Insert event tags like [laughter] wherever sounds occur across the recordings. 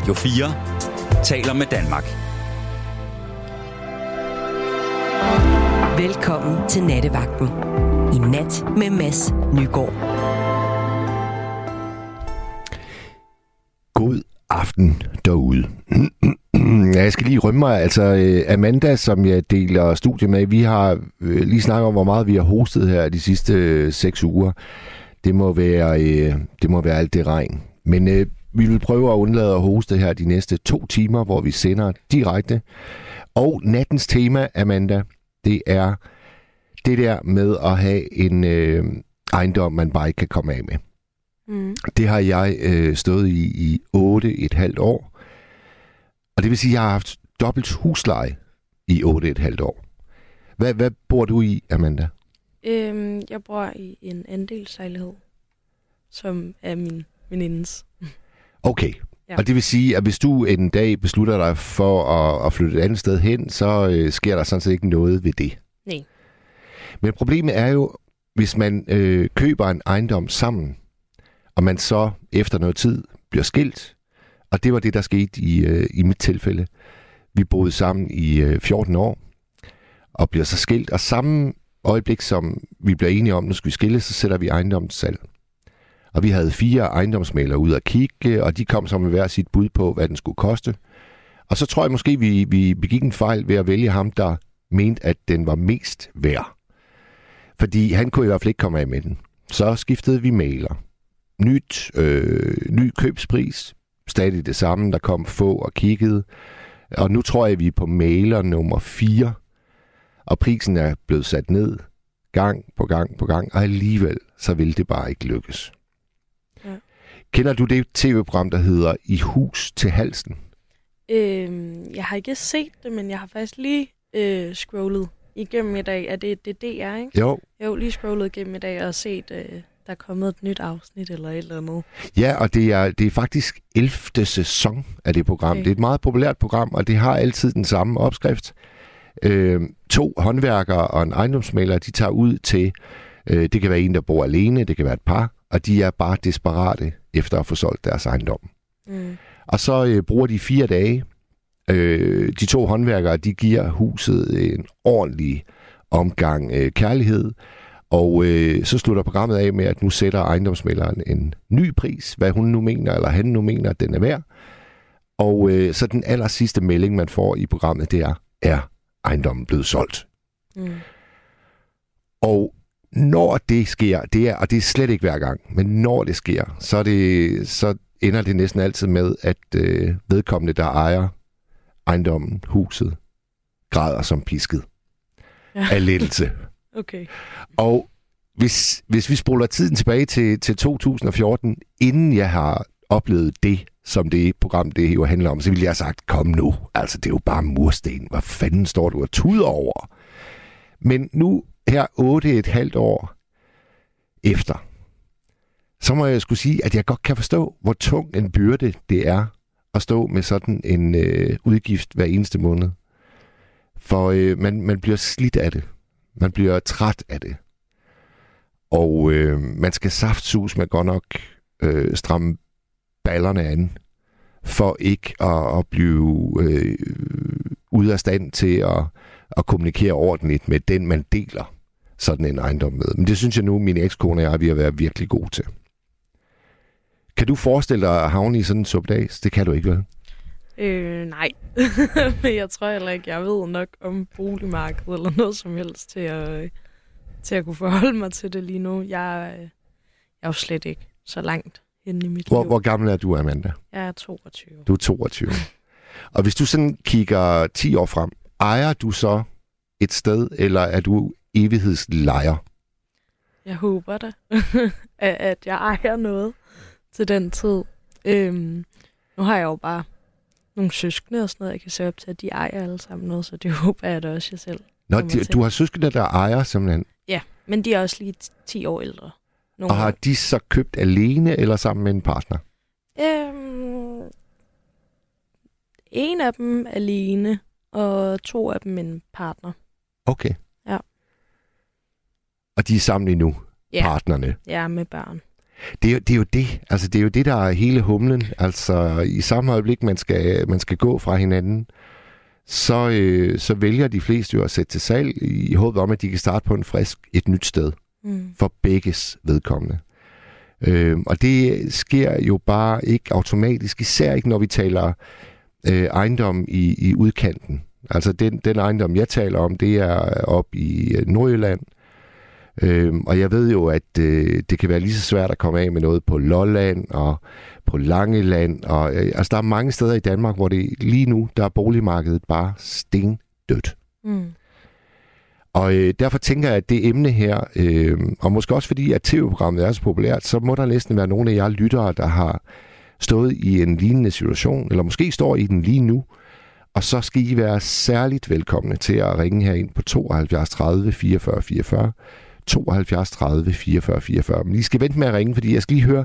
Radio 4 taler med Danmark. Velkommen til Nattevagten. I nat med Mads Nygaard. God aften derude. [clears throat] Ja, jeg skal lige rømme mig. Altså, øh, Amanda, som jeg deler studie med, vi har øh, lige snakket om, hvor meget vi har hostet her de sidste øh, seks uger. Det må være, det må være alt det regn. Men øh, vi vil prøve at undlade at hoste her de næste to timer, hvor vi sender direkte. Og nattens tema, Amanda, det er det der med at have en øh, ejendom, man bare ikke kan komme af med. Mm. Det har jeg øh, stået i i 8 et halvt år. Og det vil sige, at jeg har haft dobbelt husleje i 8 et halvt år. Hvad, hvad bor du i, Amanda? Øhm, jeg bor i en andelslejlighed, som er min venindes. Okay. Ja. Og det vil sige, at hvis du en dag beslutter dig for at, at flytte et andet sted hen, så øh, sker der sådan set ikke noget ved det. Nej. Men problemet er jo, hvis man øh, køber en ejendom sammen, og man så efter noget tid bliver skilt, og det var det, der skete i, øh, i mit tilfælde. Vi boede sammen i øh, 14 år, og bliver så skilt, og samme øjeblik, som vi bliver enige om, nu skal vi skille, så sætter vi ejendommen til salg. Og vi havde fire ejendomsmalere ud at kigge, og de kom så med hver sit bud på, hvad den skulle koste. Og så tror jeg måske, vi, vi begik en fejl ved at vælge ham, der mente, at den var mest værd. Fordi han kunne i hvert fald ikke komme af med den. Så skiftede vi maler. Nyt, øh, ny købspris, stadig det samme, der kom få og kiggede. Og nu tror jeg, vi er på maler nummer 4, og prisen er blevet sat ned gang på gang på gang, og alligevel så vil det bare ikke lykkes. Kender du det tv-program, der hedder I hus til halsen? Øhm, jeg har ikke set det, men jeg har faktisk lige øh, scrollet igennem i dag. Er det, det DR, ikke? Jo. Jo, lige scrollet igennem i dag og set, øh, der er kommet et nyt afsnit eller et eller andet. Ja, og det er, det er faktisk 11. sæson af det program. Okay. Det er et meget populært program, og det har altid den samme opskrift. Øh, to håndværkere og en ejendomsmaler, de tager ud til, øh, det kan være en, der bor alene, det kan være et par, og de er bare desperate efter at få solgt deres ejendom. Mm. Og så øh, bruger de fire dage. Øh, de to håndværkere, de giver huset en ordentlig omgang øh, kærlighed, og øh, så slutter programmet af med, at nu sætter ejendomsmælderen en ny pris, hvad hun nu mener, eller han nu mener, at den er værd. Og øh, så den aller sidste melding, man får i programmet, det er, er ejendommen blevet solgt? Mm. Og når det sker, det er, og det er slet ikke hver gang, men når det sker, så, er det, så ender det næsten altid med, at øh, vedkommende, der ejer ejendommen, huset, græder som pisket ja. af lettelse. [laughs] okay. Og hvis, hvis vi spoler tiden tilbage til, til 2014, inden jeg har oplevet det, som det program det jo handler om, så ville jeg have sagt, kom nu, altså det er jo bare mursten, hvad fanden står du og tuder over? Men nu her otte et halvt år efter, så må jeg skulle sige, at jeg godt kan forstå, hvor tung en byrde det er at stå med sådan en øh, udgift hver eneste måned. For øh, man, man bliver slidt af det. Man bliver træt af det. Og øh, man skal saftsus med godt nok øh, stramme ballerne an, for ikke at, at blive øh, ude af stand til at, at kommunikere ordentligt med den, man deler sådan en ejendom med. Men det synes jeg nu, min ekskone og jeg, vi har været virkelig gode til. Kan du forestille dig at havne i sådan en subdags? Det kan du ikke, vel? Øh, nej. [laughs] Men jeg tror heller ikke, jeg ved nok om boligmarkedet eller noget som helst til at, til at kunne forholde mig til det lige nu. Jeg, jeg er jo slet ikke så langt henne i mit hvor, liv. Hvor gammel er du, Amanda? Jeg er 22. Du er 22. og hvis du sådan kigger 10 år frem, ejer du så et sted, eller er du evighedslejer? Jeg håber da, [laughs] at jeg ejer noget til den tid. Øhm, nu har jeg jo bare nogle søskende og sådan noget, jeg kan se op til, at de ejer alle sammen noget, så det [laughs] håber jeg da også, jeg selv Nå, de, du har søskende, der ejer simpelthen? Ja, men de er også lige 10 år ældre. Nogle og har de så købt alene eller sammen med en partner? Øhm, en af dem alene, og to af dem en partner. Okay. Ja. Og de er sammen endnu, ja. partnerne? Ja, med børn. Det er, jo- det er jo det. Altså, det er jo det, der er hele humlen. Altså, i samme øjeblik, man skal, man skal gå fra hinanden, så, øh, så vælger de fleste jo at sætte til salg i håbet om, at de kan starte på en frisk et nyt sted Mm. for begges vedkommende. Øh, og det sker jo bare ikke automatisk, især ikke når vi taler øh, ejendom i, i udkanten. Altså den, den ejendom, jeg taler om, det er op i øh, Nordjylland. Øh, og jeg ved jo, at øh, det kan være lige så svært at komme af med noget på Lolland og på Langeland. Og, øh, altså der er mange steder i Danmark, hvor det lige nu, der er boligmarkedet bare stendødt. Mm. Og øh, derfor tænker jeg, at det emne her, øh, og måske også fordi, at tv-programmet er så populært, så må der næsten være nogle af jer lyttere, der har stået i en lignende situation, eller måske står i den lige nu, og så skal I være særligt velkomne til at ringe her ind på 72 30 44 44, 72 30 44 44. Men I skal vente med at ringe, fordi jeg skal lige høre,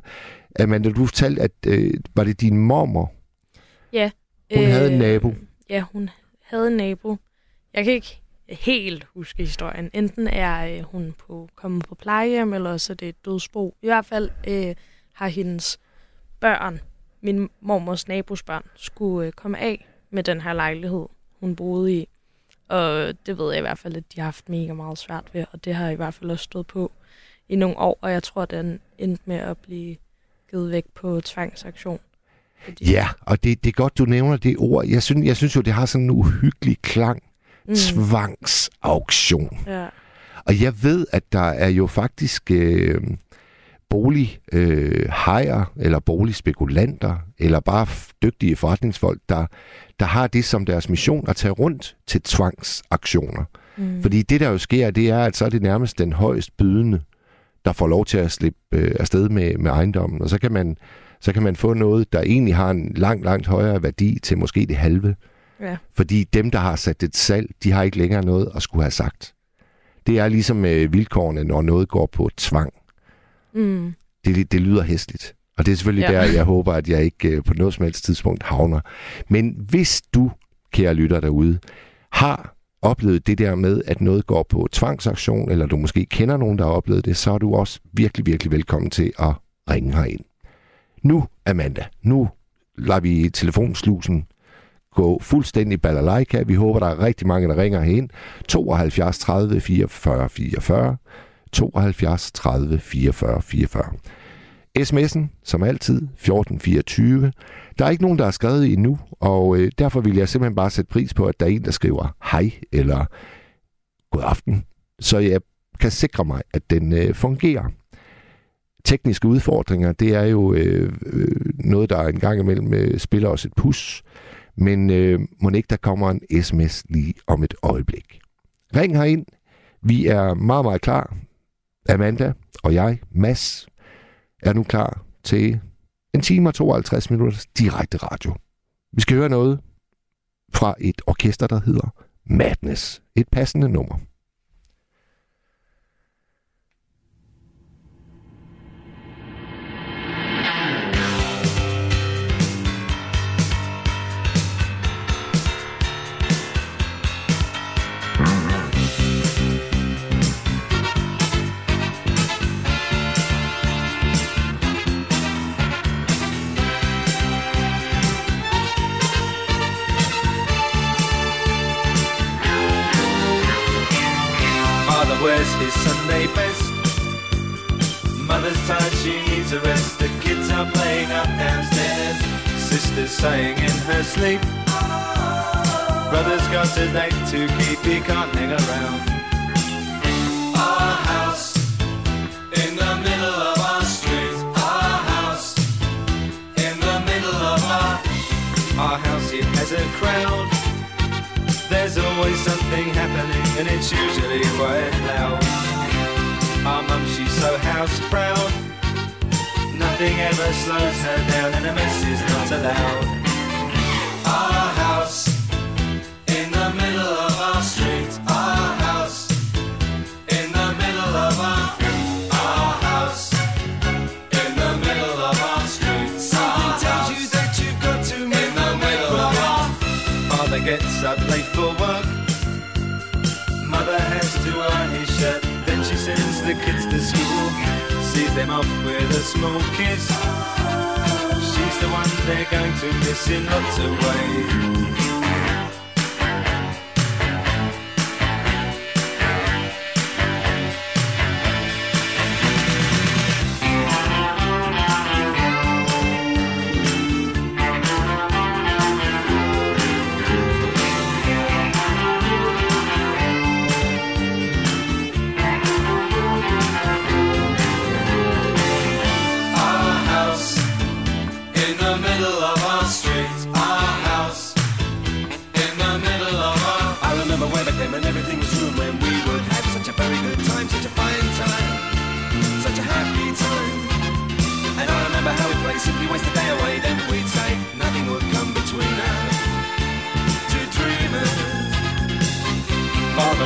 Amanda, du fortalte, at øh, var det din mormor? Ja. Hun havde en nabo. Ja, hun havde en nabo. Jeg kan ikke helt huske historien. Enten er øh, hun på, kommet på plejehjem, eller også er det et dødsbo. I hvert fald øh, har hendes børn, min mormors nabos børn, skulle øh, komme af med den her lejlighed, hun boede i. Og det ved jeg i hvert fald, at de har haft mega meget svært ved, og det har i hvert fald også stået på i nogle år, og jeg tror, den endte med at blive givet væk på tvangsaktion. Fordi, Ja, og det, det er godt, du nævner det ord. Jeg synes, jeg synes jo, det har sådan en uhyggelig klang. mm, Tvangsauktion. ja. Og jeg ved, at der er jo faktisk øh, bolighajer, øh, eller boligspekulanter, eller bare dygtige forretningsfolk, der, der har det som deres mission at tage rundt til tvangsaktioner. Mm. Fordi det, der jo sker, det er, at så er det nærmest den højst bydende, der får lov til at slippe øh, afsted med, med ejendommen. Og så kan, man, så kan man få noget, der egentlig har en langt, langt højere værdi til måske det halve. Ja. Fordi dem, der har sat et salg, de har ikke længere noget at skulle have sagt. Det er ligesom øh, vilkårene, når noget går på tvang. Mm. Det, det lyder hæsligt. Og det er selvfølgelig ja. Der, jeg håber, at jeg ikke øh, på noget som helst tidspunkt havner. Men hvis du, kære lytter derude, har oplevet det der med, at noget går på tvangsaktion, eller du måske kender nogen, der har oplevet det, så er du også virkelig, virkelig velkommen til at ringe herind. Nu, Amanda, nu lader vi telefonslusen gå fuldstændig balalaika. Vi håber, der er rigtig mange, der ringer herind. 72 30 44 44. 72 30 44 44. SMS'en, som altid, 1424. Der er ikke nogen, der har skrevet endnu, og øh, derfor vil jeg simpelthen bare sætte pris på, at der er en, der skriver hej eller god aften, så jeg kan sikre mig, at den øh, fungerer. Tekniske udfordringer, det er jo øh, øh, noget, der en gang imellem øh, spiller os et pus, men øh, må ikke, der kommer en sms lige om et øjeblik. Ring herind. Vi er meget, meget klar. Amanda og jeg, Mads, er nu klar til en time og 52 minutters direkte radio. Vi skal høre noget fra et orkester, der hedder Madness. Et passende nummer. She needs a rest. The kids are playing up downstairs. Sister's sighing in her sleep. Brother's got a date to keep, he can't hang around. Our house in the middle of our street. Our house in the middle of our our house. It has a crowd. There's always something happening, and it's usually quite loud. So house proud. Nothing ever slows her down, and a mess is not allowed. Our house them off with a small kiss. She's the one they're going to miss in lots of ways.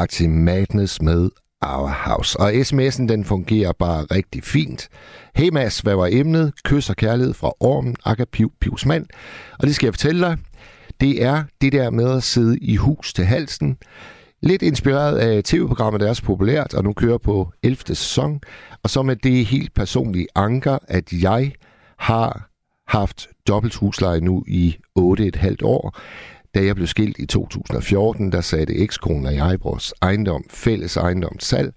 tak til Madness med Our House. Og sms'en den fungerer bare rigtig fint. Hey Mads, hvad var emnet? Kys og kærlighed fra Ormen, Akka Piv, Pivs mand. Og det skal jeg fortælle dig. Det er det der med at sidde i hus til halsen. Lidt inspireret af tv-programmet, der er så populært, og nu kører på 11. sæson. Og så med det helt personlige anker, at jeg har haft dobbelt husleje nu i 8,5 år. Da jeg blev skilt i 2014, der satte ekskonen og jeg vores ejendom, fælles ejendom salg.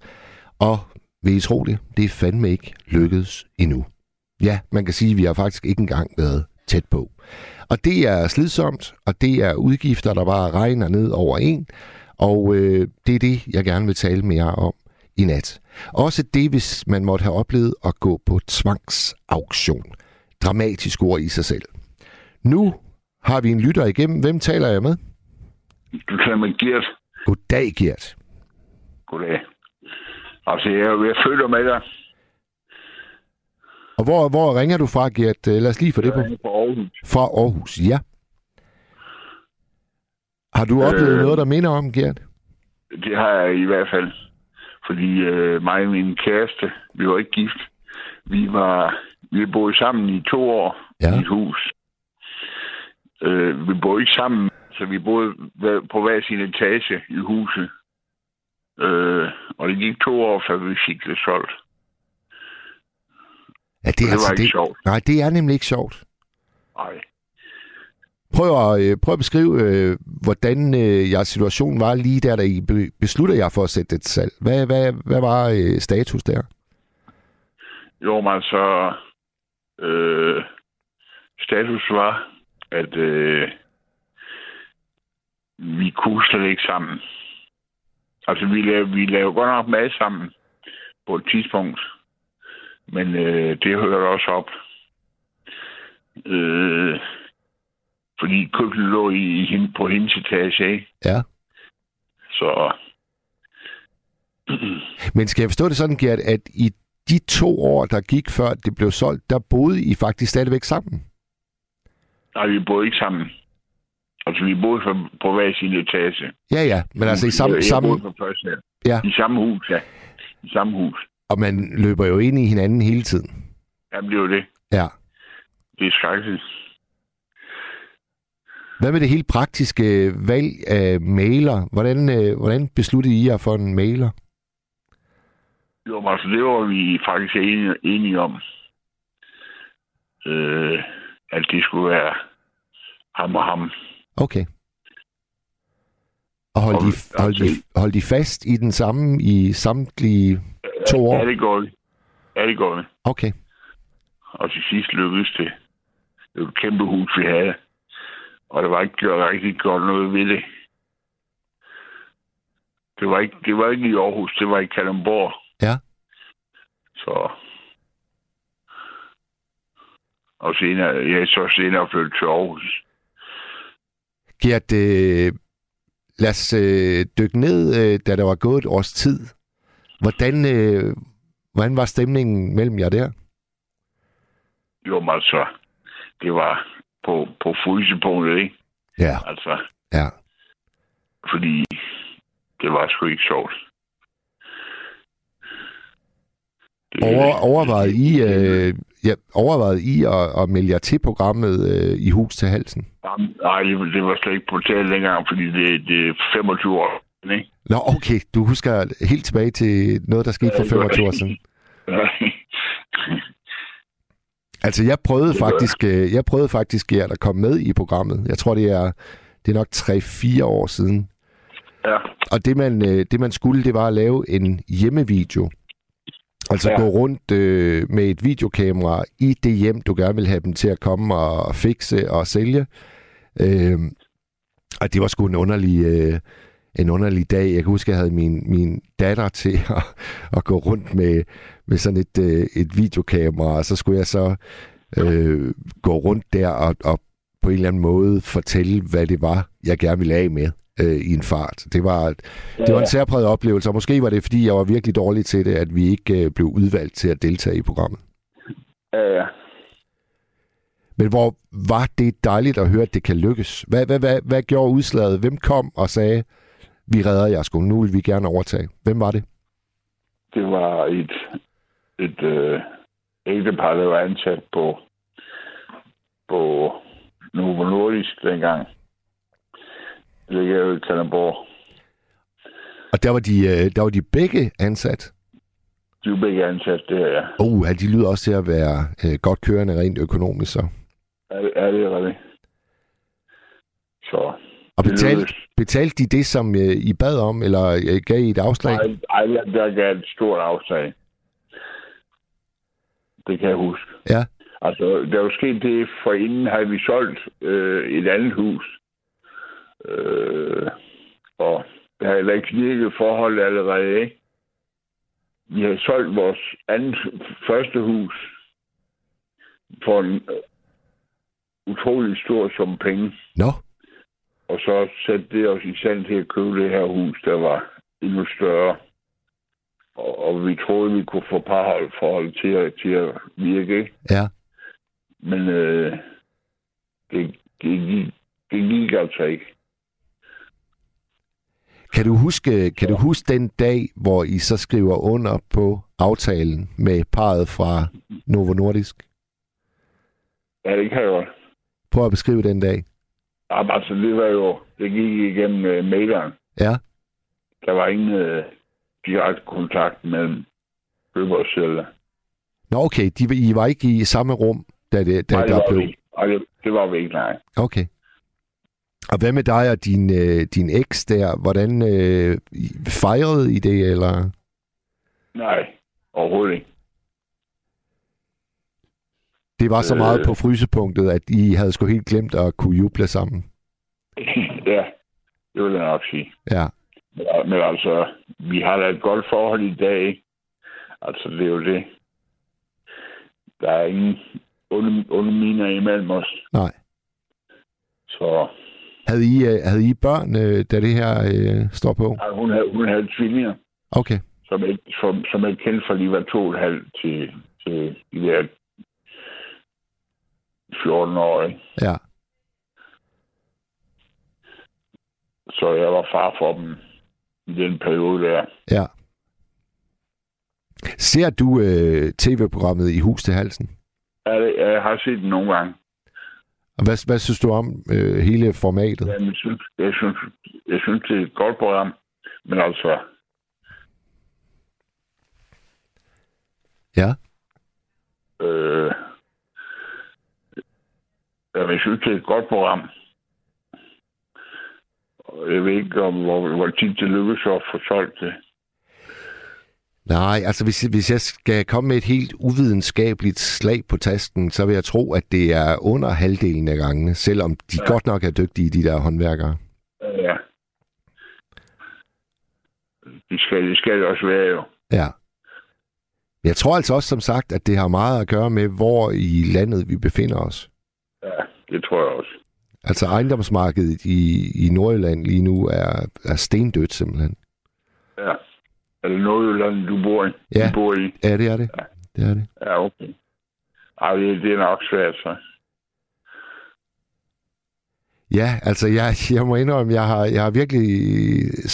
Og vil I tro det, det er fandme ikke lykkedes endnu. Ja, man kan sige, at vi har faktisk ikke engang været tæt på. Og det er slidsomt, og det er udgifter, der bare regner ned over en. Og øh, det er det, jeg gerne vil tale med jer om i nat. Også det, hvis man måtte have oplevet at gå på tvangsauktion. Dramatisk ord i sig selv. Nu har vi en lytter igennem. Hvem taler jeg med? Du taler med Gert. Goddag, Gert. Goddag. Altså, jeg, jeg følger med dig. Og hvor, hvor ringer du fra, Gert? Øh, Lad os lige få det på. På Aarhus. Fra Aarhus, ja. Har du oplevet Øh. noget, der minder om, Gert? Det har jeg i hvert fald. Fordi øh, mig og min kæreste, vi var ikke gift. Vi var vi boede sammen i to år Ja. i et hus. Øh, vi boede ikke sammen, så vi boede på hver sin etage i huset. Øh, og det gik to år, før vi fik det solgt. Ja, det, er det var ikke det, sjovt. Nej, det er nemlig ikke sjovt. Nej. Prøv at, øh, prøv at beskrive, øh, hvordan øh, jeres situation var lige der, da I be- beslutter jer for at sætte det til salg. Hvad, hvad, hvad var øh, status der? Jo, men altså, øh, status var, at øh, vi kunne slet ikke sammen. Altså, vi lavede, vi lavede godt nok mad sammen på et tidspunkt, men øh, det hørte også op. Øh, fordi køkkenet lå i, i, på hendes etage, ikke? Ja. Så [clears throat] Men skal jeg forstå det sådan, Gert, at i de to år, der gik før det blev solgt, der boede I faktisk stadigvæk sammen? Nej, vi boede ikke sammen. Altså, vi boede på, på hver sin etage. Ja, ja, men altså i samme, jeg, jeg samme boede på første. Ja. I samme hus, ja. I samme hus. og man løber jo ind i hinanden hele tiden. Jamen, det er jo det. Ja. Det er skrækkeligt. Hvad med det helt praktiske valg af mailer? Hvordan, øh, hvordan besluttede I jer for en mailer? Jo, men altså, det var vi faktisk enige, enige om. Øh, at det skulle være ham og ham. Okay. Og holdt, Og- holdt, I, altså- holdt I fast i den samme i samtlige to år? Ja, det går vi. Ja, det går vi. Okay. Og til sidst lykkedes det. Det var et kæmpe hus, vi havde. Og der var ikke gjort, rigtig gjort noget ved det. Det var ikke, det var ikke i Aarhus, det var i Kalundborg. Ja. Så... Og senere, jeg er så senere flyttet til Aarhus. Gert, øh, lad os øh, dykke ned, øh, da der var gået et års tid. Hvordan, øh, hvordan var stemningen mellem jer der? Jo, men altså, det var på, på frysepunktet, ikke? Ja, Altså, ja. fordi det var sgu ikke sjovt. Det, Over, overvejede I, øh, ja, overvejede I at, at melde jer til programmet øh, i hus til halsen? Jamen, Nej, det, var slet ikke på tale dengang, fordi det, det er 25 år, ikke? Nå, okay. Du husker helt tilbage til noget, der skete for 25 år siden. [laughs] Altså, jeg prøvede faktisk, øh, jeg prøvede faktisk at komme med i programmet. Jeg tror, det er, det er nok 3-4 år siden. ja, Og det man, øh, det man skulle, det var at lave en hjemmevideo. Altså ja. Gå rundt øh, med et videokamera i det hjem, du gerne vil have dem til at komme og fikse og sælge. Øh, og det var sgu en underlig, øh, en underlig dag. Jeg kan huske, at jeg havde min, min datter til [laughs] at, at gå rundt med, med sådan et, øh, et videokamera, og så skulle jeg så øh, gå rundt der og, og på en eller anden måde fortælle, hvad det var, jeg gerne ville af med øh, i en fart. Det var, det var en særpræget oplevelse, og måske var det, fordi jeg var virkelig dårlig til det, at vi ikke øh, blev udvalgt til at deltage i programmet. ja, ja. Men hvor var det dejligt at høre, at det kan lykkes. Hvad, hvad, hvad, hvad gjorde udslaget? Hvem kom og sagde, vi redder jer sgu, nu vil vi gerne overtage? Hvem var det? Det var et, et øh, ægtepar, der var ansat på, på Novo Nordisk dengang. Det ligger jo i Kalundborg. Og der var de, øh, der var de begge ansat. De er jo begge ansat der, ja. Oh, de lyder også til at være øh, godt kørende rent økonomisk så. Er, det- er det rigtigt? Så Og Det betalt, lykkedes. betalte de det, som øh, I bad om, eller øh, gav I et afslag? ej, ej, der- gav et stort afslag. Det kan jeg huske. Ja. Altså, der er jo sket det, for inden havde vi solgt øh, et andet hus. Øh, og der havde heller ikke virket forhold allerede, ikke? Vi havde solgt vores andet, første hus for en øh, utrolig stor sum penge. Nå, Og så satte det os i stand til at købe det her hus, der var endnu større. Og, og vi troede, vi kunne få parhold forhold til at, til at virke. ikke? ja. Men øh, det, det, gik, det gik altså ikke. Kan du, huske, kan du huske den dag, hvor I så skriver under på aftalen med parret fra Novo Nordisk? Ja, det kan jeg godt. Prøv at beskrive den dag. Jamen, altså, det var jo... Det gik igennem øh, maileren. Ja, Der var ingen øh, direkte kontakt mellem køber og sælger. Nå okay, de, I var ikke i samme rum, da, det, da Nej, det der blev... Nej, det, det var vi ikke, nej. Okay. Og hvad med dig og din, øh, din eks der? Hvordan øh, fejrede I det, eller? Nej, overhovedet ikke. Det var så Øh. meget på frysepunktet, at I havde sgu helt glemt at kunne juble sammen. [laughs] ja, det vil jeg nok sige. Ja, Men, men altså, vi har da et godt forhold i dag, ikke? Altså, det er jo det. Der er ingen onde, onde miner imellem os. nej. Så Havde I, øh, havde I børn, øh, da det her øh, står på? ja, hun, havde, hun havde tvillinger, Okay. som er, som, som er kendt for, de var to og et halvt til, til de der 14 år, ikke? Ja. Så jeg var far for dem i den periode der. Ja. Ser du øh, tv-programmet i hus til halsen? Ja, det- Jeg har set den nogle gange. Og hvad, hvad synes du om øh, hele formatet? Jamen, jeg, synes, jeg, synes, jeg synes, det er et godt program. Men altså, Ja. øh, jamen, jeg synes, det er et godt program. Og Jeg ved ikke, om, hvor, hvor tit det lykkes at få solgt det. Nej, altså hvis, hvis jeg skal komme med et helt uvidenskabeligt slag på tasken, så vil jeg tro, at det er under halvdelen af gangene, selvom de ja. godt nok er dygtige, de der håndværkere. Ja. Det skal, det skal også være jo. Ja. Jeg tror altså også, som sagt, at det har meget at gøre med, hvor i landet vi befinder os. Ja, det tror jeg også. Altså ejendomsmarkedet i, i Nordjylland lige nu er, er stendødt simpelthen. Ja. Er det Nordjylland, du bor i? Ja. Du bor i? Ja, det er det. Det er det. Ja, okay. Ej, det, det er nok svært, så. Ja, altså jeg, jeg må indrømme, jeg har, jeg har virkelig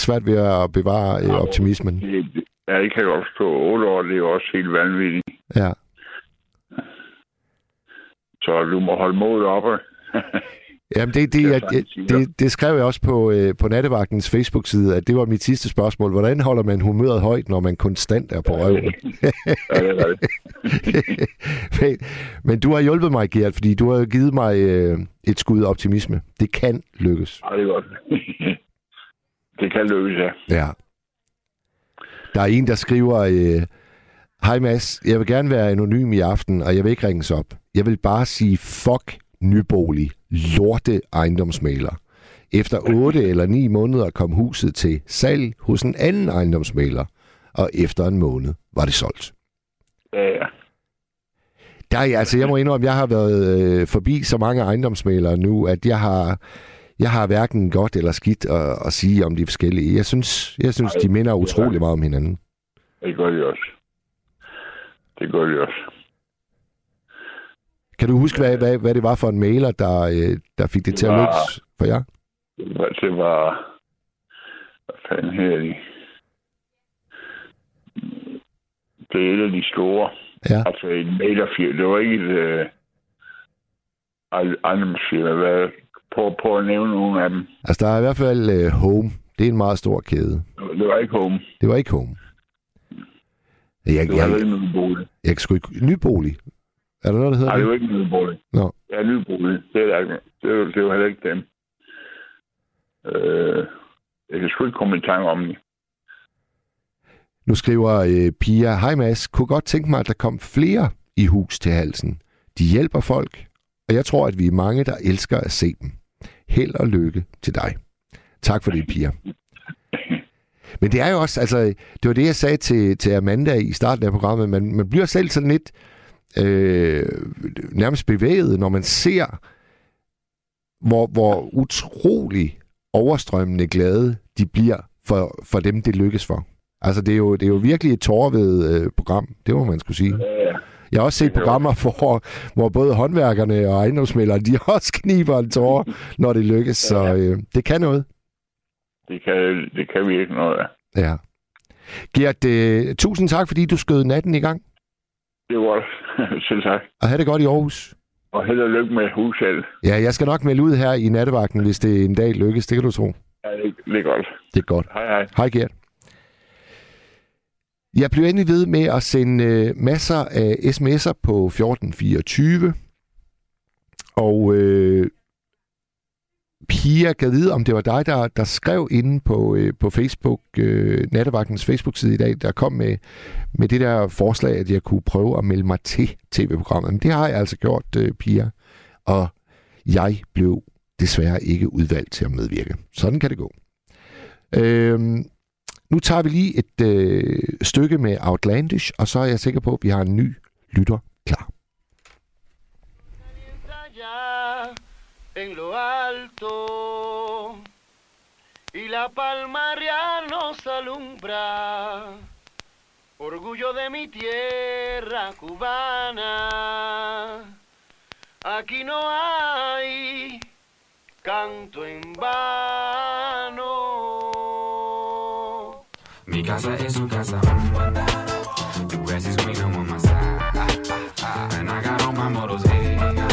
svært ved at bevare øh, optimismen. Det, det, ja, det kan jeg godt forstå. 8 år, det er jo også helt vanvittigt. Ja. Så du må holde modet oppe. [laughs] Jamen det, det, jeg, det, det, det skrev jeg også på, øh, på Nattevagtens Facebook-side, at det var mit sidste spørgsmål. Hvordan holder man humøret højt, når man konstant er på røven? ja, det er det. men, [laughs] men du har hjulpet mig, Gert, fordi du har givet mig øh, et skud optimisme. Det kan lykkes. Ja, det er godt. [laughs] det kan lykkes, ja. Ja. Der er en, der skriver, øh, Hej Mads, jeg vil gerne være anonym i aften, og jeg vil ikke ringes op. Jeg vil bare sige fuck nybolig, lorte ejendomsmaler. Efter 8 eller 9 måneder kom huset til salg hos en anden ejendomsmaler, og efter en måned var det solgt. Ja, ja. Der er, altså, jeg må indrømme, jeg har været øh, forbi så mange ejendomsmalere nu, at jeg har, jeg har hverken godt eller skidt at, at sige om de forskellige. Jeg synes, jeg synes Nej, de minder er utrolig meget om hinanden. Det gør de også. Det gør de også. Kan du huske, hvad, hvad, hvad det var for en mailer, der, øh, der fik det, Det til at var- lykkes for jer? Det var, hvad fanden her de? Det er et af de store. Ja. Altså et mailerfirma. Det var ikke et øh, ej- ejendomsfirma. Hvad? Prøv, prøv at nævne nogle af dem. Altså, der er i hvert fald øh, Home. Det er en meget stor kæde. Det var ikke Home. Det var ikke Home. Jeg, Det var jeg, ikke Nybolig. jeg kan sgu ikke... Nybolig. Er der noget, der hedder Nej, det det? var ikke Nybolig. Nå. Ja, Nybolig. Det, er der ikke. det, var, det var heller ikke dem. Øh, jeg kan sgu ikke komme i tanke om det. Nu skriver øh, Pia, Hej Mads, kunne godt tænke mig, at der kom flere i hus til halsen. De hjælper folk, og jeg tror, at vi er mange, der elsker at se dem. Held og lykke til dig. Tak for det, Pia. Men det er jo også, altså, det var det, jeg sagde til, til Amanda i starten af programmet. Man, man bliver selv sådan lidt øh, nærmest bevæget, når man ser, hvor, hvor utrolig overstrømmende glade de bliver for, for dem, det lykkes for. Altså, det er jo, det er jo virkelig et tårvedet øh, program, det må man skulle sige. Jeg har også set er programmer, hvor, hvor både håndværkerne og ejendomsmældere, de [laughs] også kniber en tårer, når det lykkes. Så øh, det kan noget. det kan, det kan vi ikke noget af. Ja. Gert, øh, tusind tak, fordi du skød natten i gang. Det var godt. [laughs] Selv tak. Og have det godt i Aarhus. Og held og lykke med hushjælp. Ja, jeg skal nok melde ud her i nattevagten, hvis det en dag lykkes. Det kan du tro. Ja, det, det er godt. Det er godt. Hej, hej. Hej Gert. Jeg bliver endelig ved med at sende øh, masser af sms'er på 1424. Og øh, Pia kan vide, om det var dig, der, der skrev inde på, øh, på Facebook, øh, Nattevagtens Facebook-side i dag, der kom med, med det der forslag, at jeg kunne prøve at melde mig til tv-programmet. Men det har jeg altså gjort, øh, Pia. Og jeg blev desværre ikke udvalgt til at medvirke. Sådan kan det gå. Øh, nu tager vi lige et øh, stykke med Outlandish, og så er jeg sikker på, at vi har en ny lytter klar. En lo alto y la palmaria nos alumbra, orgullo de mi tierra cubana. Aquí no hay canto en vano. Mi casa es su casa. The grass is greener on my side. And I got all my models.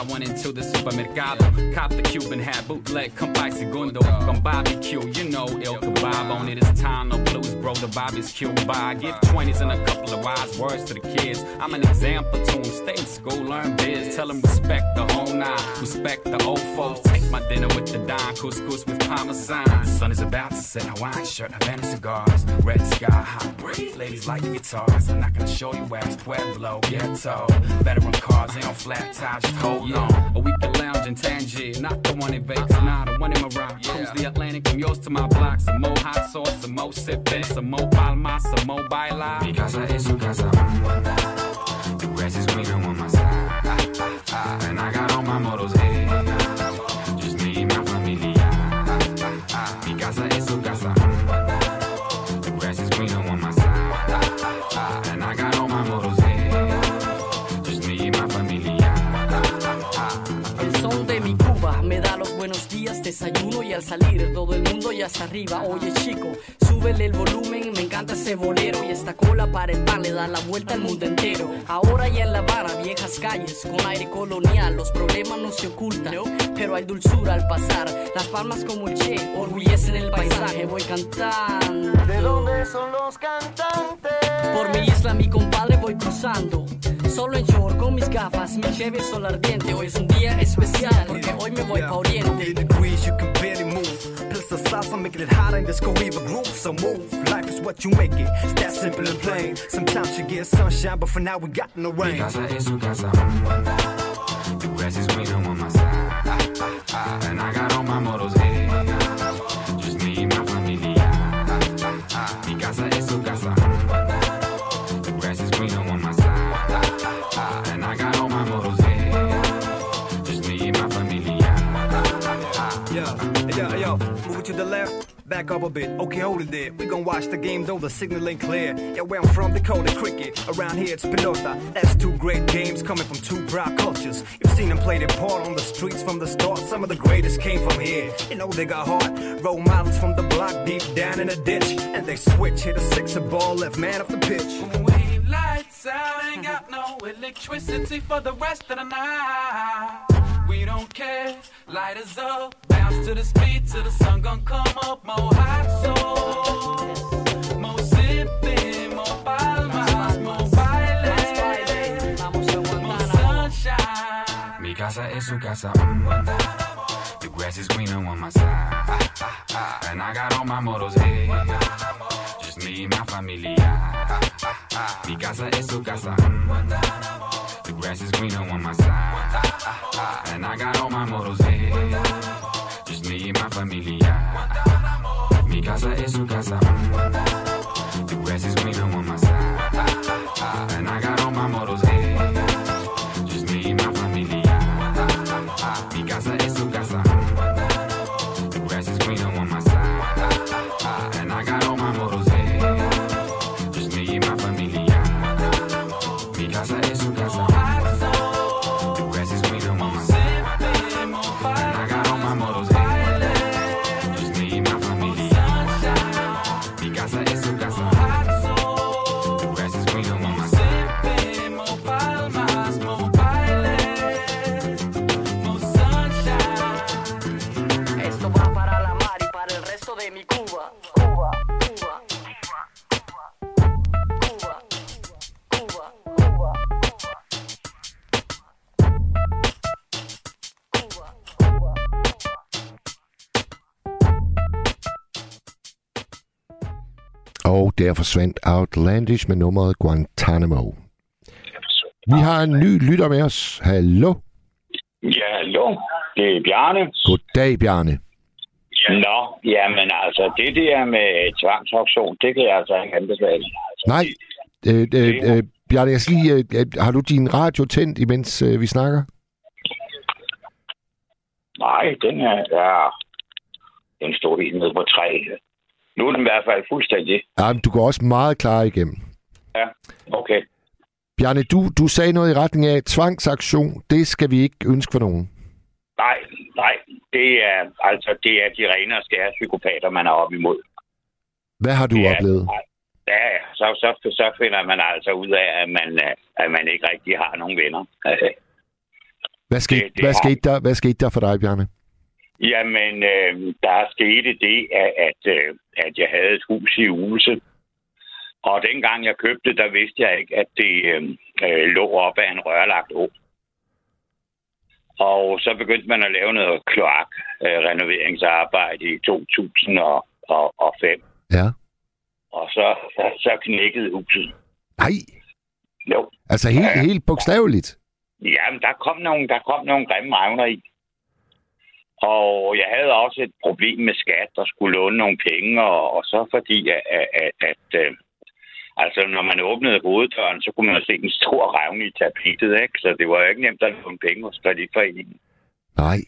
I went into the supermercado. Cop the Cuban hat, bootleg, come by segundo. From barbecue, you know, El Kebab on it. It's time, no blues, bro, the barbecue by. Give 20s and a couple of wise words to the kids. I'm an example to them. Stay in school, learn biz. Tell them respect the whole nine. Respect the old folks. Take my dinner with the dime. Couscous with parmesan. The sun is about to set. Hawaiian shirt, Havana cigars. Red sky, hot breeze. Ladies like guitars. I'm not gonna show you where it's Pueblo, ghetto. Veteran cars, ain't on flat tires. Just hold on. Or we can lounge in Tangier. Not the one in Vegas, uh-huh. nah, the one in Morocco. Cruise the Atlantic from yours to my block. Some more hot sauce, some more sipping. Some more palma, some more baila. Mi casa es su casa. The grass is greener on my side. Ah, ah, ah. And I got all my models desayuno y al salir todo el mundo ya está arriba. Oye chico, súbele el volumen, me encanta ese bolero y esta cola para el pan le da la vuelta al mundo entero. Ahora ya en La Habana, viejas calles con aire colonial, los problemas no se ocultan, pero hay dulzura al pasar. Las palmas como el Che orgullecen el paisaje, voy cantando. ¿De dónde son los cantantes? Por mi isla, mi compadre, voy cruzando. Solo en short con mis gafas, mi cheve sol ardiente. Hoy es un día especial porque hoy me voy pa' Oriente. degrees you can barely move. Plus the salsa making it hot and disco even groove. So move, life is what you make it. It's that simple and plain. Sometimes you get sunshine, but for now we got no Mi rain. casa es su casa. The grass is greener on my side. And I got all my models Back up a bit, okay, hold it there. We gon' watch the game though the signal ain't clear. Yeah, where I'm from, they call it cricket. Around here it's pelota. That's two great games coming from two proud cultures. You've seen them play their part on the streets from the start. Some of the greatest came from here. You know they got heart. Role models from the block deep down in the ditch. And they switch, hit a sixer ball, left man off the pitch. We lights out, ain't got no electricity for the rest of the night. We don't care, light us up, bounce to the speed till the sun gon' come up. More hot sauce, more sipping, more palmas, more baile, more sunshine. Mi casa es su casa. The grass is greener on my side. And I got all my models here. Just me and my familia. Mi casa es su casa. Grass is greener on my side. And I got all my models here. Just me and my familia. Mi casa es su casa. The grass is greener on my side. And I got all my models here. Og der forsvandt Outlandish med nummeret Guantanamo. Vi har en ny lytter med os. Hallo. Ja, hallo. Det er Bjarne. Goddag, Bjarne. Nå, jamen altså, det der med tvangsauktion, det kan jeg altså ikke anbefale. Nej, øh, øh, øh, Bjarne, jeg skal lige, øh, øh, har du din radio tændt, imens øh, vi snakker? Nej, den er, ja, den står helt nede på tre. Nu er den i hvert fald fuldstændig. Ja, men du går også meget klar igennem. Ja, okay. Bjarne, du, du sagde noget i retning af tvangsaktion. Det skal vi ikke ønske for nogen. Nej, nej, det er altså det er de rene og skære psykopater, man er op imod. Hvad har du Ja, oplevet? Ja, ja, så, så, så finder man altså ud af, at man, øh, at man ikke rigtig har nogen venner. Hvad skete, Det- det hvad, skete der, hvad skete der for dig, Bjarne? Jamen, øh, der skete det, at, at, øh, at jeg havde et hus i Use. Og dengang jeg købte, der vidste jeg ikke, at det øh, øh, lå op af en rørlagt å. Og så begyndte man at lave noget kloak øh, i 2005. Ja. Og så, så, så knækkede huset. Nej, Jo. altså helt, ja. helt bogstaveligt. Jamen, der kom nogle, der kom nogle grimme revner i. Og jeg havde også et problem med skat, der skulle låne nogle penge, og, og så fordi, at, at, at, at øh, altså, når man åbnede hoveddøren, så kunne man se en stor revne i tapetet, ikke? Så det var ikke nemt at låne penge hos kreditforeningen. Nej.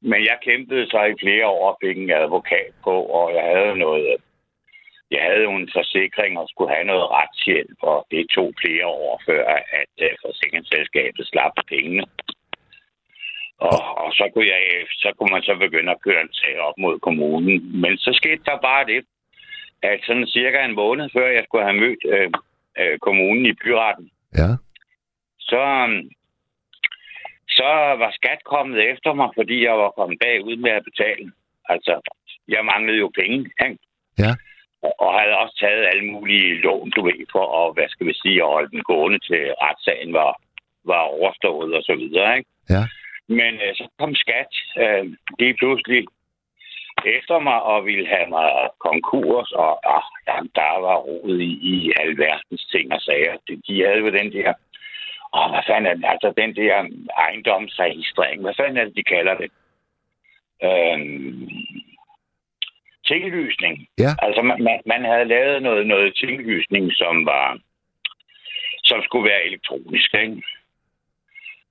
Men jeg kæmpede så i flere år og fik en advokat på, og jeg havde noget... Jeg havde jo en forsikring og skulle have noget retshjælp, og det tog flere år før, at uh, forsikringsselskabet slap pengene. Og, og så, kunne jeg, så kunne man så begynde at køre en sag op mod kommunen. Men så skete der bare det, at sådan cirka en måned før jeg skulle have mødt øh, øh, kommunen i byretten, Ja. så, øhm, så var skat kommet efter mig, fordi jeg var kommet bagud med at betale. Altså, jeg manglede jo penge, ikke? Ja. Og- Og havde også taget alle mulige lån, du ved, for at, hvad skal vi sige, at holde den gående til retssagen var, var overstået og så videre, ikke? Ja. Men øh, så kom skat øh, lige pludselig efter mig og ville have mig konkurs, og ah, jamen, der var rodet i, i alverdens ting og sager. De, de havde jo den der, åh, hvad fanden er det, altså den der ejendomsregistrering, hvad fanden er det, de kalder det? Øhm, tinglysning. Ja. Altså, man, man, man havde lavet noget, noget tinglysning, som var som skulle være elektronisk, ikke?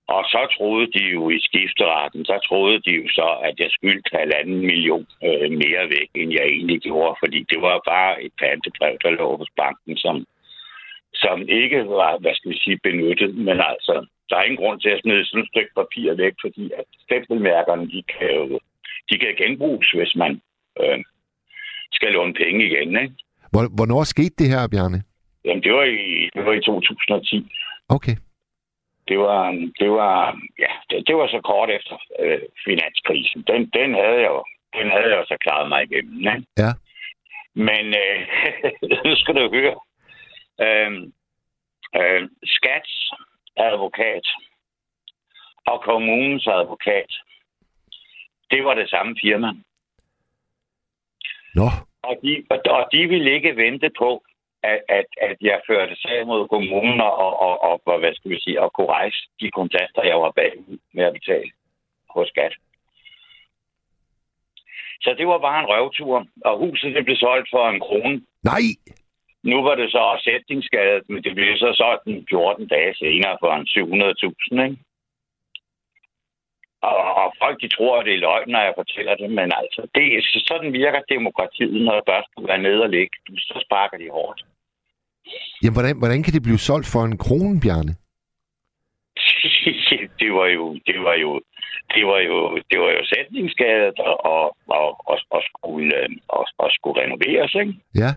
Og så troede de jo i skifteretten, så troede de jo så, at jeg skyldte halvanden million øh, mere væk, end jeg egentlig gjorde, fordi det var bare et pantebrev, der lå hos banken, som, som ikke var, hvad skal vi sige, benyttet. Men altså, der er ingen grund til at smide sådan et stykke papir væk, fordi at stempelmærkerne, de kan jo de kan genbruges, hvis man øh, skal låne penge igen, ikke? Hvor- Hvornår skete det her, Bjarne? Jamen, det var i, det var i 2010. Okay. Det var, det var, ja, det, det var så kort efter øh, finanskrisen. Den, den havde jeg jo, den havde jeg jo så klaret mig igennem. Ikke? Ja. Men øh, [laughs] nu skal du høre. Øh, øh, Skats advokat og kommunens advokat, det var det samme firma. Nå, Og de, og, og de ville ikke vente på, at, at, at jeg førte sag mod kommunen og, og, og, og, hvad skal vi sige, og kunne rejse de kontakter, jeg var bag med at betale hos skat. Så det var bare en røvtur, og huset det blev solgt for en krone. nej! Nu var det så sætningsskadet, men det blev så solgt en 14 dage senere for en 700.000, ikke? Og, og folk, de tror, at det er løgn, når jeg fortæller det, men altså, det, er- sådan virker demokratiet, når det først være nede og ligge. Så sparker de hårdt. Jamen, hvordan, hvordan kan det blive solgt for en krone, Bjarne? [laughs] det var jo, det var jo, det var jo, det var jo sætningsskadet og, og, og, og, skulle, øh, og, og skulle renoveres, ikke? Ja.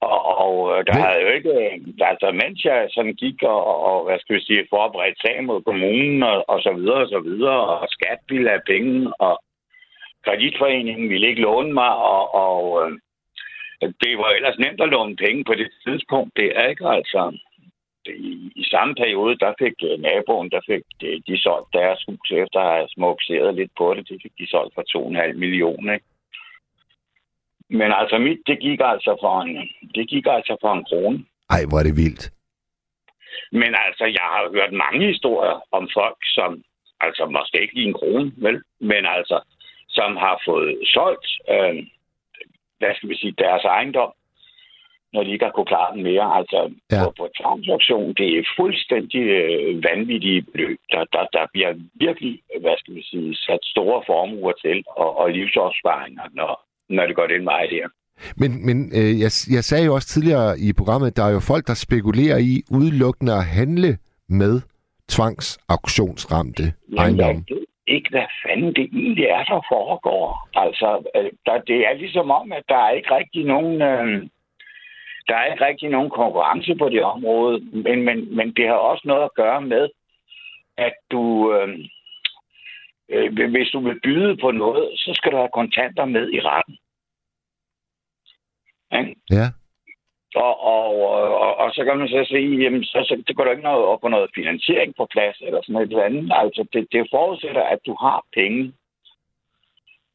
Og, og øh, der Men- havde jo ikke... øh, Altså, mens jeg sådan gik og, og hvad skal vi sige, forberedte sag mod kommunen og, og så videre og så videre, og skat ville have penge, og kreditforeningen ville ikke låne mig, og, og det var ellers nemt at låne penge på det tidspunkt. Det er ikke altså... I, I samme periode, der fik øh, naboen, der fik de, de solgt deres hus efter at have smukseret lidt på det. Det fik de solgt for 2,5 millioner, ikke? Men altså mit, det gik altså for en, det gik altså for en krone. Ej, hvor er det vildt. Men altså, jeg har hørt mange historier om folk, som, altså måske ikke lige en krone, vel, men altså, som har fået solgt, øh, hvad skal vi sige, deres ejendom, når de ikke har kunne klare den mere. Altså, Ja. ja. på, på tvangsauktion, det er fuldstændig øh, vanvittige beløb. Der, der, der bliver virkelig, hvad skal vi sige, sat store formuer til, og, og livsopsparinger, når, når det går den vej der. Men, men øh, jeg, jeg sagde jo også tidligere i programmet, der er jo folk, der spekulerer i udelukkende at handle med tvangsauktionsramte ejendomme. Jeg ved ikke, hvad fanden det egentlig er, der foregår. Altså, øh, der, det er ligesom om, at der er ikke rigtig nogen... Øh, der er ikke rigtig nogen konkurrence på det område, men, men, men det har også noget at gøre med, at du, øh, øh, hvis du vil byde på noget, så skal du have kontanter med i retten. Ja. Og, og, og, og så kan man så sige, jamen, så, så det går der ikke noget op på noget finansiering på plads, eller sådan noget eller andet. Altså, det, det forudsætter, at du har penge.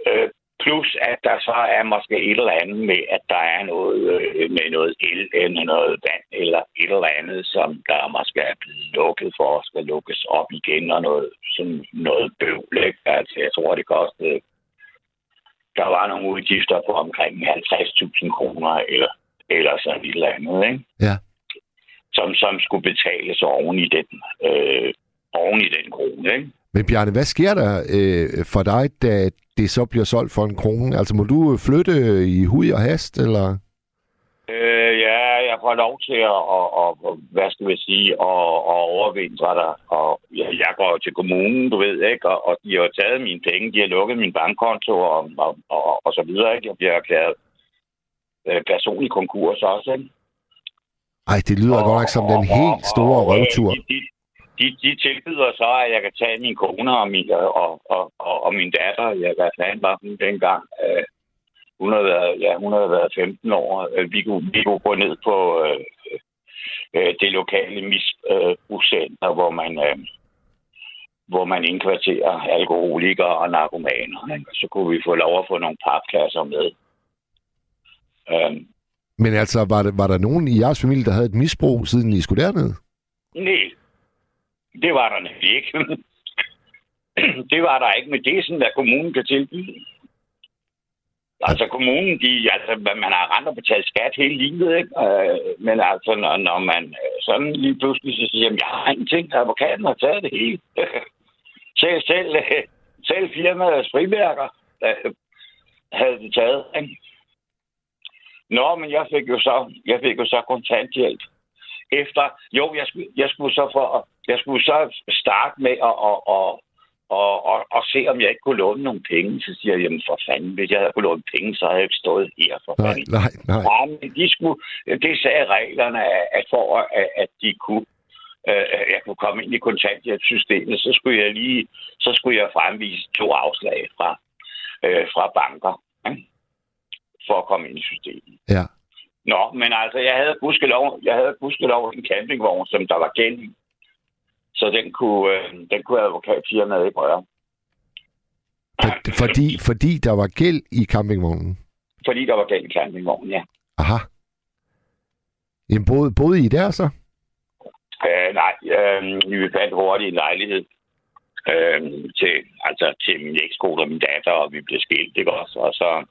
Øh, plus, at der så er måske et eller andet med, at der er noget øh, med noget el, øh, eller noget vand, eller et eller andet, som der måske er blevet lukket for, og skal lukkes op igen, og noget, sådan noget bøvl, ikke? Altså, jeg tror, det kostede der var nogle udgifter på omkring 50.000 kroner, eller, eller sådan et eller andet, ikke? Ja. Som, som skulle betales oven i den, øh, oven i den krone, ikke? Men Bjarne, hvad sker der øh, for dig, da det så bliver solgt for en krone? Altså, må du flytte i hud og hast, eller? Øh, ja, jeg får lov til at, og, og, hvad skal vi sige, at, at overvintre der. Og jeg, jeg går til kommunen, du ved, ikke? Og, og de har taget mine penge, de har lukket min bankkonto og, og, og, og så videre, ikke? Jeg bliver erklæret øh, personlig konkurs også, ikke? Ej, det lyder godt nok som den helt store røvtur. De, de, de, de tilbyder så, at jeg kan tage min kone og min, og, og, og, og min datter. Jeg, hvad fanden var hun dengang? Øh, hun har været, ja, hun har været 15 år. Øh, Vi kunne, vi kunne gå ned på øh, øh, det lokale misbrugscenter, hvor man, øh, hvor man indkvarterer alkoholikere og narkomaner. Ikke? Så kunne vi få lov at få nogle papklasser med. Øh, Men altså, var, det, var der nogen i jeres familie, der havde et misbrug, siden I skulle derned? Nej, det var der ikke. [clears throat] det var der ikke, men det er sådan, hvad kommunen kan tilbyde. Altså kommunen, de, altså, man har rent og betalt skat hele livet, ikke? Øh, men altså, når, når man øh, sådan lige pludselig så siger, jeg har ingenting, advokaten har taget det hele. [laughs] selv, selv, øh, selv firmaets frimærker øh, havde det taget, ikke? Nå, men jeg fik jo så, jeg fik jo så kontanthjælp. Efter, jo, jeg skulle, jeg skulle så for, jeg skulle så starte med at, at, at, at, at, at se, om jeg ikke kunne låne nogle penge. Så siger jeg, jamen for fanden, hvis jeg havde kunne låne penge, så havde jeg ikke stået her for Nej, fanden. nej, nej. Ja, men de skulle, det sagde reglerne, at- for at, at de kunne, øh, jeg kunne komme ind i kontanthjælpssystemet, så skulle jeg lige, så skulle jeg fremvise to afslag fra, øh, fra banker, ikke? For at komme ind i systemet. Ja. Nå, men altså, jeg havde gudskelov, jeg havde gudskelov en campingvogn, som der var gæld i. Så den kunne, øh, den kunne advokatfirmaet ikke røre. For, fordi, fordi der var gæld i campingvognen? Fordi der var gæld i campingvognen, ja. Aha. Jamen, boede, boede I der så? Øh, nej, øh, vi fandt hurtigt en lejlighed øh, til, altså, til min ekskone og min datter, og vi blev skilt, ikke også? Og så,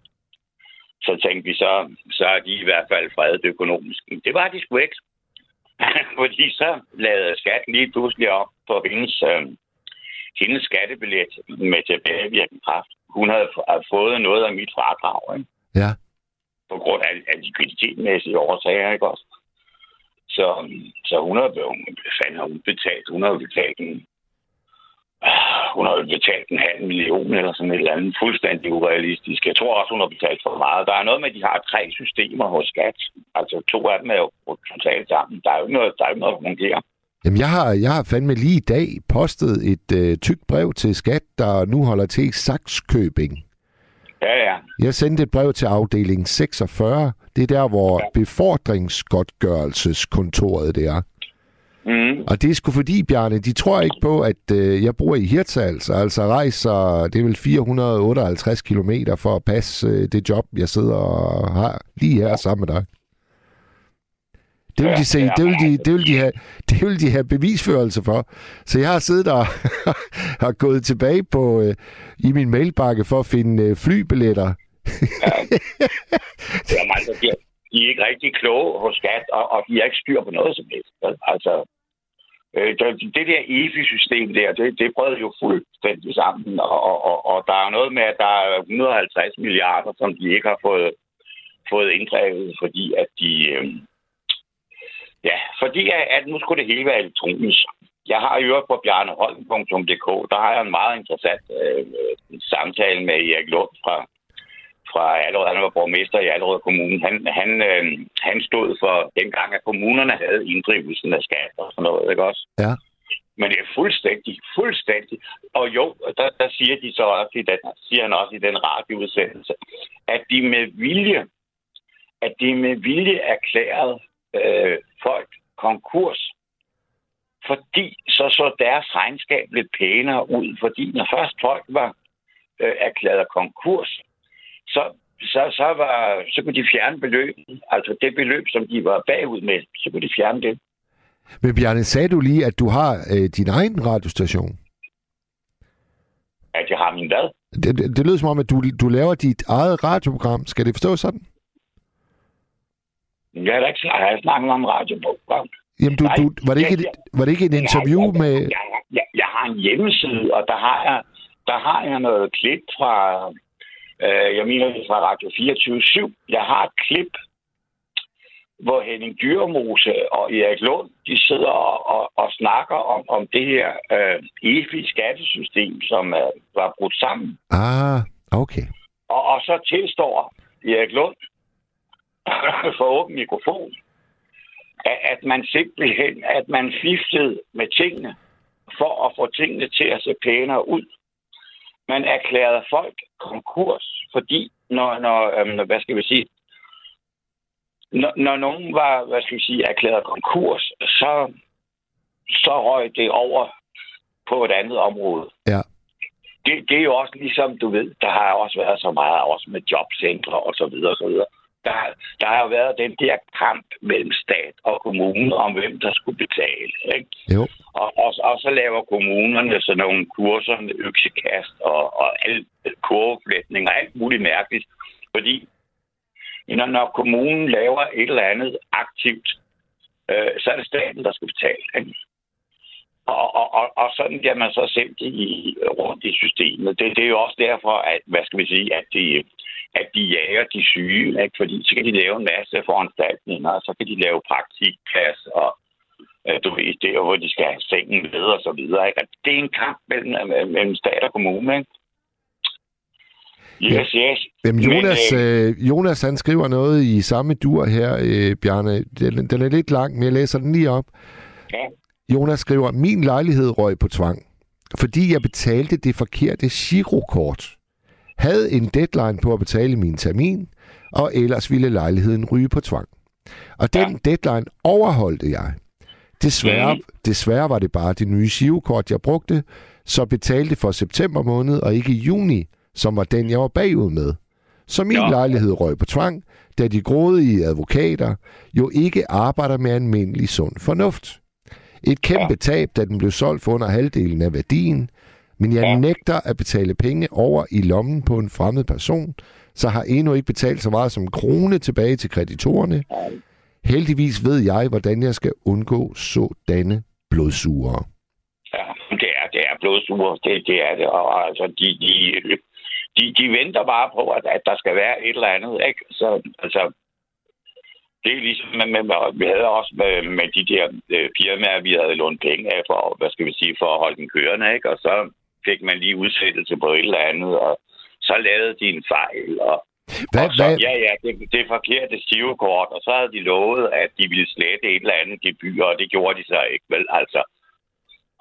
så tænkte vi, så, så er de i hvert fald fredet økonomisk. Men Det var de sgu ikke. [laughs] Fordi så lavede skat lige pludselig op på hendes, øh, hendes skattebillet med tilbagevirkende kraft. Hun havde fået noget af mit fradrag, ikke? Ja. på grund af, af likviditetsmæssige årsager, ikke også? Så, så hun har hun, har hun betalt, hun har betalt en, hun har jo betalt en halv million eller sådan et eller andet fuldstændig urealistisk. Jeg tror også, hun har betalt for meget. Der er noget med, at de har tre systemer hos skat. Altså to af dem er jo totalt sammen. Der er jo ikke noget, der, er ikke noget, der fungerer. Jamen, jeg har, jeg har fandme lige i dag postet et øh, tykt brev til Skat, der nu holder til i Saxkøbing. Ja, ja. Jeg sendte et brev til afdeling 46. Det er der, hvor befordringsgodtgørelseskontoret det er. Mm. Og det er sgu fordi, Bjarne, de tror ikke på, at øh, jeg bor i Hirtshals, og altså rejser, det er vel 458 kilometer for at passe øh, det job, jeg sidder og har lige her sammen med dig. Det vil de se, det vil de, det vil de have, [laughs] det vil de have bevisførelse for. Så jeg har siddet og [laughs] har gået tilbage på øh, i min mailbakke for at finde øh, flybilletter. Jamen, altså, de, er- de er ikke rigtig kloge hos skat, og, og de har ikke styr på noget som helst. Altså, Øh, det, der EFI-system der, det, det brød jo fuldstændig sammen, og, og, og, og der er noget med, at der er 150 milliarder, som de ikke har fået, fået inddrevet, fordi at de... Øh, ja, fordi at, at nu skulle det hele være elektronisk. Jeg har jo på bjarneholm.dk, der har jeg en meget interessant øh, samtale med Erik Lund fra, fra Allerød. Han var borgmester i Allerød Kommune. Han, han, øh, han stod for dengang, at kommunerne havde inddrivelsen af skat og sådan noget, ikke også? Ja. Men det er fuldstændig, fuldstændig. Og jo, der, der siger de så også i den, siger han også i den radioudsendelse, at de med vilje, at de med vilje erklærede øh, folk konkurs, fordi så så deres regnskab lidt pænere ud, fordi når først folk var øh, erklæret konkurs, så, så, så, var, så kunne de fjerne beløbet, altså det beløb, som de var bagud med, så kunne de fjerne det. Men Bjarne, sagde du lige, at du har øh, din egen radiostation? At jeg har min hvad? Det, det, det lyder som om, at du, du laver dit eget radioprogram. Skal det forstås sådan? Jeg har da ikke jeg har snakket om radioprogram. Jamen, du, Nej, du, var, det ikke jeg- var det ikke et interview jeg, med... Jeg, jeg, jeg har en hjemmeside, og der har jeg, der har jeg noget klip fra, øh, jeg mener det er fra Radio 24 Jeg har et klip, hvor Henning Dyrmose og Erik Lund, de sidder og, og, og snakker om, om det her øh, EFI skattesystem, som øh, var brudt sammen. Ah, okay. Og, og så tilstår Erik Lund [coughs] for åben mikrofon, at, at man simpelthen, at man fiftede med tingene, for at få tingene til at se pænere ud. Man erklærede folk konkurs, fordi når, når øhm, hvad skal vi sige, når, når nogen var, hvad skal vi sige, erklæret konkurs, så, så røg det over på et andet område. Ja. Det, det er jo også ligesom, du ved, der har også været så meget også med jobcentre og så videre og så videre. Der, der har jo været den der kamp mellem stat og kommune om, hvem der skulle betale. Ikke? Jo. Og, og, og så laver kommunerne sådan nogle kurser med øksekast og, og al kurveflætning og alt muligt mærkeligt. Fordi når, når kommunen laver et eller andet aktivt, øh, så er det staten, der skal betale. Ikke? Og, og, og, og sådan bliver man så sendt i, rundt i systemet. Det, det er jo også derfor, at, hvad skal vi sige, at de, at de jager de syge, ikke? fordi så kan de lave en masse foranstaltninger, og så kan de lave praktikplads, og du ved, det er hvor de skal have sengen med, og så videre. Ikke? Og det er en kamp mellem, mellem stat og kommune. Ikke? Yes, yes. Jamen, Jonas, Men, øh, øh, Jonas han skriver noget i samme dur her, øh, Bjarne. Den, den er lidt lang, men jeg læser den lige op. ja. Jonas skriver, min lejlighed røg på tvang, fordi jeg betalte det forkerte girokort. Havde en deadline på at betale min termin, og ellers ville lejligheden ryge på tvang. Og den ja. deadline overholdte jeg. Desværre, Mhm. desværre var det bare det nye girokort, jeg brugte, så betalte for september måned og ikke juni, som var den, jeg var bagud med. Så min Ja. lejlighed røg på tvang, da de grådige advokater jo ikke arbejder med almindelig sund fornuft. Et kæmpe ja. tab, da den blev solgt for under halvdelen af værdien, men jeg ja. nægter at betale penge over i lommen på en fremmed person, så har endnu ikke betalt så meget som krone tilbage til kreditorerne. Heldigvis ved jeg, hvordan jeg skal undgå sådanne blodsugere. Ja, det er, det er blodsure. Det, det er det. Og altså, de, de, de, de venter bare på, at, at der skal være et eller andet. Ikke? Så, altså, det er ligesom, med, med, med, vi havde også med, med de der øh, firmaer, vi havde lånt penge af for, hvad skal vi sige, for at holde den kørende, ikke? Og så fik man lige udsættelse på et eller andet, og så lavede de en fejl, og, hvad, og så, hvad, ja, ja, det, det forkerte stivekort, og så havde de lovet, at de ville slette et eller andet gebyr, og det gjorde de så ikke, vel, altså.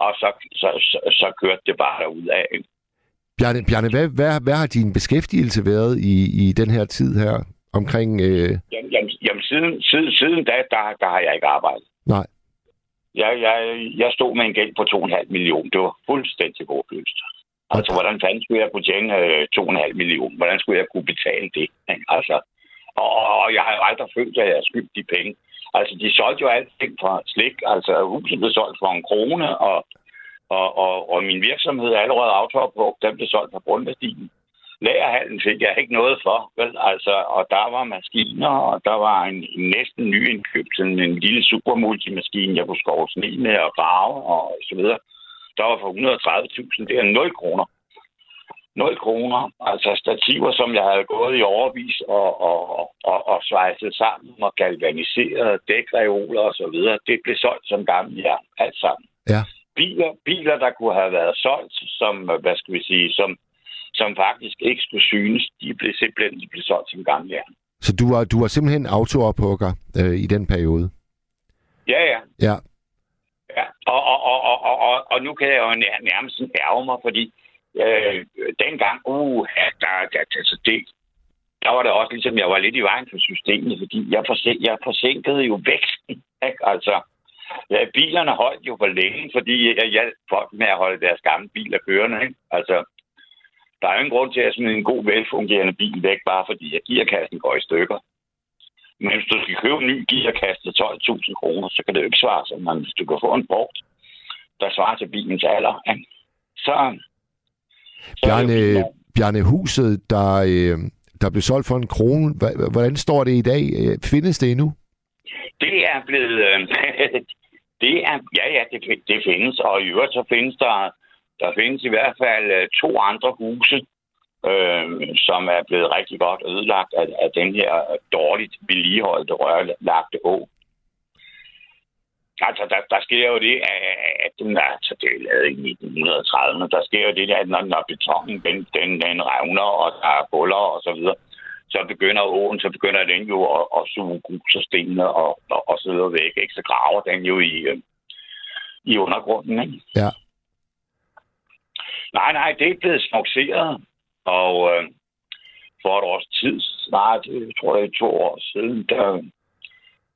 Og så, så, så, så kørte det bare ud af. Bjarne, Bjarne hvad, hvad, hvad har din beskæftigelse været i, i den her tid her omkring... Øh, Jamen, jamen, jamen siden, siden, siden da, der, der har jeg ikke arbejdet. nej, Jeg, jeg, jeg stod med en gæld på 2,5 millioner. Det var fuldstændig håbløst. Altså, hvordan fanden skulle jeg kunne tjene øh, 2,5 millioner? Hvordan skulle jeg kunne betale det? ikke? Altså, og, og jeg har jo aldrig følt, at jeg har skyldt de penge. Altså, de solgte jo alting fra slik. Altså, huset blev solgt for en krone, og, og, og, og min virksomhed er allerede autoopbrugt. Den blev solgt for grundværdien. Lagerhallen fik jeg ikke noget for, vel? Altså, og der var maskiner, og der var en, en næsten ny indkøb, sådan en lille supermultimaskine, jeg kunne skove sne med og farve og så videre. Der var for 130.000, det er 0 kroner. 0 kroner, altså stativer, som jeg havde gået i overvis og, og, og, og svejset sammen og galvaniseret, dækreoler og så videre. Det blev solgt som gammel jern, alt sammen. Ja. Biler, biler, der kunne have været solgt, som, hvad skal vi sige, som, som faktisk ikke skulle synes, de blev simpelthen de blev solgt som gammel jern. så du var, du var simpelthen autoophugger øh, i den periode? Ja, ja. Ja. Ja, og, og, og, og, og, og, og nu kan jeg jo nær- nærmest ærge mig, fordi øh, dengang, uh, ja, der, der, der, altså, det, der var det også ligesom, jeg var lidt i vejen for systemet, fordi jeg, forsin, jeg forsinkede jo væksten. Ikke? Altså, ja, bilerne holdt jo for længe, fordi jeg hjalp folk med at holde deres gamle biler kørende. Ikke? Altså, der er jo ingen grund til at smide en god, velfungerende bil væk, bare fordi jeg gearkassen går i stykker. Men hvis du skal købe en ny gearkasse til 12.000 kroner, så kan det jo ikke svare sig. Men hvis du kan få en brugt, der svarer til bilens alder, ikke? så... så Bjarne. Bjarne Huset, der, øh, der blev solgt for en krone. Hvordan står det i dag? Øh, Findes det endnu? Det er blevet... Øh, [laughs] det er, ja, ja, det, det findes. Og i øvrigt så findes der... Der findes i hvert fald to andre huse, øh, som er blevet rigtig godt ødelagt af, af den her dårligt vedligeholdte rørlagte å. Altså, der, der sker jo det, at- den, altså, det er lavet i 1930'erne, der sker jo det, at når, når betonen den, den, den revner, og der er huller og så videre, så begynder åen, så begynder den jo at, at suge grus og stenene og, og, og så videre væk, ikke? Så graver den jo i, øh, i undergrunden, ikke? Ja. Nej, nej, det er blevet smukseret, og øh, for et års tid, snart, jeg tror det er to år siden, der,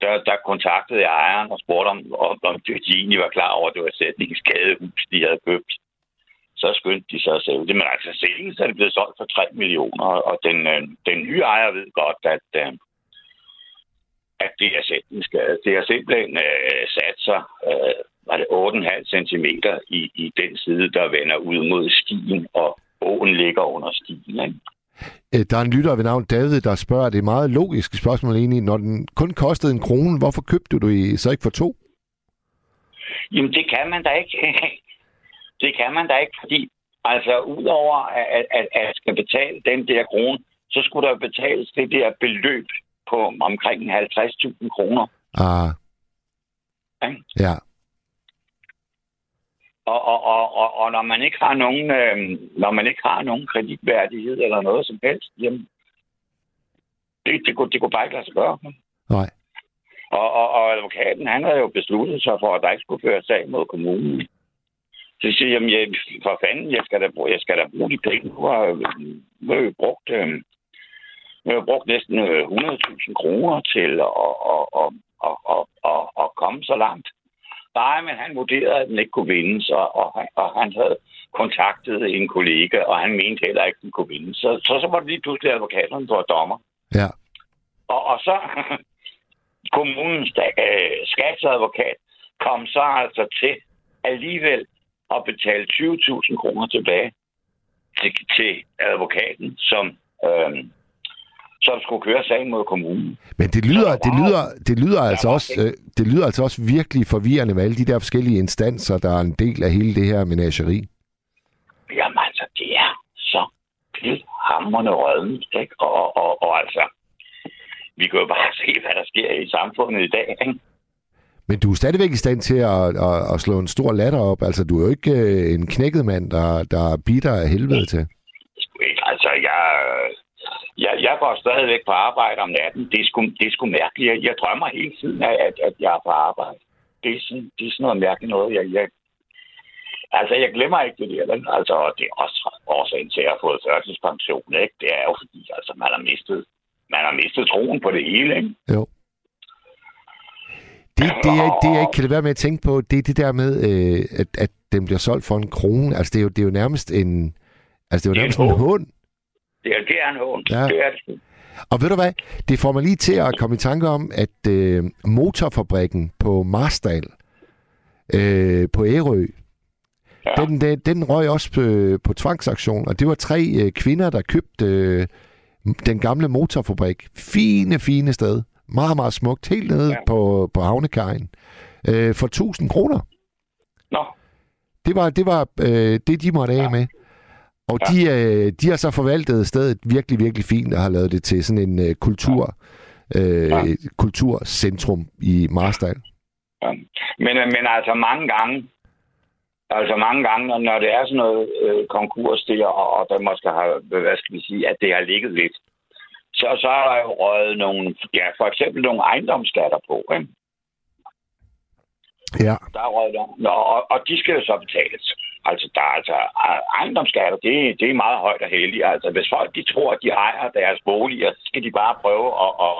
der, der kontaktede jeg ejeren og spurgte, om, om, om de egentlig var klar over, at det var et sætningsskadehus, de havde købt. Så skyndte de sig at sælge det. Men altså, senest er det blevet solgt for 3 millioner, og den, øh, den nye ejer ved godt, at, øh, at det er sætningsskade. Det har simpelthen øh, sat sig, øh, var det 8,5 cm i, i den side, der vender ud mod stien, og åen ligger under stien. Ikke? Øh, Der er en lytter ved navn David, der spørger, det er meget logisk spørgsmål egentlig. Når den kun kostede en krone, hvorfor købte du i så ikke for to? Jamen, det kan man da ikke. [laughs] det kan man da ikke, fordi altså, udover at, at, at, skal betale den der krone, så skulle der betales det der beløb på omkring 50.000 kroner. Ah, ja. Og, og, og, og, og når man ikke har nogen, øh, når man ikke har nogen kreditværdighed eller noget som helst, jamen, det, det, kunne, det kunne bare ikke lade sig gøre. Nej. Og, og, og advokaten, han havde jo besluttet sig for, at der ikke skulle føre sag mod kommunen. Så jeg siger, jamen, jeg, for fanden, jeg skal da, jeg skal da bruge de penge. Nu har, jeg jo brugt, øh, har brugt næsten øh, 100.000 kroner til at, at, at, at, at, at, at komme så langt. Nej, men han vurderede, at den ikke kunne vinde, så, og, han, og han havde kontaktet en kollega, og han mente heller ikke, at den kunne vinde. Så, så, så var det lige pludselig advokaterne, der var dommer. Ja. Og, og så [laughs] kommunens øh, skatsadvokat kom så altså til alligevel at betale 20.000 kroner tilbage til, til advokaten, som, øh, som skulle køre sagen mod kommunen. Men det lyder, det lyder, det lyder altså også, øh, det lyder altså også virkelig forvirrende med alle de der forskellige instanser, der er en del af hele det her menageri. Jamen altså, det er så hammerende rødent, ikke? Og, og, og, og altså, vi kan jo bare [laughs] se, hvad der sker i samfundet i dag, ikke? Men du er stadigvæk i stand til at, at, at slå en stor latter op. Altså, du er jo ikke øh, en knækket mand, der, der bitter af helvede til. Altså, jeg, jeg, går stadigvæk på arbejde om natten. Det er sgu, det er sgu mærkeligt. Jeg, jeg drømmer hele tiden af, at, at jeg er på arbejde. Det er sådan, det er sådan noget mærkeligt noget. Jeg, jeg, altså, jeg glemmer ikke det der. Altså, og det er også årsagen til, at jeg har fået førtidspension. Ikke? Det er jo fordi, altså, man har mistet, man har mistet troen på det hele. Ikke? Jo. Det, det, jeg, det, jeg ikke kan lade være med at tænke på, det er det der med, øh, at, at den bliver solgt for en krone. Altså, det er jo, det er jo nærmest en... Altså, det er jo Det nærmest en en hund. Det er, det er en hånd. Ja. Det er det. Og ved du hvad? Det får mig lige til at komme i tanke om, at øh, motorfabrikken på Marstal, øh, på Ærø, ja. den, den, den røg også på, på tvangsaktion, og det var tre øh, kvinder, der købte øh, den gamle motorfabrik. Fine, fine sted. Meget, meget smukt. Helt nede ja. på, på havnekajen. Øh, for 1000 kroner. Nå. Det var, det var øh, det, de måtte af ja. med. Og ja. de, øh, de har så forvaltet stedet virkelig, virkelig fint og har lavet det til sådan en øh, kultur, øh, ja. kulturcentrum i Marstal. Ja. Men, øh, men altså mange gange, altså mange gange, når, når det er sådan noget øh, konkurs der, og, og der måske har, hvad skal vi sige, at det har ligget lidt, så, så er der jo røget nogle, ja, for eksempel nogle ejendomsskatter på, ikke? Ja. Der er røget. Nå, og, og de skal jo så betales. Altså, der altså ejendomsskatter, det, det er meget højt og heldigt. Altså, hvis folk de tror, at de ejer deres boliger, så skal de bare prøve at, at,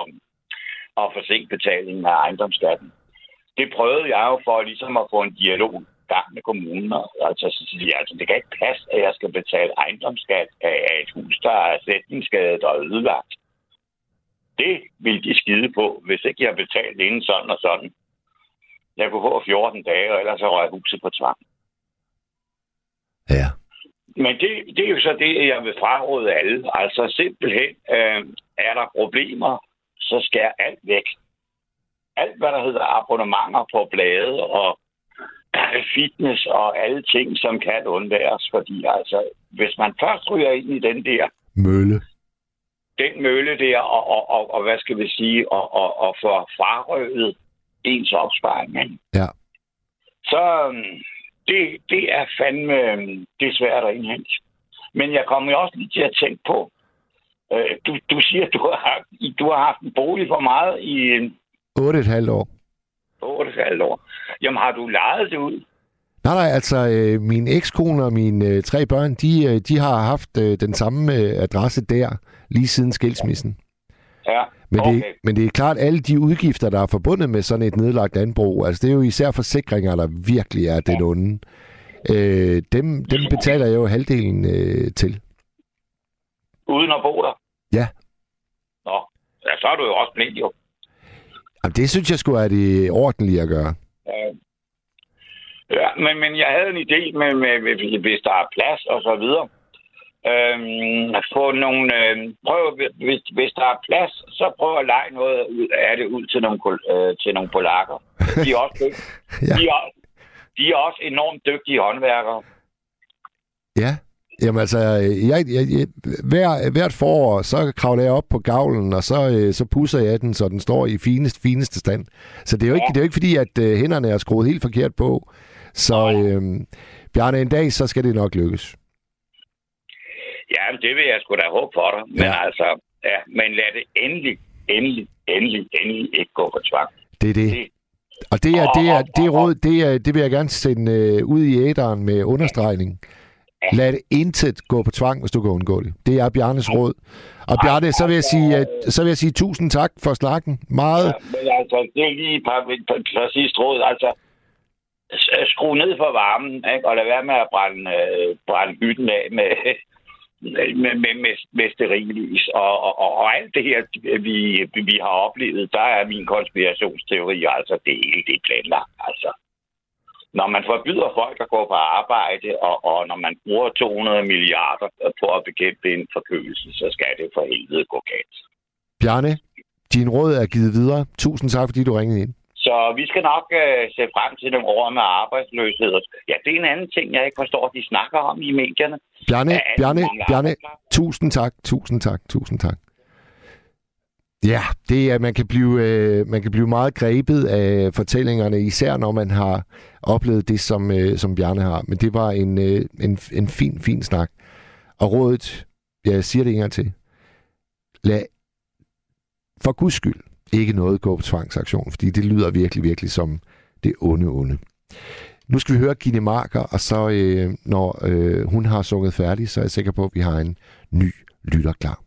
at forsinke betalingen af ejendomsskatten. Det prøvede jeg jo for ligesom at få en dialog gang med kommunen. Altså, så siger jeg, altså, det kan ikke passe, at jeg skal betale ejendomsskat af af et hus, der er sætningsskadet og ødelagt. Det vil de skide på, hvis ikke jeg har betalt inden sådan og sådan. Jeg kunne få 14 dage, og ellers så røg huset på tvang. Ja. Men det, det er jo så det, jeg vil fraråde alle. Altså simpelthen, øh, er der problemer, så skær alt væk. Alt, hvad der hedder abonnementer på blade og [clears throat] fitness og alle ting, som kan undværes. Fordi altså, hvis man først ryger ind i den der Mølle. den mølle der, og, og, og, og hvad skal vi sige, og, og, og få frarøvet ens opsparing? Ja. så øhm, det, det er fandme øhm, det er svært at indhente. Men jeg kommer jo også lige til at tænke på, øh, du, du siger, at du har, haft, du har haft en bolig for meget i en 8,5 år. 8,5 år. Jamen har du lejet det ud? Nej, nej, altså øh, min ekskone og mine øh, tre børn, de, øh, de har haft øh, den samme øh, adresse der, lige siden skilsmissen. Ja, Men, okay. det, men det er klart, at alle de udgifter, der er forbundet med sådan et nedlagt landbrug, altså det er jo især forsikringer, der virkelig er den onde. Øh, dem, dem betaler jeg jo halvdelen øh, til. Uden at bo der? Ja. Nå, ja, så er du jo også blind jo. Jamen, det synes jeg skulle er det ordentligt at gøre. Ja. Ja, men, men jeg havde en idé med, med, med hvis der er plads og så videre. Øhm, få nogle, øh, prøv, hvis, hvis der er plads, så prøv at lege noget ud af det ud til nogle, øh, til nogle polakker. De er også, [laughs] Ja. de er, de er også enormt dygtige håndværkere. Ja. Jamen altså, jeg, jeg, jeg, hver, hvert forår, så kravler jeg op på gavlen, og så, øh, så pusser jeg den, så den står i finest, fineste stand. Så det er jo ikke, det er jo ikke fordi, at øh, hænderne er skruet helt forkert på. Så øh, Bjarne, en dag, så skal det nok lykkes. Ja, det vil jeg sgu da håbe for dig. Men ja. altså, ja, men lad det endelig, endelig, endelig, endelig ikke gå for tvang. Det er det. Og det er, det er, det er råd, det, er, det vil jeg gerne sende øh, ud i æderen med understregning. Lad det intet gå på tvang, hvis du kan undgå det. Det er Bjarnes råd. Og Bjarne, så vil jeg sige, øh, så vil jeg sige tusind tak for snakken. Meget. Ja, men altså, det er lige et præcist råd. Altså, s- skru ned for varmen, ikke? og lad være med at brænde, øh, brænde hytten af med, med, med, med, med sterillys. Og, og, og, og alt det her, vi, vi har oplevet, der er min konspirationsteori, altså det hele det er planlagt. Altså, når man forbyder folk at gå på arbejde, og, og når man bruger 200 milliarder på at bekæmpe en forkølelse, så skal det for helvede gå galt. Bjarne, din råd er givet videre. Tusind tak, fordi du ringede ind. Så vi skal nok øh, se frem til nogle år med arbejdsløshed. Ja, det er en anden ting, jeg ikke forstår, de snakker om i medierne. Bjarne, er Bjarne, Bjarne, tusind tak, tusind tak, tusind tak. Ja, det er, man kan blive, øh, man kan blive meget grebet af fortællingerne, især når man har oplevet det, som, øh, som Bjarne har. Men det var en, øh, en, en fin, fin snak. Og rådet, jeg siger det en gang til, lad for guds skyld ikke noget gå på tvangsaktion, fordi det lyder virkelig, virkelig som det onde, onde. Nu skal vi høre Gine Marker, og så øh, når øh, hun har sunget færdig, så er jeg sikker på, at vi har en ny lytter klar.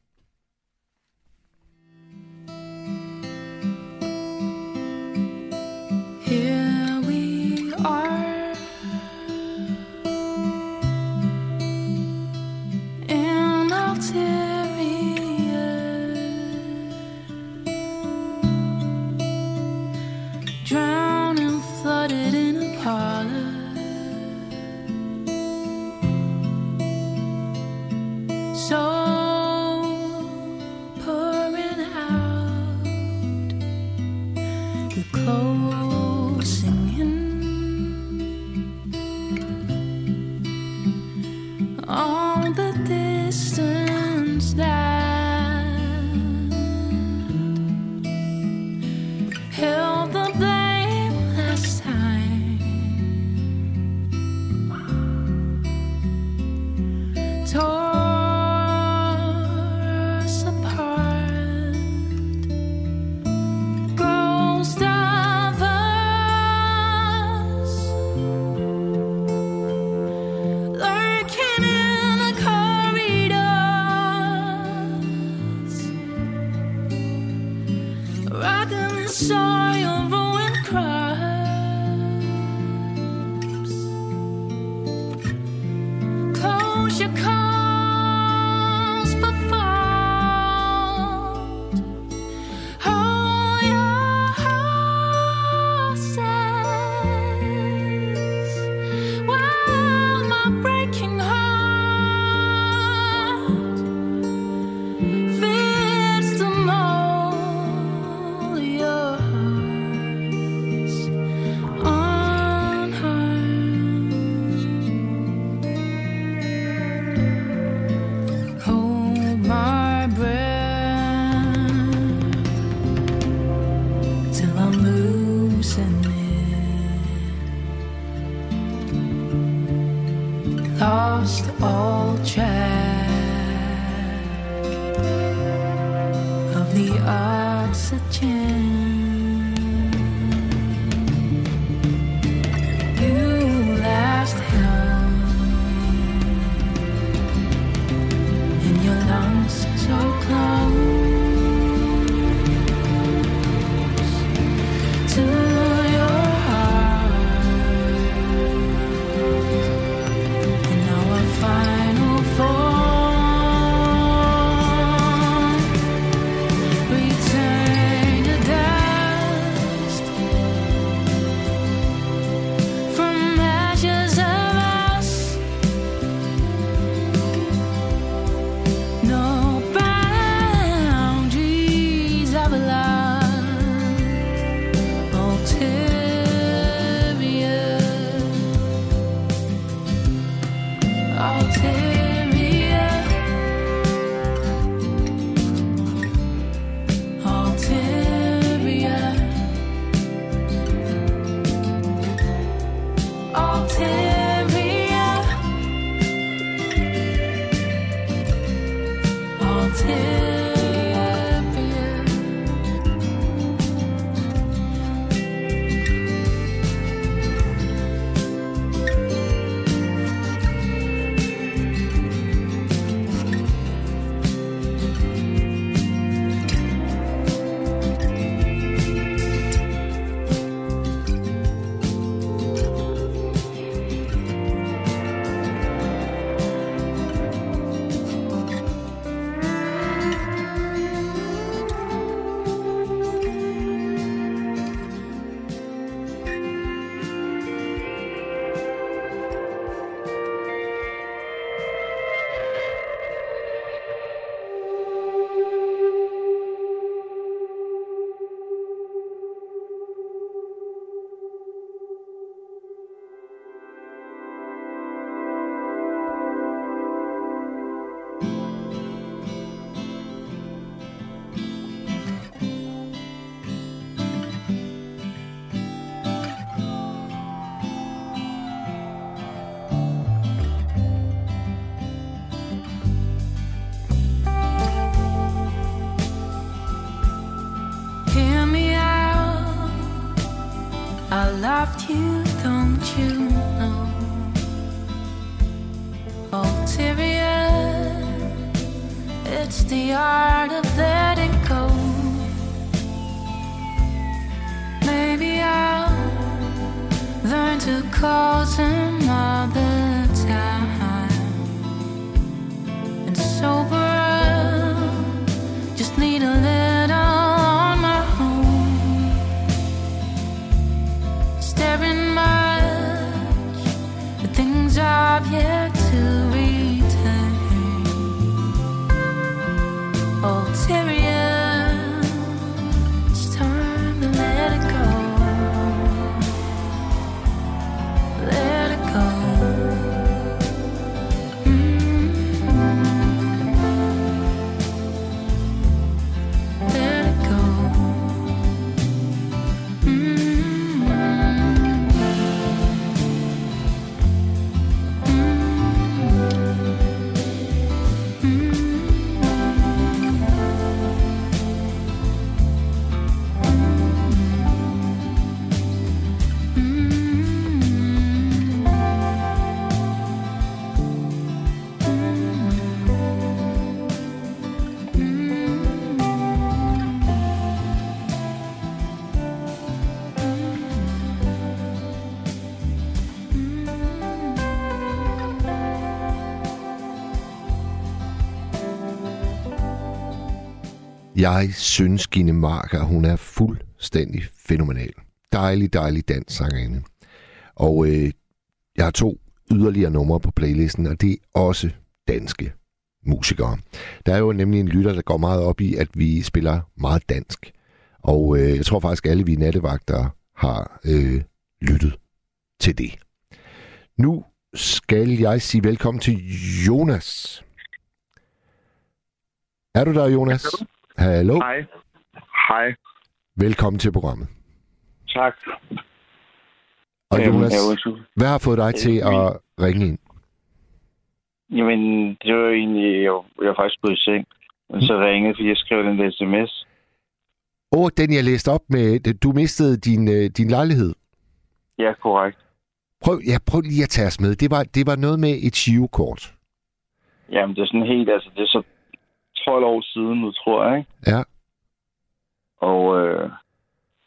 Jeg synes, Gine Marker, hun er fuldstændig fænomenal. Dejlig, dejlig dansk sangerinde. Og øh, jeg har to yderligere numre på playlisten, og det er også danske musikere. Der er jo nemlig en lytter, der går meget op i, at vi spiller meget dansk. Og øh, jeg tror faktisk, alle vi nattevagter har øh, lyttet til det. Nu skal jeg sige velkommen til Jonas. Er du der, Jonas? Hallo. Hej. Hej. Velkommen til programmet. Tak. Og Øhm, Jonas, hvad har fået dig til at ringe ind? Jamen, det var egentlig, jeg, jeg var faktisk gået i seng. Men så ringede, fordi jeg skrev den der sms. Åh, oh, den jeg læste op med, du mistede din, øh, din lejlighed. Ja, korrekt. Prøv, ja, prøv lige at tage os med. Det var, det var noget med et shivekort. Jamen, det er sådan helt, altså, det er så 12 år siden nu, tror jeg, ikke? Ja. Og øh,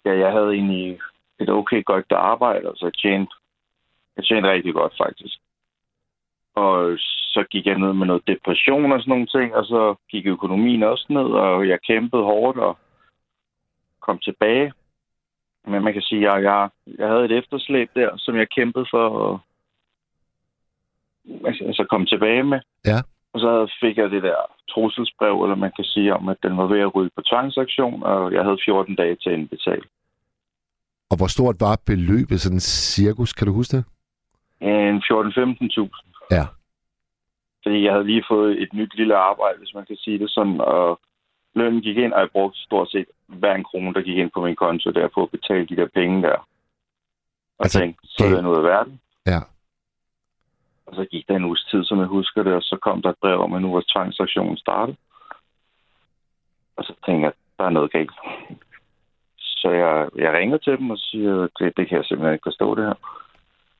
ja, jeg havde egentlig et okay godt arbejde, og så tjente, jeg tjente rigtig godt, faktisk. Og så gik jeg ned med noget depression og sådan nogle ting, og så gik økonomien også ned, og jeg kæmpede hårdt og kom tilbage. Men man kan sige, at jeg, jeg havde et efterslæb der, som jeg kæmpede for at altså, altså komme tilbage med. Ja. Og så fik jeg det der trusselsbrev, eller man kan sige om, at den var ved at ryge på tvangsaktion, og jeg havde 14 dage til at indbetale. Og hvor stort var beløbet, sådan cirkus, kan du huske det? En 14-15.000. Ja. Fordi jeg havde lige fået et nyt lille arbejde, hvis man kan sige det sådan, og lønnen gik ind, og jeg brugte stort set hver en krone, der gik ind på min konto der på at betale de der penge der. Og altså, tænkte, så er det noget af verden. Ja. Og så gik der en uges tid, som jeg husker det, og så kom der et brev om, at nu var tvangsaktionen startet. Og så tænkte jeg, der er noget galt. Så jeg, jeg ringer til dem og siger, det, det kan jeg simpelthen ikke forstå det her.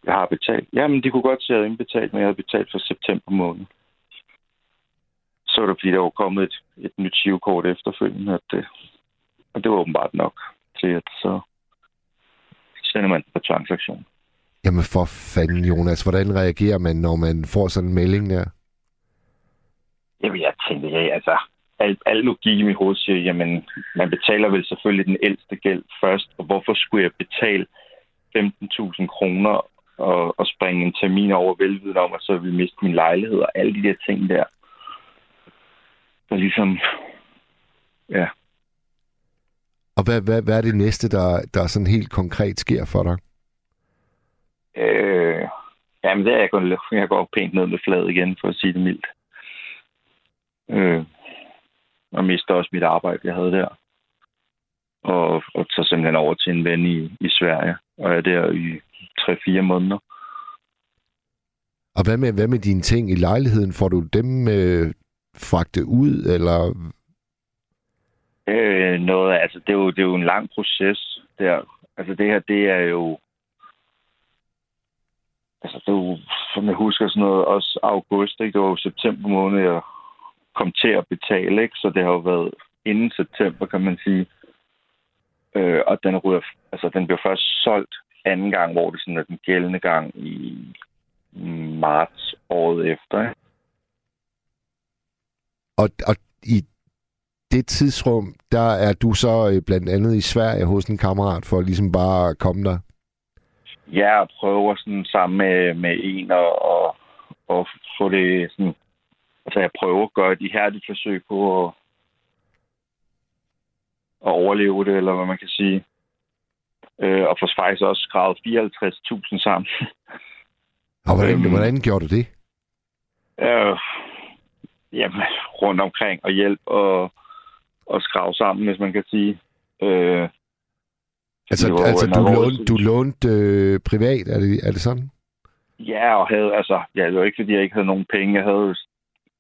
Jeg har betalt. Jamen, de kunne godt se, at jeg havde indbetalt, men jeg havde betalt for september måned. Så var det, fordi der var kommet et, et nyt chivkort efterfølgende, at det, og det var åbenbart nok til, at så sender man på tvangsaktion. Jamen for fanden, Jonas. Hvordan reagerer man, når man får sådan en melding der? Jamen, jeg tænkte, ja, altså, al, al logik i mit hoved siger, jamen, man betaler vel selvfølgelig den ældste gæld først, og hvorfor skulle jeg betale 15.000 kroner og, og springe en termin over velviden om, at så vil miste min lejlighed og alle de der ting der. Så ligesom, ja, Og hvad, hvad, hvad er det næste, der, der sådan helt konkret sker for dig? Øh, jamen, det er jeg går, [laughs] jeg går pænt ned med fladet igen, for at sige det mildt. Øh, og mister også mit arbejde, jeg havde der. Og, og tager simpelthen over til en ven i, i Sverige, og er der i 3-4 måneder. Og hvad med, hvad med dine ting i lejligheden? Får du dem øh, fragtet ud, eller... Øh, noget, altså, det er, jo, det er jo en lang proces der. Altså, det her, det er jo... Altså, det var, som jeg husker, sådan noget, også august, ikke? Det var jo september måned, jeg kom til at betale, ikke? Så det har jo været inden september, kan man sige. Øh, og den, ryger, altså, den blev først solgt anden gang, hvor det sådan er den gældende gang i marts året efter, ikke? Og, og i det tidsrum, der er du så øh, blandt andet i Sverige hos en kammerat for ligesom bare at komme der. Ja, og prøver sådan sammen med, med en og, og, og få det sådan... Altså, jeg prøver at gøre de her forsøg på at, at overleve det, eller hvad man kan sige. Øh, og får faktisk også skrevet 54.000 sammen. Og hvordan, øhm, hvordan gjorde du det? Øh, jamen, rundt omkring og hjælp og, og skrave sammen, hvis man kan sige. Øh, Altså, var altså du, lånte, du lånte øh, privat, er det, er det sådan? Ja, og havde, altså, ja, det var ikke, fordi jeg ikke havde nogen penge. Jeg havde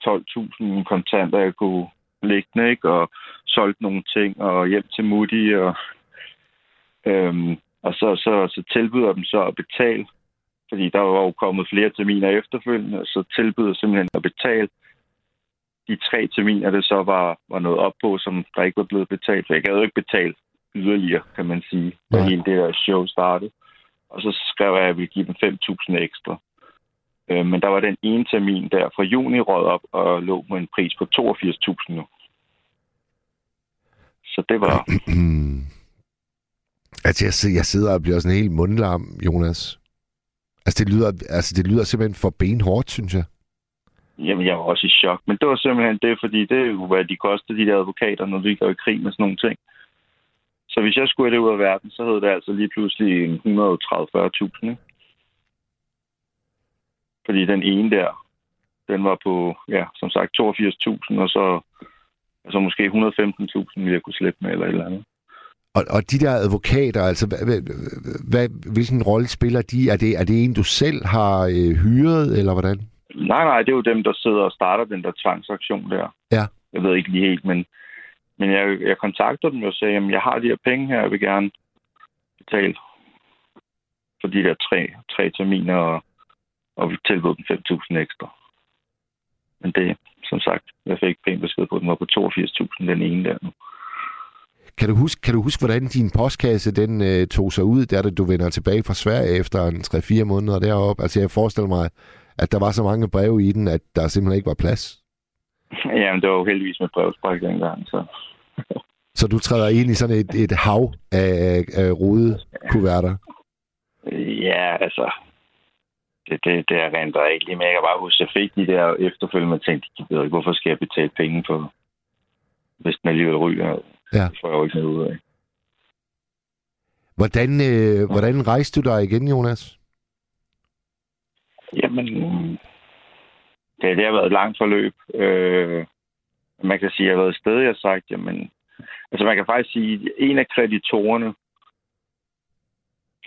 12.000 kontanter, jeg kunne liggende, ikke? Og solgt nogle ting, og hjem til Moody, og, øhm, og så, så, så tilbyder dem så at betale, fordi der var jo kommet flere terminer efterfølgende, så tilbyder simpelthen at betale de tre terminer, det så var, var noget op på, som der ikke var blevet betalt. For jeg havde jo ikke betalt yderligere, kan man sige, da hele det her show startede. Og så skrev jeg, at jeg ville give dem 5.000 ekstra. Øh, men der var den ene termin der fra juni råd op og lå på en pris på 82.000 nu. Så det var... [clears throat] altså, jeg, sidder- jeg sidder og bliver sådan helt mundlam, Jonas. Altså, det lyder, altså, det lyder simpelthen for benhårdt, synes jeg. Jamen, jeg var også i chok. Men det var simpelthen det, fordi det er jo, hvad de koster, de der advokater, når de går i krig med sådan nogle ting. Så hvis jeg skulle have det ud af verden, så havde det altså lige pludselig en 130-40.000, ikke? Fordi den ene der, den var på, ja, som sagt, 82.000, og så altså måske 115.000 ville jeg kunne slippe med, eller et eller andet. Og, og de der advokater, altså, hvad, hvad, hvilken rolle spiller de? Er det, er det en, du selv har øh, hyret, eller hvordan? Nej, nej, det er jo dem, der sidder og starter den der tvangsaktion der. Ja. Jeg ved ikke lige helt, men, men jeg, jeg kontakter dem og siger, at jeg har de her penge her, jeg vil gerne betale for de der tre, tre terminer, og, og vi tilbød dem 5.000 ekstra. Men det, som sagt, jeg fik pænt besked på, at den var på 82.000, den ene der nu. Kan du huske, kan du huske hvordan din postkasse den øh, tog sig ud, der da du vender tilbage fra Sverige efter en 3-4 måneder deroppe? Altså, jeg forestiller mig, at der var så mange breve i den, at der simpelthen ikke var plads. [laughs] Jamen, det var jo heldigvis med brevspræk dengang, så... Så du træder ind i sådan et, et hav af, af, af rode kuverter. Ja, altså... Det, det, det er rent lige, men jeg kan bare huske, at jeg fik de der efterfølgende, og tænkte, jeg ved ikke, hvorfor skal jeg betale penge for, hvis den alligevel ryger? Ja. Det får jeg jo ikke noget ud af. Hvordan, øh, hvordan rejste du dig igen, Jonas? Jamen, det, det har været et langt forløb. Øh, man kan sige, at jeg har været sted, jeg har sagt, jamen, altså man kan faktisk sige, at en af kreditorerne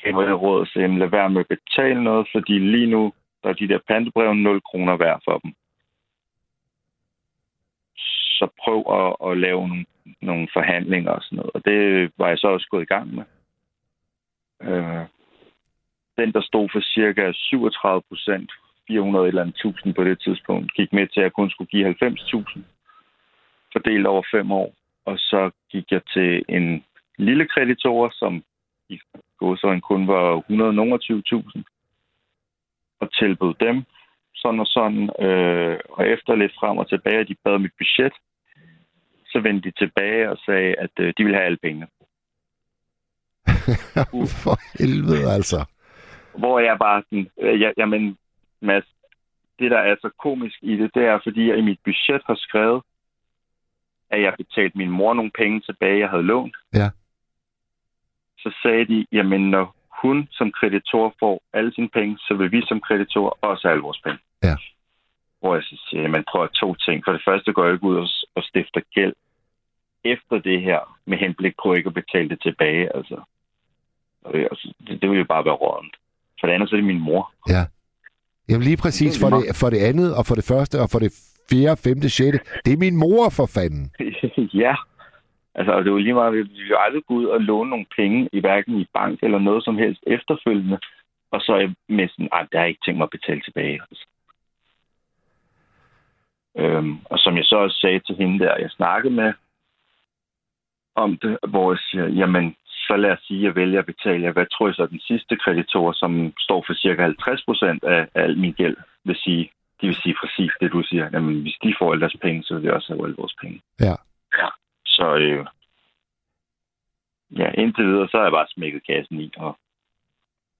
gav mig det råd at lad være med at betale noget, fordi lige nu, der er de der pantebrev 0 kroner værd for dem. Så prøv at, at lave nogle, nogle forhandlinger og sådan noget. Og det var jeg så også gået i gang med. Øh, den, der stod for cirka 37 procent, 400 eller andet tusind på det tidspunkt, gik med til, at jeg kun skulle give 90.000 fordelt over fem år. Og så gik jeg til en lille kreditor, som i gåsøjne kun var 120.000, og tilbød dem sådan og sådan. Øh, og efter lidt frem og tilbage, de bad mit budget, så vendte de tilbage og sagde, at øh, de ville have alle pengene. [laughs] For helvede, altså. Hvor jeg bare sådan, øh, ja, jamen, Mads, det der er så komisk i det, det er, fordi jeg i mit budget har skrevet, at jeg betalte min mor nogle penge tilbage, jeg havde lånt. Ja. Så sagde de, jamen når hun som kreditor får alle sine penge, så vil vi som kreditor også have alle vores penge. Ja. Hvor jeg så siger, man prøver to ting. For det første går jeg ikke ud og, og stifter gæld efter det her, med henblik på ikke at betale det tilbage. Altså. Det, det, det vil jo bare være rådent. For det andet så er det min mor. Ja. Jamen lige præcis for det, for det andet, og for det første, og for det fjerde, femte, sjette. Det er min mor for fanden. [laughs] ja. Altså, det er jo lige meget, vi vil jo aldrig gå ud og låne nogle penge, i hverken i bank eller noget som helst efterfølgende, og så er med sådan, at der er ikke tænkt mig at betale tilbage. Altså. Øhm, og som jeg så også sagde til hende der, jeg snakkede med om det, hvor jeg siger, jamen, så lad os sige, at jeg vælger at betale jer. Hvad tror jeg så, den sidste kreditor, som står for cirka 50 procent af, af al min gæld, vil sige, de vil sige præcis det, du siger. Jamen, hvis de får alle deres penge, så vil vi også have alle vores penge. Ja. Ja. Så øh, ja, indtil videre, så har jeg bare smækket kassen i, og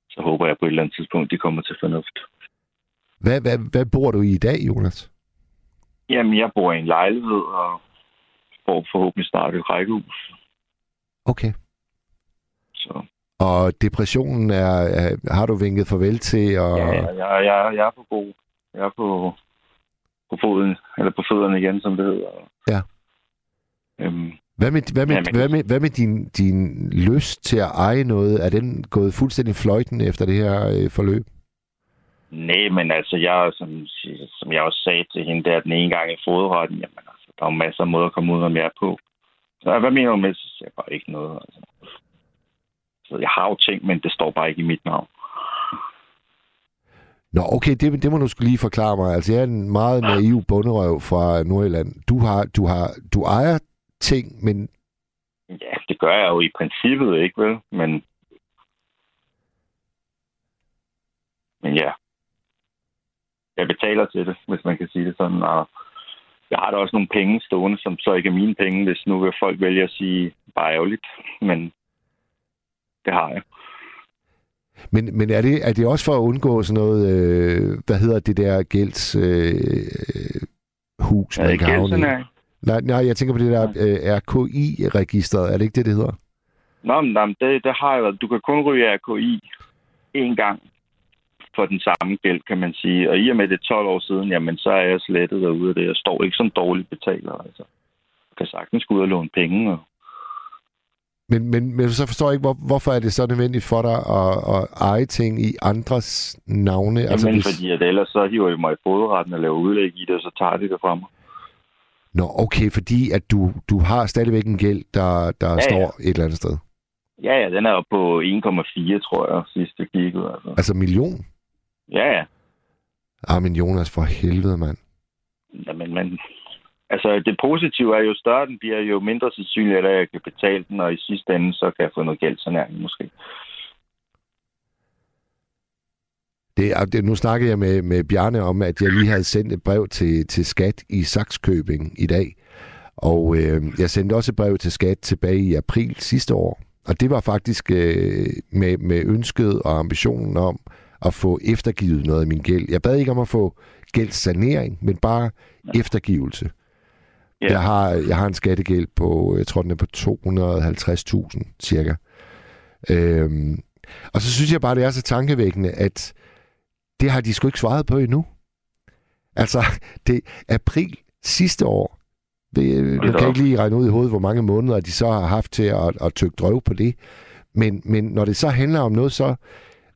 så håber jeg på et eller andet tidspunkt, de kommer til fornuft. Hvad, hvad, hvad bor du i i dag, Jonas? Jamen, jeg bor i en lejlighed, og får forhåbentlig snart et rækkehus. Okay. Så Og depressionen er, er har du vinket farvel til? Og... ja, jeg, jeg, jeg er på god. Jeg er på, på foden, eller på fødderne igen, som det hedder. Ja. Øhm, Hvad med, hvad med, Jamen- hvad med, hvad med din, din lyst til at eje noget? Er den gået fuldstændig fløjten efter det her øh, forløb? Nej, men altså, jeg, som, som jeg også sagde til hende, der den ene gang i fodretten, jamen altså, der er jo masser af måder at komme ud, jeg er på. Så hvad mener du med, så siger jeg bare ikke noget. Altså. Så jeg har jo ting, men det står bare ikke i mit navn. Nå, okay, det, det må du skulle lige forklare mig. Altså, jeg er en meget naiv bunderøv fra Nordjylland. Du har, du har, du ejer ting, men Ja, det gør jeg jo i princippet ikke, vel? Men, men ja, jeg betaler til det, hvis man kan sige det sådan. Og jeg har da også nogle penge stående, som så ikke er mine penge, hvis nu vil folk vælge at sige, bare ærgerligt. Men det har jeg. Men, men er, det, er det også for at undgå sådan noget, øh, hvad hedder det der gælds øh, hus, Er man kan havne? Nej, nej, jeg tænker på det der øh, RKI-registret. Er det ikke det, det hedder? Nå, men jamen, det, det har jeg. Du kan kun ryge RKI én gang for den samme gæld, kan man sige. Og i og med det er 12 år siden, jamen, så er jeg slettet derude af det. Jeg står ikke som dårlig betaler, altså. Jeg kan sagtens gå ud og låne penge. Og... Men, men, men så forstår jeg ikke, hvor, hvorfor er det så nødvendigt for dig at, at eje ting i andres navne? Altså, jamen, hvis... fordi at ellers så hiver jeg mig i fodretten og laver udlæg i det, og så tager de det fra mig. Nå, okay, fordi at du, du har stadigvæk en gæld, der, der Ja, ja, ja. står et eller andet sted. Ja, ja, den er jo på 1,4, tror jeg, sidst jeg kiggede. Altså. Altså million? Ja, ja. Ah, men Jonas, for helvede, mand. Jamen, men, altså, det positive er jo større den bliver, jo mindre sandsynligt er det, at jeg kan betale den, og i sidste ende, så kan jeg få noget gældssanering måske. Det, det, nu snakkede jeg med, med Bjarne om, at jeg lige havde sendt et brev til, til Skat i Saxkøbing i dag. Og øh, jeg sendte også et brev til Skat tilbage i april sidste år. Og det var faktisk øh, med, med ønsket og ambitionen om at få eftergivet noget af min gæld. Jeg bad ikke om at få gældssanering, men bare eftergivelse. Ja. Jeg, har, jeg har en skattegæld på, jeg tror den er på 250.000 cirka. Øhm, og så synes jeg bare, det er så tankevækkende, at det har de sgu ikke svaret på endnu. Altså, [laughs] det er april sidste år. Det, nu da kan jeg ikke lige regne ud i hovedet, hvor mange måneder de så har haft til at, at tykke drøv på det. Men, men når det så handler om noget så,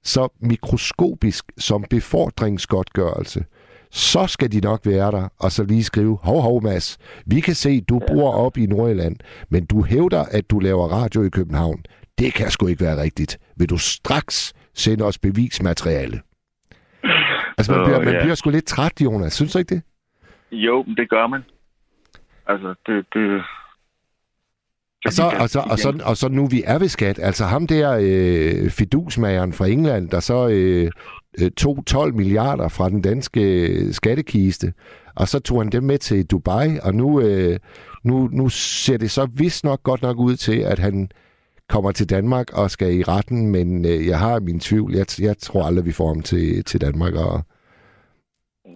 så mikroskopisk som befordringsgodtgørelse, så skal de nok være der, og så lige skrive, hov, hov, Mads, vi kan se, du bor op i Nordjylland, men du hævder, at du laver radio i København. Det kan sgu ikke være rigtigt. Vil du straks sende os bevismateriale? [laughs] Altså, man bliver, man ja. bliver sgu lidt træt, Jonas. Synes du ikke det? Jo, men det gør man. Altså, det... det Og så, og, så, og, så, og så nu vi er ved skat, altså ham der øh, fidusmageren fra England, der så øh, tog 12 milliarder fra den danske øh, skattekiste, og så tog han dem med til Dubai, og nu, øh, nu, nu ser det så vist nok godt nok ud til, at han kommer til Danmark og skal i retten, men øh, jeg har min tvivl. Jeg, jeg tror aldrig, vi får ham til, til Danmark. Og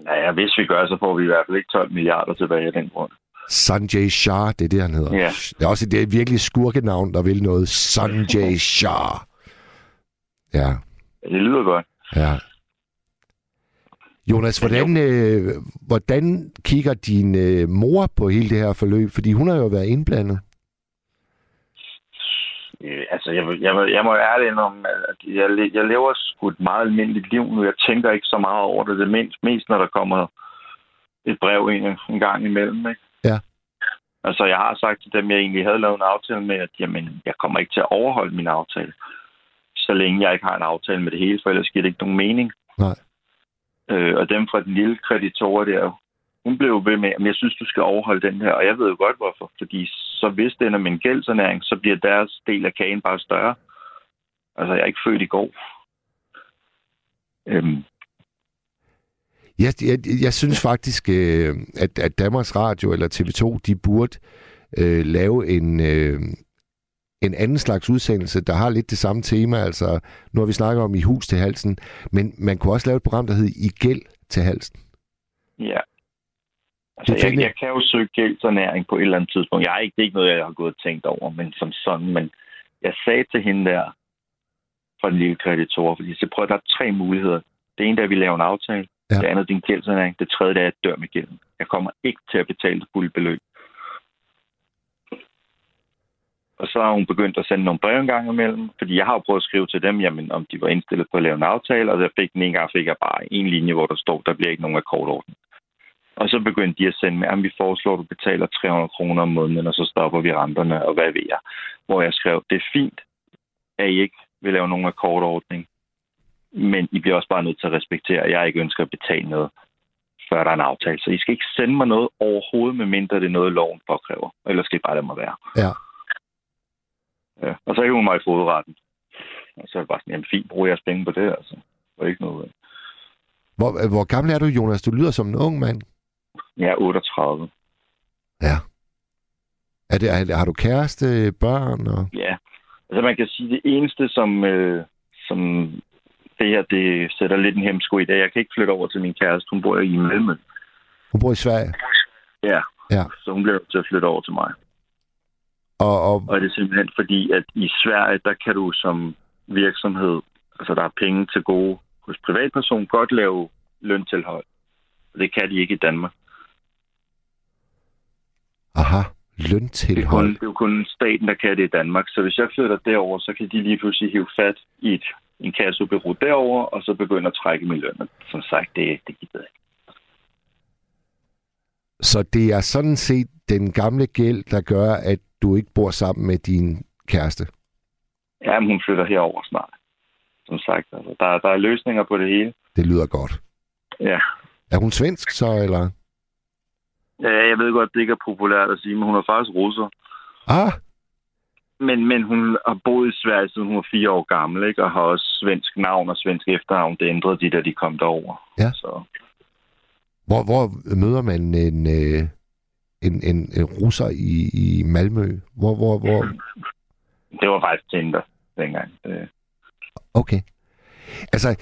Ja, hvis vi gør, så får vi i hvert fald ikke 12 milliarder tilbage af den grund. Sanjay Shah, det er det, han hedder. Ja. Det er også det er virkelig skurkenavn, der vil noget. Sanjay [laughs] Shah. Ja. Det lyder godt. Ja. Jonas, hvordan, øh, hvordan kigger din øh, mor på hele det her forløb? Fordi hun har jo været indblandet. Øh, altså, jeg, jeg, jeg må ærligt indrømme, at jeg, jeg lever sgu et meget almindeligt liv nu. Jeg tænker ikke så meget over det. Det mest, mest når der kommer et brev en, en gang imellem. Ikke? Ja. Altså, jeg har sagt til dem, jeg egentlig havde lavet en aftale med, at jamen, jeg kommer ikke til at overholde min aftale, så længe jeg ikke har en aftale med det hele, for ellers giver det ikke nogen mening. Nej. Øh, og dem fra den lille kreditor der, hun blev jo ved med, at jeg synes, du skal overholde den her. Og jeg ved jo godt, hvorfor. Fordi så hvis det ender med en gældsernæring, så bliver deres del af kagen bare større. Altså, jeg er ikke født i går. Øhm, Jeg, jeg, jeg synes faktisk, øh, at, at Danmarks Radio eller TV2, de burde øh, lave en, øh, en anden slags udsendelse, der har lidt det samme tema. Altså, nu har vi snakket om i hus til halsen, men man kunne også lave et program, der hed I gæld til halsen. ja. Altså, Det jeg, finder- jeg kan jo søge gældsernæring på et eller andet tidspunkt. Jeg er ikke, det er ikke noget, jeg har gået og tænkt over, men som sådan. Men jeg sagde til hende der, fra den lille kreditor, fordi så prøv, der er tre muligheder. Det ene er, at vi laver en aftale. Ja. Det andet er din gældsernæring. Det tredje er, at jeg dør med gælden. Jeg kommer ikke til at betale det fulde beløb. Og så har hun begyndt at sende nogle brev en gang imellem, fordi jeg har jo prøvet at skrive til dem, jamen, om de var indstillet på at lave en aftale, og der fik den en gang fik jeg bare en linje, hvor der stod, der bliver ikke nogen akkordordning. Og så begyndte de at sende med, at vi foreslår, at du betaler 300 kroner om måneden, og så stopper vi renterne, og hvad ved jeg. Hvor jeg skrev, det er fint, at I ikke vil lave nogen akkordordning, men I bliver også bare nødt til at respektere, at jeg ikke ønsker at betale noget, før der er en aftale. Så I skal ikke sende mig noget overhovedet, medmindre det er noget, loven påkræver. Ellers skal I bare lade mig være. Ja. Ja. Og så hævde hun mig i fodretten. Og så er det bare sådan, jamen fint, brug jeres penge på det, altså. Det er ikke noget. Hvor, hvor gammel er du, Jonas? Du lyder som en ung mand. Jeg er 38. Er det, er, har du kæreste, børn? Og... Ja, altså man kan sige, det eneste, som, øh, som det her, det sætter lidt en hemsko i dag. Jeg kan ikke flytte over til min kæreste. Hun bor i Malmø. Hun bor i Sverige? Ja, Ja. så hun bliver til at flytte over til mig. Og, og, Og det er simpelthen fordi, at i Sverige, der kan du som virksomhed, altså der er penge til gode hos privatperson, godt lave løntilhold. Det kan de ikke i Danmark. aha, er, løntilhold. det er jo kun staten, der kan det i Danmark. Så hvis jeg flytter derover, så kan de lige pludselig hive fat i et, en kassebureau derover, og så begynde at trække min løn. Som sagt, det, det gider jeg ikke. Så det er sådan set den gamle gæld, der gør, at du ikke bor sammen med din kæreste. Ja, men hun flytter herover snart. Som sagt, altså, der, der er løsninger på det hele. Det lyder godt. Ja. Er hun svensk så, eller? ja, jeg ved godt, det ikke er populært at sige, men hun er faktisk russer. Ah, Men, men hun har boet i Sverige, siden hun var fire år gammel, ikke? og har også svensk navn og svensk efternavn. Det ændrede de, da de kom derover. Ja. Så, hvor, hvor møder man en, øh, en, en, en russer i, i Malmø? Hvor, hvor, hvor? [laughs] det var faktisk Tinder dengang. Det, Okay. Altså,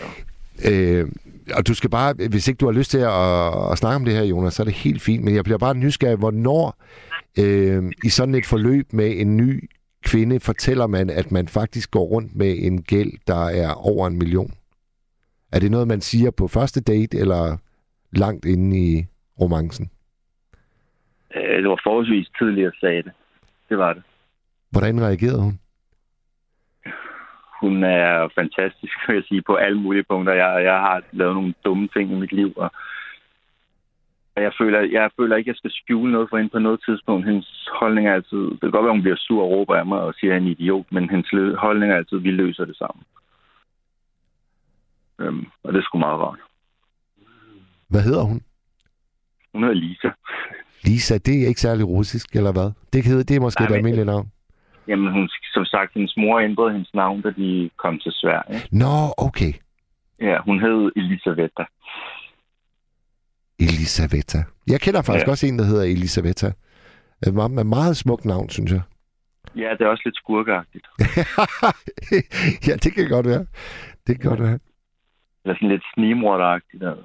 øh, og du skal bare, hvis ikke du har lyst til at, at snakke om det her, Jonas, så er det helt fint, men jeg bliver bare nysgerrig, hvornår øh, i sådan et forløb med en ny kvinde fortæller man, at man faktisk går rundt med en gæld, der er over en million? Er det noget, man siger på første date, eller langt inde i romancen? øh, det var forholdsvis tidligt, at sagde det. Det var det. Hvordan reagerede hun? Hun er fantastisk, vil jeg sige, på alle mulige punkter. Jeg, jeg har lavet nogle dumme ting i mit liv, og jeg føler, jeg føler ikke, at jeg skal skjule noget for hende på noget tidspunkt. Hendes holdning er altid... Det kan godt være, hun bliver sur og råber af mig og siger, at jeg er en idiot, men hendes holdning er altid, at vi løser det sammen. Øhm, og det er sgu meget rart. Hvad hedder hun? Hun hedder Lisa. Lisa, det er ikke særlig russisk, eller hvad? Det, hedder, det er måske Nej, et almindeligt navn. Jamen, hun, som sagt, hendes mor ændrede hendes navn, da de kom til Sverige. Nå, okay. Ja, hun hed Elisaveta. Elisaveta. Jeg kender faktisk ja. Ja. også en, der hedder Elisaveta. Med meget smukt navn, synes jeg. Ja, det er også lidt skurkeagtigt. [laughs] ja, det kan godt være. Det kan godt være. Eller sådan lidt snimorderagtigt. Altså.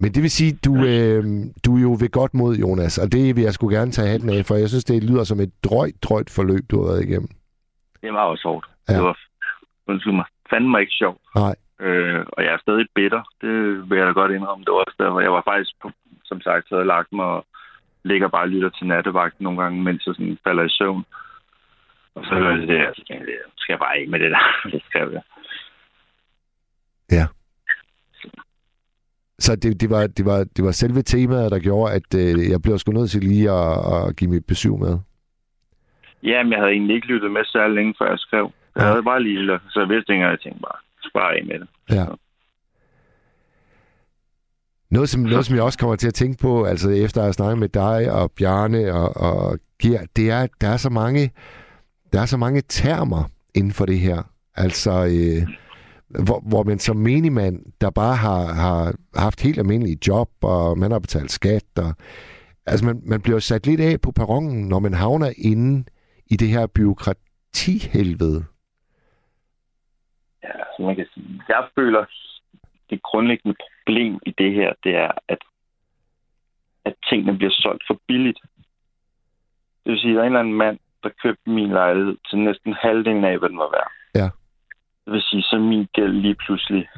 Men det vil sige, du, øh, du er jo ved godt mod, Jonas, og det vil jeg skulle gerne tage hatten af, for jeg synes, det lyder som et drøjt, drøjt forløb, du har været igennem. Det var også hårdt. Ja. Det var undskyld mig, fandme ikke sjovt. Nej. Øh, og jeg er stadig bitter. Det vil jeg da godt indrømme. Det var også der, hvor jeg var faktisk, på, som sagt, havde lagt mig og ligger bare og lytter til nattevagt nogle gange, mens jeg sådan falder i søvn. Og så hører jeg det der, så tænker jeg, skal jeg bare ikke med det der. [laughs] det skrev jeg. Ja. Så det, det, var, det, var, det var selve temaet, der gjorde, at øh, jeg blev sgu nødt til lige at, at give mit besøg med. Jamen, jeg havde egentlig ikke lyttet med særlig længe, før jeg skrev. Jeg Ja. havde bare lige, så jeg vidste ikke, jeg tænkte bare, spare af med det. Ja. Noget som, noget, som jeg også kommer til at tænke på, altså efter at have snakket med dig og Bjarne og, og Gert, det er, at der er så mange, der er så mange termer inden for det her. Altså, øh, hvor, hvor man som menigmand, der bare har, har haft helt almindelige job, og man har betalt skat, og, altså man, man bliver sat lidt af på perronen, når man havner inde i det her byråkratihelvede. Ja, så man kan sige, jeg føler, det grundlæggende problem i det her, det er, at, at tingene bliver solgt for billigt. Det vil sige, at der er en eller anden mand, der købte min lejlighed til næsten halvdelen af, hvad den var værd. Det vil sige, så min gæld lige pludselig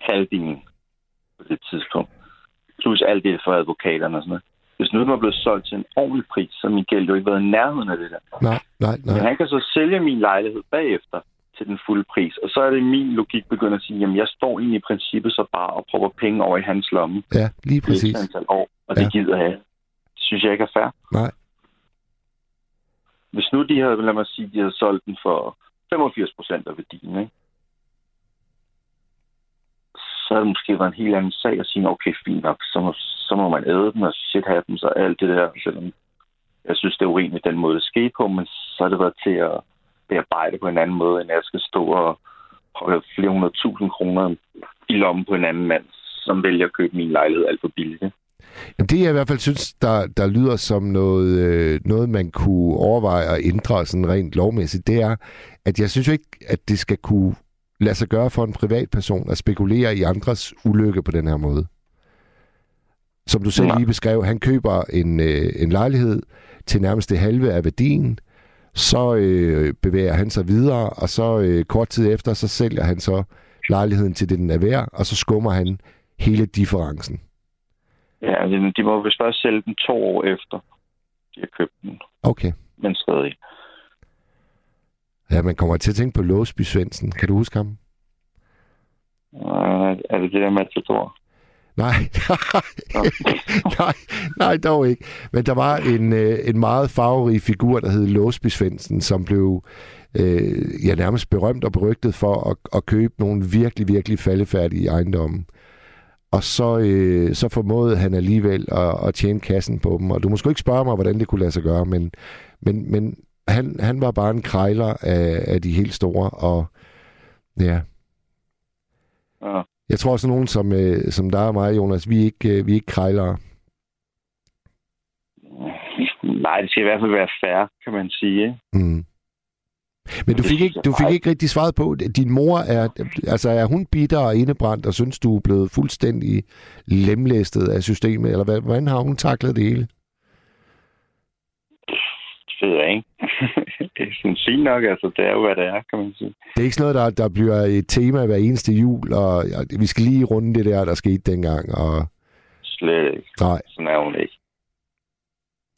halvdelen på det tidspunkt. Plus alt det for advokaterne og sådan noget. Hvis nu den var blevet solgt til en ordentlig pris, så min gæld jo ikke været i nærheden af det der. Nej, nej, Men nej. han kan så sælge min lejlighed bagefter til den fulde pris. Og så er det min logik begynder at sige, jamen jeg står egentlig i princippet så bare og prøver penge over i hans lomme. Ja, lige præcis. antal år, og det Ja. gider jeg. Det synes jeg ikke er fair. Nej. Hvis nu de havde, lad mig sige, de havde solgt den for 85 procent af værdien, ikke? så havde det måske været en helt anden sag at sige, okay, fint nok, så må, så må man æde den og shit happens og alt det der, selvom jeg synes, det er urimeligt den måde, det skete på, men så har det været til at bearbejde på en anden måde, end jeg skal stå og holde flere hundrede tusind kroner i lommen på en anden mand, som vælger at købe min lejlighed alt for billigt. Jamen, det jeg i hvert fald synes, der, der lyder som noget, øh, noget, man kunne overveje at ændre sådan rent lovmæssigt, det er, at jeg synes jo ikke, at det skal kunne lade sig gøre for en privatperson at spekulere i andres ulykke på den her måde. Som du selv Nej. lige beskrev, han køber en, øh, en lejlighed til nærmest det halve af værdien, så øh, bevæger han sig videre, og så øh, kort tid efter, så sælger han så lejligheden til det, den er værd, og så skummer han hele differencen. Ja, de, må vist først sælge den to år efter, de har købt den. Okay. Men stadig. Ja, man kommer til at tænke på Låsby Svendsen. Kan du huske ham? Uh, er det det der Matador? Nej, [laughs] [laughs] nej, nej, dog ikke. Men der var en, øh, en meget farverig figur, der hed Låsby Svendsen, som blev øh, ja, nærmest berømt og berygtet for at, at købe nogle virkelig, virkelig faldefærdige ejendomme. Og så, øh, så formåede han alligevel at, at tjene kassen på dem. Og du må sgu ikke spørge mig, hvordan det kunne lade sig gøre, men, men, men han, han var bare en krejler af, af de helt store. Og ja, Ja. jeg tror også nogen som, øh, som dig og mig, Jonas, vi er ikke, øh, vi er ikke krejlere. Nej, det skal i hvert fald være fair, kan man sige. Mm. Men du fik, ikke, du fik ikke rigtig svaret på, din mor er, altså er hun bitter og indebrændt, og synes, du er blevet fuldstændig lemlæstet af systemet, eller hvad, hvordan har hun taklet det hele? Det ved jeg ikke. [laughs] det er sådan fint nok, altså det er jo, hvad det er, kan man sige. Det er ikke sådan noget, der, der bliver et tema hver eneste jul, og og vi skal lige runde det der, der skete dengang, og Slet ikke. nej, Sådan er hun ikke.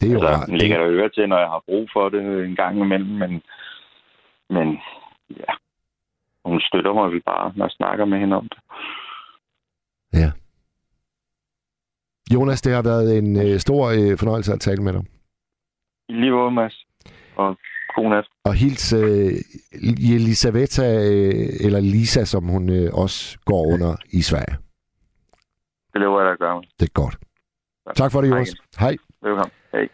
det er jo altså, rart. den ligger der øre til, når jeg har brug for det en gang imellem, men, men ja, hun støtter mig vi bare, når jeg snakker med hende om det. Ja. Jonas, det har været en øh, stor øh, fornøjelse at tale med dig. I lige måde, Mads. Og god nat. Og hils øh, Elisaveta, øh, eller Lisa, som hun øh, også går under i Sverige. Det lover jeg at gøre. Det er godt. Tak for det, Hej Jonas. igen. Hej. Velkommen. Hej.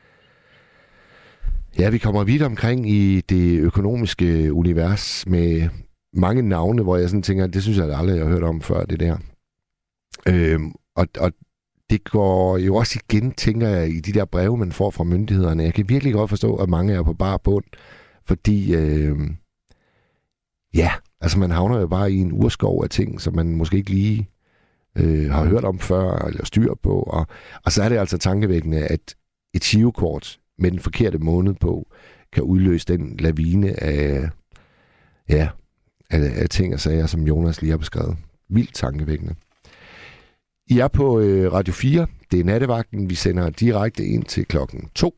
Ja, vi kommer vidt omkring i det økonomiske univers med mange navne, hvor jeg sådan tænker, det synes jeg aldrig, jeg har hørt om før, det der. Øhm, og, og det går jo også igen, tænker jeg, i de der breve, man får fra myndighederne. Jeg kan virkelig godt forstå, at mange er på bar bund, fordi øh, ja, altså man havner jo bare i en urskov af ting, som man måske ikke lige øh, har hørt om før, eller styr på. Og, og så er det altså tankevækkende, at et chivekort med den forkerte måned på, kan udløse den lavine af, ja, af, af ting og sager, som Jonas lige har beskrevet. Vildt tankevækkende. I er på øh, Radio 4. Det er nattevagten. Vi sender direkte ind til klokken 2.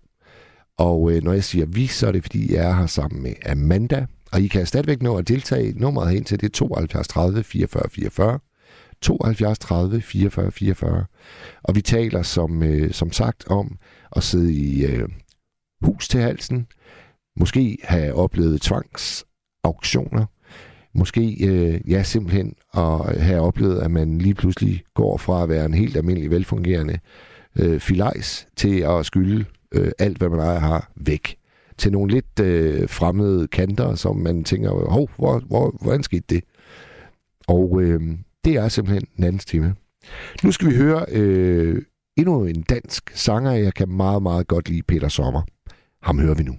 Og øh, når jeg siger vi, så er det fordi, jeg er her sammen med Amanda. Og I kan stadigvæk nå at deltage. Nummeret hen til det er 72 30 44 44. 72 30 44 44. Og vi taler som, øh, som sagt om at sidde i øh, hus til halsen. Måske have oplevet tvangsauktioner. Måske øh, ja, simpelthen at have oplevet, at man lige pludselig går fra at være en helt almindelig velfungerende øh, filajs til at skylde øh, alt, hvad man ejer har, væk. Til nogle lidt øh, fremmede kanter, som man tænker, hov, hvor, hvor, hvordan skete det? Og øh, det er simpelthen en anden time. Nu skal vi høre øh, endnu en dansk sanger. Jeg kan meget, meget godt lide Peter Sommer. Ham hører vi nu.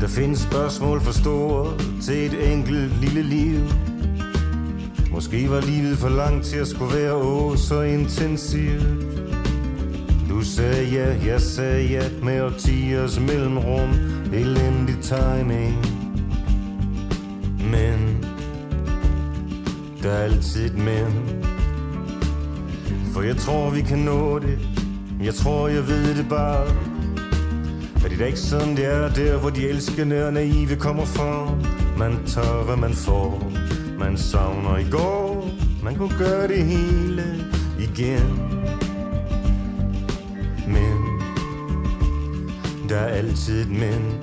Der findes spørgsmål for store til et enkelt lille liv. Måske var livet for langt til at skulle være åh så intensivt. Du sagde ja, jeg sagde ja med årtiers mellemrum. Elendig timing. Men der er altid et men. For jeg tror, vi kan nå det. Jeg tror, jeg ved det bare. Er det da ikke sådan, det er der, hvor de elskende og naive kommer fra? Man tager, hvad man får. Man savner i går. Man kunne gøre det hele igen. Men der er altid et men.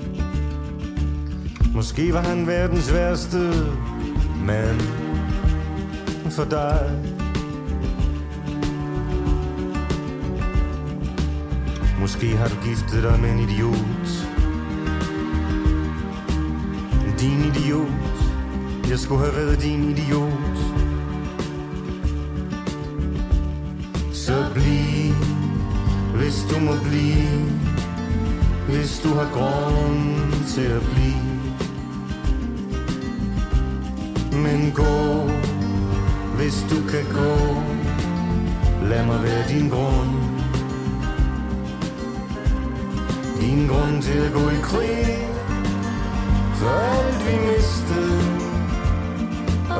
Måske var han verdens værste mand for dig. Måske har du giftet dig med en idiot. Din idiot. Jeg skulle have været din idiot. Så bliv, hvis du må blive. Hvis du har grund til at blive. Men gå, hvis du kan gå. Lad mig være din grund. Din grund til at gå i krig For alt vi mistede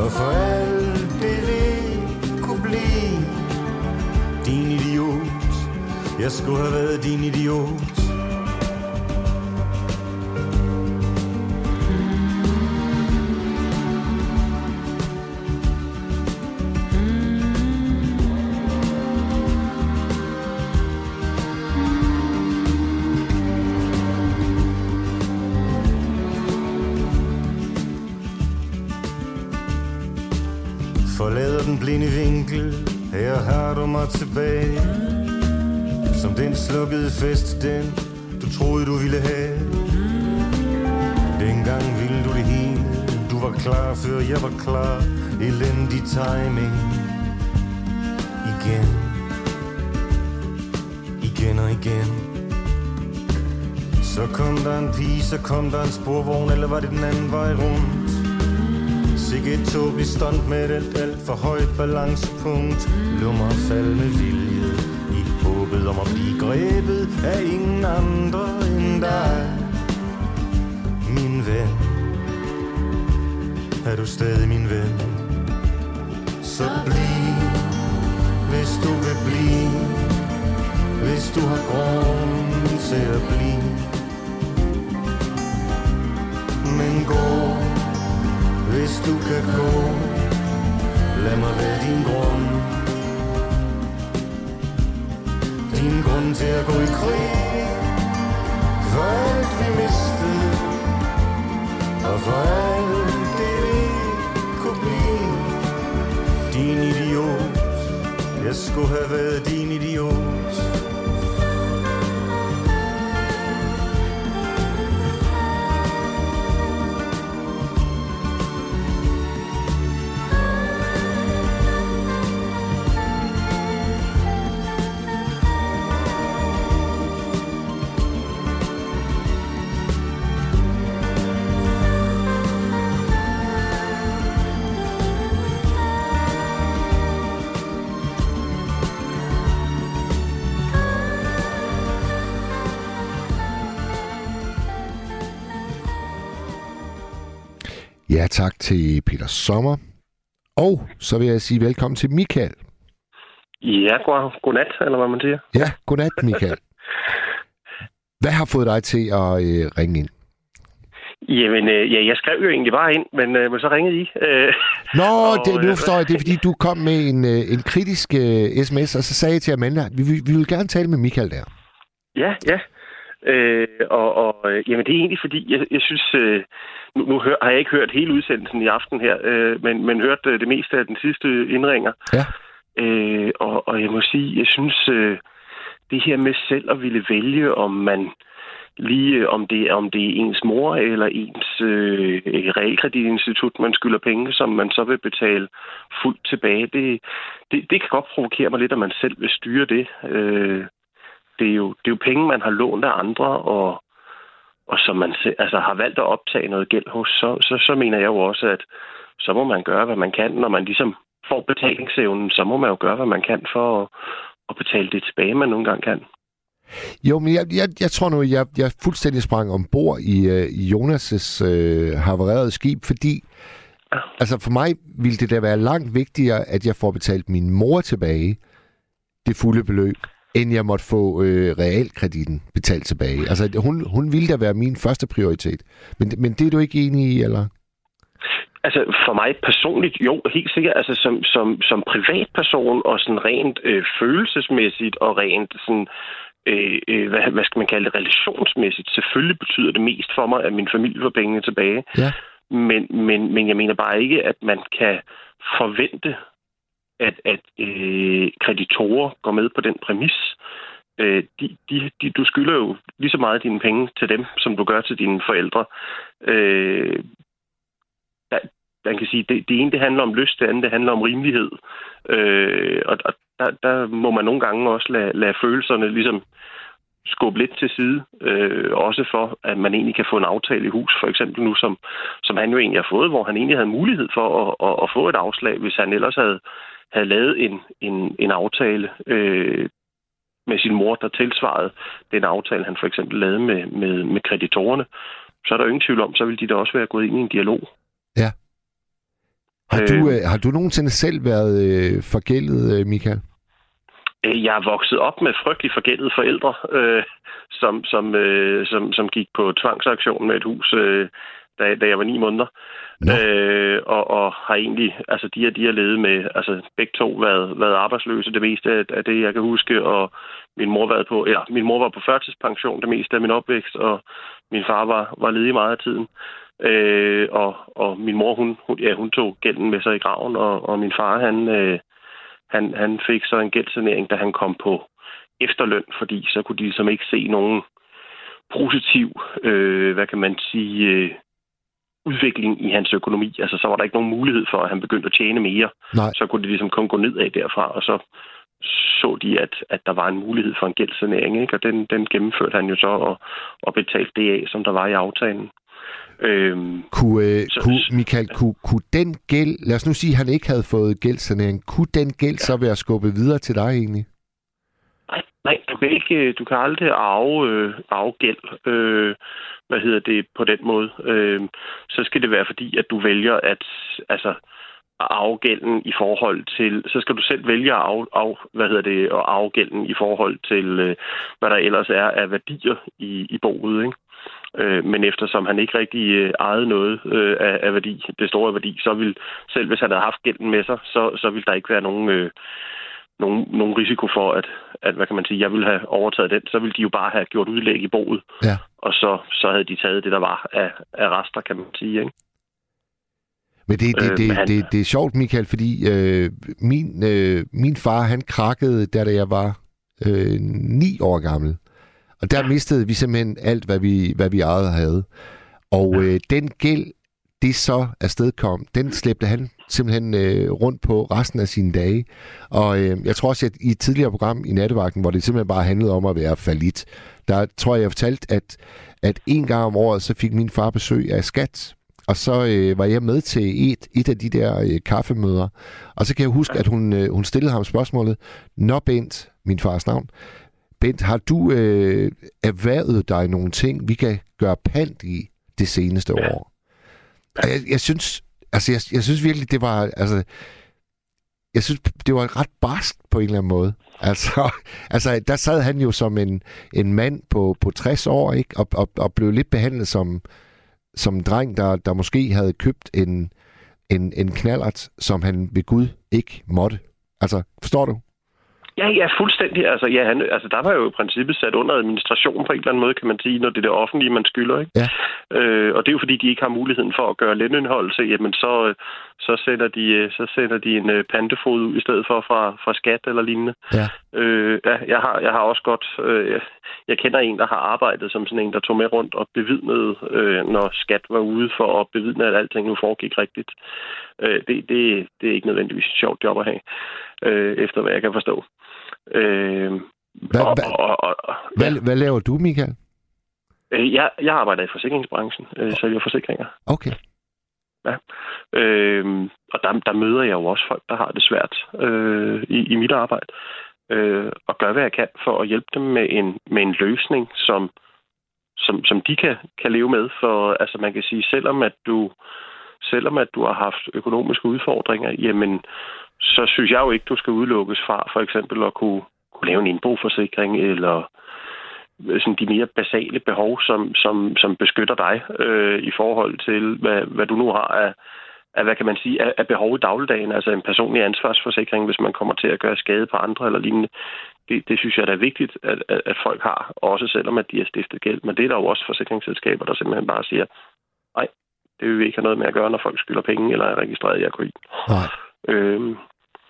og for alt det vi kunne blive. Din idiot. Jeg skulle have været din idiot. Vinkel Her har du mig tilbage. Som den slukkede fest Den du troede du ville have. Dengang ville du det hele. Du var klar før jeg var klar. Elendig timing. Igen. Igen og igen. Så kom der en pige Så kom der en sporvogn Eller var det den anden vej rundt? Sikke et tåbeligt stunt med et alt, alt for højt balancepunkt. Lummer fald med vilje I håbet om at blive grebet af ingen andre end dig. Min ven. Er du stadig min ven? Så bliv Hvis du vil blive. Hvis du har grund til at blive. Men gå hvis du kan gå. Lad mig være din grund. Din grund til at gå i krig. For alt vi mistede. Og for alt det vi kunne blive. Din idiot. Jeg skulle have været din idiot. Ja, tak til Peter Sommer. Og så vil jeg sige velkommen til Michael. Ja, god, godnat, eller hvad man siger. Ja, godnat Michael. Hvad har fået dig til at øh, ringe ind? Jamen, øh, ja, jeg skrev jo egentlig bare ind, men, øh, men så ringede I. Øh, Nå, [laughs] og, det, nu øh, forstår jeg, det er fordi, du kom med en, øh, en kritisk øh, sms, og så sagde jeg til Amanda, vi, vi, vi vil gerne tale med Michael der. Ja, ja. Øh, og og øh, jamen, det er egentlig fordi, jeg, jeg synes... Øh, nu nu hør, har jeg ikke hørt hele udsendelsen i aften her, øh, men, men hørt øh, det meste af den sidste indringer. Ja. Øh, og, og jeg må sige, jeg synes, øh, det her med selv at ville vælge, om man lige øh, om det, om det er ens mor eller ens øh, realkreditinstitut, man skylder penge, som man så vil betale fuldt tilbage, det, det, det kan godt provokere mig lidt, at man selv vil styre det. Øh, det, er jo, det er jo penge, man har lånt af andre, og, og som man altså, har valgt at optage noget gæld hos, så, så, så mener jeg jo også, at så må man gøre, hvad man kan, når man ligesom får betalingsevnen, så må man jo gøre, hvad man kan for at, at betale det tilbage, man nogle gange kan. Jo, men jeg, jeg, jeg tror nu, jeg, jeg fuldstændig sprang ombord i, øh, i Jonas' øh, havarerede skib, fordi altså for mig ville det da være langt vigtigere, at jeg får betalt min mor tilbage det fulde beløb, end jeg måtte få øh, realkreditten betalt tilbage. Altså hun, hun ville da være min første prioritet. Men, men det er du ikke enig i, eller? Altså for mig personligt, jo, helt sikkert. Altså som, som, som privatperson og sådan rent øh, følelsesmæssigt og rent sådan øh, øh, hvad, hvad skal man kalde det, relationsmæssigt. Selvfølgelig betyder det mest for mig, at min familie får pengene tilbage. Ja. Men, men, men jeg mener bare ikke, at man kan forvente, at, at øh, kreditorer går med på den præmis. Øh, de, de, de, du skylder jo lige så meget dine penge til dem, som du gør til dine forældre. Øh, der, man kan sige, det, det ene det handler om lyst, det andet det handler om rimelighed. Øh, og og der, der må man nogle gange også lade, lade følelserne ligesom skubbe lidt til side. Øh, også for, at man egentlig kan få en aftale i hus. For eksempel nu, som, som han jo egentlig har fået, hvor han egentlig havde mulighed for at, at, at få et afslag, hvis han ellers havde, havde lavet en, en, en aftale øh, med sin mor, der tilsvarede den aftale, han for eksempel lavede med, med, med kreditorerne. Så er der ingen tvivl om, så vil de da også være gået ind i en dialog. Ja. Har, du, øh, har du nogensinde selv været øh, forgældet, øh, Michael? Øh, Jeg er vokset op med frygtelig forgældede forældre, øh, som, som, øh, som, som gik på tvangsaktion med et hus, øh, da, da jeg var ni måneder. Øh, og, og har egentlig, altså de har, de har levet med, altså begge to været, været arbejdsløse det meste af, det, jeg kan huske, og min mor, været på, eller, min mor var på førtidspension det meste af min opvækst, og min far var, var ledig meget af tiden. Øh, og, og min mor, hun, hun, ja, hun tog gælden med sig i graven, og, og min far, han, øh, han, han fik så en gældssanering, da han kom på efterløn, fordi så kunne de ligesom ikke se nogen positiv, øh, hvad kan man sige, øh, udvikling i hans økonomi. Altså, så var der ikke nogen mulighed for, at han begyndte at tjene mere. Nej. Så kunne det ligesom kun gå nedad derfra, og så så de, at, at der var en mulighed for en gældssanering, ikke? og den, den gennemførte han jo så og, og betalte det af, som der var i aftalen. Øhm, Kunne, øh, kunne, Michael, kunne, kunne den gæld, lad os nu sige, at han ikke havde fået gældssanering, kunne den gæld så være skubbet videre til dig egentlig? Nej, du kan ikke, øh, du kan aldrig arve, øh, arve gæld, øh, hvad hedder det, på den måde. Øh, så skal det være fordi, at du vælger at, altså, afgælden arve gælden i forhold til, så skal du selv vælge at arve, arve hvad hedder det, at arve gælden i forhold til, øh, hvad der ellers er af værdier i, i boet, ikke? Øh, men eftersom han ikke rigtig øh, ejede noget øh, af, af værdi, det store værdi, så vil selv hvis han havde haft gælden med sig, så, så vil der ikke være nogen, øh, nogen, nogen risiko for, at, at, hvad kan man sige, jeg ville have overtaget den, så ville de jo bare have gjort udlæg i boet, ja. og så, så havde de taget det, der var af, af rester, kan man sige. Ikke? Men det, det, Øh, det, han- det, det er sjovt, Michael, fordi øh, min, øh, min far, han krakkede, da da jeg var øh, ni år gammel. Og der mistede vi simpelthen alt, hvad vi, hvad vi ejede havde. Og øh, den gæld, det så afstedkom, den slæbte han simpelthen øh, rundt på resten af sine dage. Og øh, jeg tror også, at i et tidligere program i Nattevagten, hvor det simpelthen bare handlede om at være falit, der tror jeg, jeg fortalte, at, at en gang om året, så fik min far besøg af skat. Og så øh, var jeg med til et, et af de der øh, kaffemøder. Og så kan jeg huske, at hun, øh, hun stillede ham spørgsmålet, Nå Bent, min fars navn, Bent, har du øh, erhvervet dig nogle ting, vi kan gøre pant i det seneste ja. år? Og jeg, jeg synes, altså jeg, jeg synes virkelig, det var, altså, jeg synes, det var ret barsk på en eller anden måde. Altså, [laughs] altså der sad han jo som en, en mand på, på 60 år, ikke? Og, og, og blev lidt behandlet som, som en dreng, der, der måske havde købt en, en, en knallert, som han ved Gud ikke måtte. Altså, forstår du? Ja, ja, fuldstændig. Altså, ja, han, altså, der var jo i princippet sat under administration på en eller anden måde, kan man sige, når det er det offentlige, man skylder. Ikke? Ja. Øh, og det er jo fordi, de ikke har muligheden for at gøre lønindholdelse, jamen så, så, sender de, øh, så sender de en øh, pantefod ud i stedet for fra, fra skat eller lignende. Ja. Øh, ja, jeg har, jeg har også godt... Øh, jeg- jeg kender en, der har arbejdet som sådan en, der tog med rundt og bevidnede, øh, når skat var ude for at bevidne, at alting nu foregik rigtigt. Øh, det, det, det er ikke nødvendigvis et sjovt job at have, øh, efter hvad jeg kan forstå. Øh, Hvad, og, hvad, og, og, og, hvad, hvad laver du, Michael? øh, jeg, jeg arbejder i forsikringsbranchen, øh, sælger forsikringer. Okay. Ja. Øh, og der, der møder jeg jo også folk, der har det svært øh, i, i mit arbejde. Øh, og gør, hvad jeg kan for at hjælpe dem med en, med en løsning, som, som, som de kan, kan leve med. For altså, man kan sige, selvom at du selvom at du har haft økonomiske udfordringer, jamen, så synes jeg jo ikke, du skal udelukkes fra for eksempel at kunne, kunne lave en indboforsikring eller sådan de mere basale behov, som, som, som beskytter dig øh, i forhold til, hvad, hvad du nu har af, af, hvad kan man sige, af, af behov i dagligdagen, altså en personlig ansvarsforsikring, hvis man kommer til at gøre skade på andre eller lignende. det, det synes jeg da er vigtigt, at, at, at folk har, også selvom at de har stiftet gæld. Men det er der jo også forsikringsselskaber, der simpelthen bare siger, nej, det vil vi ikke have noget med at gøre, når folk skylder penge eller er registreret i. Nej. Øhm,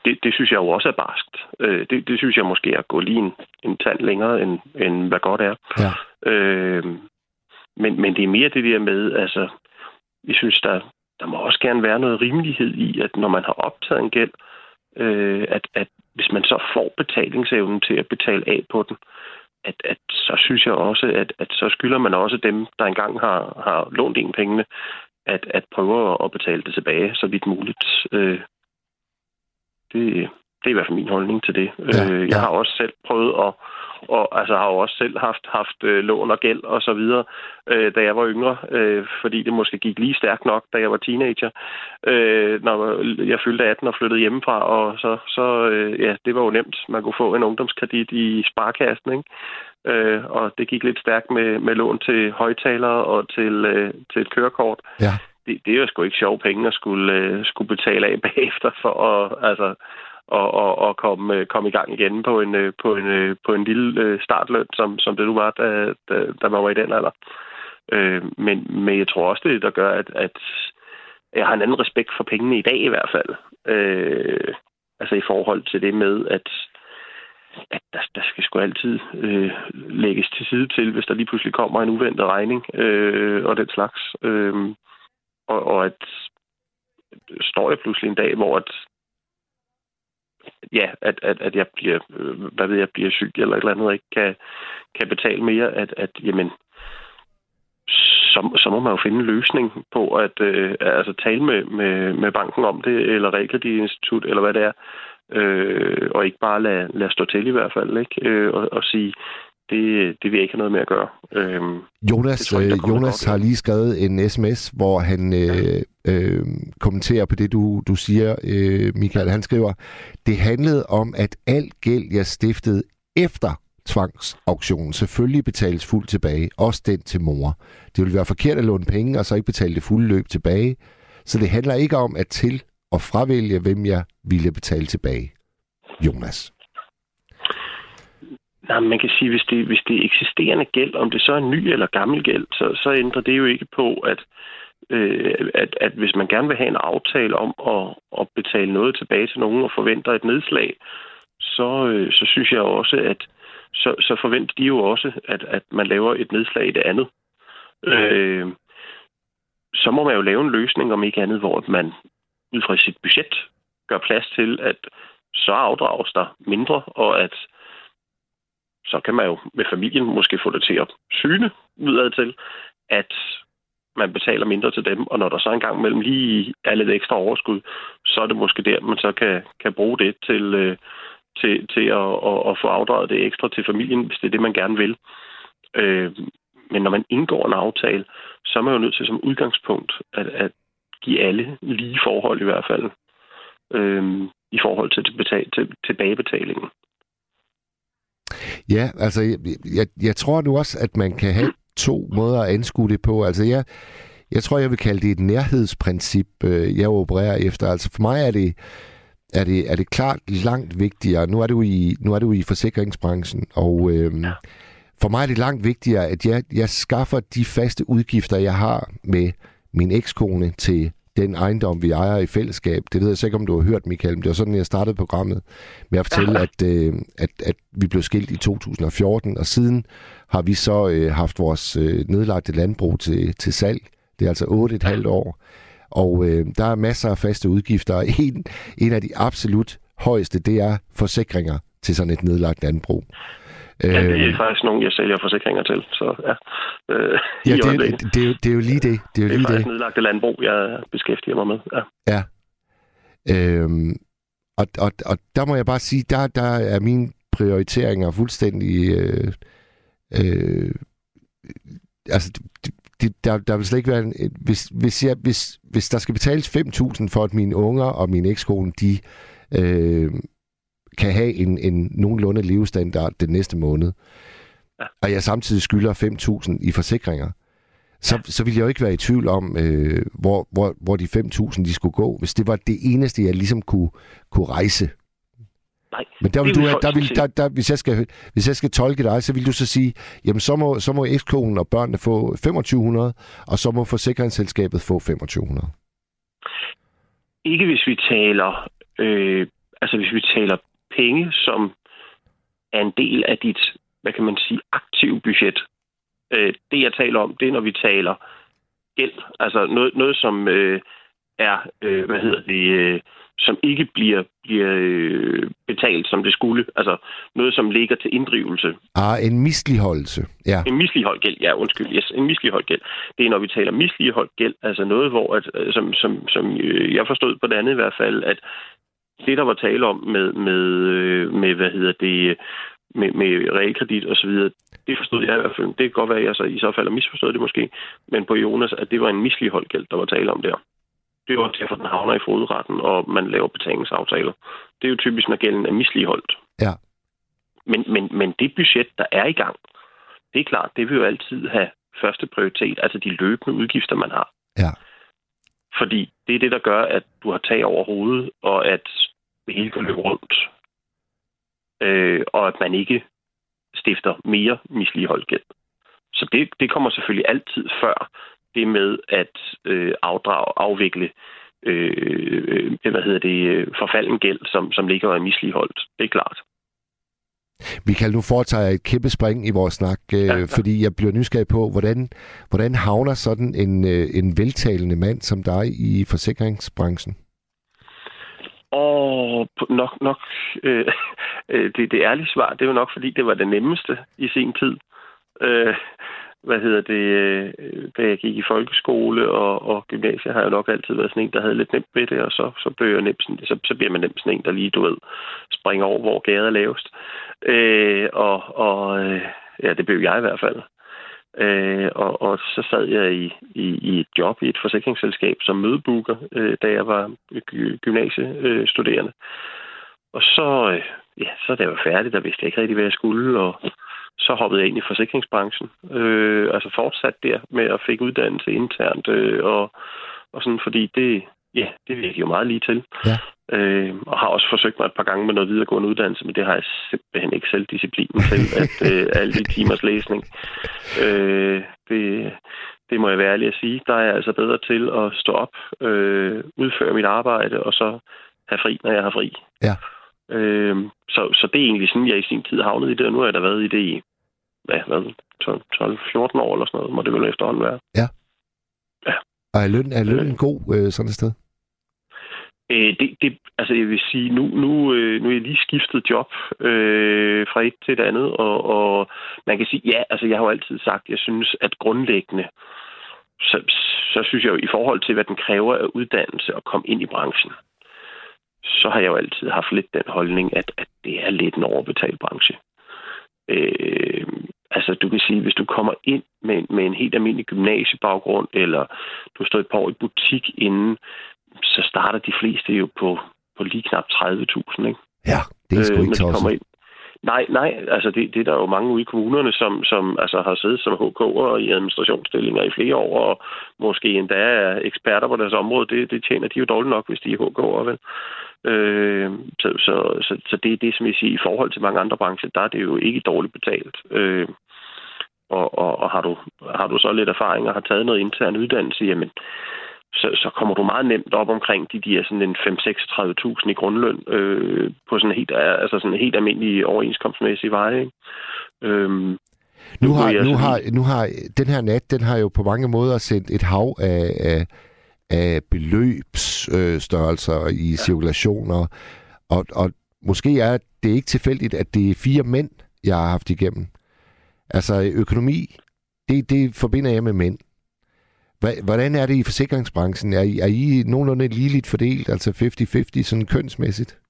det, det synes jeg jo også er barskt. Øh, det, det synes jeg måske er at gå lige en, en tand længere, end, end hvad godt er. Ja. Øh, men, men det er mere det der med, altså, jeg synes, der, der må også gerne være noget rimelighed i, at når man har optaget en gæld, øh, at, at hvis man så får betalingsevnen til at betale af på den, at, at så synes jeg også, at, at så skylder man også dem, der engang har, har lånt en pengene, at, at prøve at betale det tilbage så vidt muligt. Øh, det, det er i hvert fald min holdning til det. Ja, øh, jeg ja. har også selv prøvet at og altså har jo også selv haft haft øh, lån og gæld og så videre, øh, da jeg var yngre, øh, fordi det måske gik lige stærkt nok, da jeg var teenager, øh, når jeg fyldte 18 og flyttede hjemmefra, og så, så øh, ja, det var jo nemt. Man kunne få en ungdomskredit i sparkassen, ikke? Øh, og det gik lidt stærkt med, med lån til højtalere og til, øh, til et kørekort. Ja. Det, det er jo sgu ikke sjove penge at skulle, øh, skulle betale af [laughs] bagefter for at, altså, og, og, og komme, øh, komme i gang igen på en, øh, på en, øh, på en lille startløn, som, som det nu var, da, da, da man var i den alder. Øh, men, men jeg tror også, det er det, der gør, at, at jeg har en anden respekt for pengene i dag i hvert fald. Øh, altså i forhold til det med, at, at der, der skal sgu altid øh, lægges til side til, hvis der lige pludselig kommer en uventet regning øh, og den slags. Øh, og, og at står jeg pludselig en dag, hvor at, ja, at, at, at jeg bliver, øh, hvad ved jeg, bliver syg eller et eller andet, og ikke kan, kan betale mere, at, at jamen, så, så må man jo finde en løsning på at øh, altså tale med, med, med banken om det, eller realkreditinstitut, eller hvad det er, øh, og ikke bare lade, lade stå til i hvert fald, ikke? Øh, og, og sige, det, det vil jeg ikke have noget med at gøre. Øh, Jonas, jeg, der øh, Jonas har lige skrevet en sms, hvor han øh, øh, kommenterer på det, du, du siger, øh, Michael. Han skriver, det handlede om, at al gæld, jeg stiftede efter tvangsauktionen, selvfølgelig betales fuldt tilbage, også den til mor. Det ville være forkert at låne penge, og så ikke betale det fulde løb tilbage. Så det handler ikke om at til- og fravælge, hvem jeg ville betale tilbage. Jonas. Nej, men man kan sige, hvis det, hvis det er eksisterende gæld, om det så er ny eller gammel gæld, så, så ændrer det jo ikke på, at, øh, at, at hvis man gerne vil have en aftale om at, at betale noget tilbage til nogen og forventer et nedslag, så, øh, så synes jeg også, at så, så forventer de jo også, at, at man laver et nedslag i det andet. Øh, så må man jo lave en løsning, om ikke andet, hvor man ud fra sit budget gør plads til, at så afdrages der mindre, og at så kan man jo med familien måske få det til at syne udad til, at man betaler mindre til dem, og når der så engang mellem lige er lidt ekstra overskud, så er det måske der, man så kan, kan bruge det til, øh, til, til at, at, at få afdraget det ekstra til familien, hvis det er det, man gerne vil. Øh, men når man indgår en aftale, så er man jo nødt til som udgangspunkt at, at give alle lige forhold i hvert fald, øh, i forhold til, betal, til tilbagebetalingen. Ja, altså, jeg, jeg, jeg tror nu også, at man kan have to måder at anskue det på. Altså, jeg, jeg tror, jeg vil kalde det et nærhedsprincip, øh, jeg opererer efter. Altså, for mig er det, er det, er det klart langt vigtigere. Nu er du i, nu er du i forsikringsbranchen, og øh, ja. for mig er det langt vigtigere, at jeg, jeg skaffer de faste udgifter, jeg har med min ekskone til den ejendom, vi ejer i fællesskab. Det ved jeg ikke, om du har hørt, Michael, men det var sådan, jeg startede programmet med at fortælle, ja. at, øh, at, at vi blev skilt i 2014, og siden har vi så øh, haft vores øh, nedlagte landbrug til, til salg. Det er altså 8,5 år. Og øh, der er masser af faste udgifter, og en, en af de absolut højeste, det er forsikringer til sådan et nedlagt landbrug. Ja, det er faktisk nogen, jeg sælger forsikringer til, så ja. Øh, ja, det, det, det, er jo- det er jo lige det. Det er jo det er lige faktisk det. nedlagte landbrug, jeg beskæftiger mig med. Ja. Ja. Øhm, og, og, og der må jeg bare sige, der, der er mine prioriteringer fuldstændig... Øh, øh, altså, det, det, der, der vil slet ikke være... En, hvis, hvis, jeg, hvis, hvis der skal betales 5.000 for, at mine unger og min ekskone, de øh, kan have en, en nogenlunde levestandard den næste måned, ja. og jeg samtidig skylder 5.000 i forsikringer, så, ja. så ville jeg jo ikke være i tvivl om, øh, hvor, hvor, hvor de 5.000 de skulle gå, hvis det var det eneste, jeg ligesom kunne, kunne rejse. Nej. Men der vil du, der vil, der, der, hvis, jeg skal, hvis jeg skal tolke dig, så vil du så sige, jamen så må, så må ekskonen og børnene få 2500, og så må forsikringsselskabet få 2500. Ikke hvis vi taler, øh, altså hvis vi taler penge, som er en del af dit, hvad kan man sige, aktive budget. Øh, det jeg taler om, det er når vi taler gæld. Altså noget, noget som øh, er, øh, hvad hedder det, øh, som ikke bliver, bliver øh, betalt, som det skulle. Altså noget, som ligger til inddrivelse. Ah, en misligeholdelse. Ja. En misligeholdt gæld, ja, undskyld. Yes, en misligeholdt gæld. Det er, når vi taler misligeholdt gæld, altså noget, hvor, at, øh, som, som, som øh, jeg forstod på det andet i hvert fald, at det, der var tale om med, med, øh, med hvad hedder det, med, med realkredit og så videre, det forstod jeg i hvert fald. Det kan godt være, at jeg så i så fald har misforstået det måske, men på Jonas, at det var en misligeholdt gæld, der var tale om der. Det var derfor, den havner i fodretten, og man laver betalingsaftaler. Det er jo typisk, når gælden er misligeholdt. Ja. Men, men, men det budget, der er i gang, det er klart, det vil jo altid have første prioritet, altså de løbende udgifter, man har. Ja. Fordi det er det, der gør, at du har tag over hovedet, og at det hele kan løbe rundt. Øh, og at man ikke stifter mere misligeholdt gæld. Så det, det kommer selvfølgelig altid før det med at øh, afdrage, afvikle øh, øh, hvad hedder det, øh, forfalden gæld, som, som ligger og er misligeholdt. Det er klart. Michael, nu foretager jeg et kæmpe spring i vores snak, øh, ja, ja. fordi jeg bliver nysgerrig på, hvordan, hvordan havner sådan en, øh, en veltalende mand som dig i forsikringsbranchen? Og nok, nok [laughs] øh, øh, det, det ærlige svar, det var nok, fordi det var det nemmeste i sin tid. Øh, hvad hedder det, øh, da jeg gik i folkeskole og, og gymnasiet, har jeg nok altid været sådan en, der havde lidt nemt ved det, og så, så, blev jeg nemt sådan, så, så bliver man nemt sådan en, der lige, du ved, springer over, hvor gaden er lavest. Øh, og og øh, ja, det blev jeg i hvert fald. Øh, og, og så sad jeg i, i, i et job i et forsikringsselskab som mødebooker, øh, da jeg var gy- gymnasiestuderende. Og så, øh, ja, så da jeg var færdig, der vidste jeg ikke rigtig, hvad jeg skulle, og så hoppede jeg ind i forsikringsbranchen. Øh, altså fortsat der med at fik uddannelse internt, øh, og, og sådan, fordi det, ja, det virker jo meget lige til. Ja. Øh, og har også forsøgt mig et par gange med noget videregående uddannelse, men det har jeg simpelthen ikke selv disciplinen til, [laughs] at øh, alle de timers læsning. Øh, det, det må jeg være ærlig at sige. Der er jeg altså bedre til at stå op, øh, udføre mit arbejde, og så have fri, når jeg har fri. Ja. Øh, så, så det er egentlig sådan, jeg i sin tid havnede i det, og nu har jeg da været i det i hvad, hvad 12-14 år eller sådan noget, må det vel efterhånden være. Ja. Ja. Og er lønnen, er lønnen god øh, sådan et sted? Øh, det, det, altså jeg vil sige, nu, nu, øh, nu er jeg lige skiftet job øh, fra et til et andet, og, og man kan sige, ja, altså jeg har jo altid sagt, jeg synes, at grundlæggende, så, så synes jeg jo i forhold til, hvad den kræver af uddannelse at komme ind i branchen, så har jeg jo altid haft lidt den holdning, at, at det er lidt en overbetalt branche. Øh, altså du kan sige, hvis du kommer ind med, med en helt almindelig gymnasiebaggrund, eller du står et par år i butik inden, så starter de fleste jo på, på lige knap 30.000, ikke? Ja, det er sgu Øh, ikke tosset. ind. Nej, nej, altså det, det er der jo mange ude i kommunerne, som, som altså har siddet som HK'er i administrationsstillinger i flere år, og måske endda er eksperter på deres område. Det, det tjener de jo dårligt nok, hvis de er HK'er, vel? Øh, så, så, så, så det er det, som jeg siger, i forhold til mange andre brancher, der er det jo ikke dårligt betalt. Øh, og, og, og har, du, har du så lidt erfaring og har taget noget intern uddannelse, jamen, så, så kommer du meget nemt op omkring de der sådan en 5-36.000 i grundløn øh, på sådan helt, altså sådan helt almindelig overenskomstmæssig vej. Ikke? Øhm, Nu har, nu, har, nu har den her nat, den har jo på mange måder sendt et hav af, af, af beløbsstørrelser øh, i ja. cirkulationer. Og, og måske er det ikke tilfældigt, at det er fire mænd, jeg har haft igennem. Altså økonomi, det, det forbinder jeg med mænd. Hvordan er det i forsikringsbranchen? Er I, er I nogenlunde ligeligt fordelt, altså 50-50 sådan kønsmæssigt?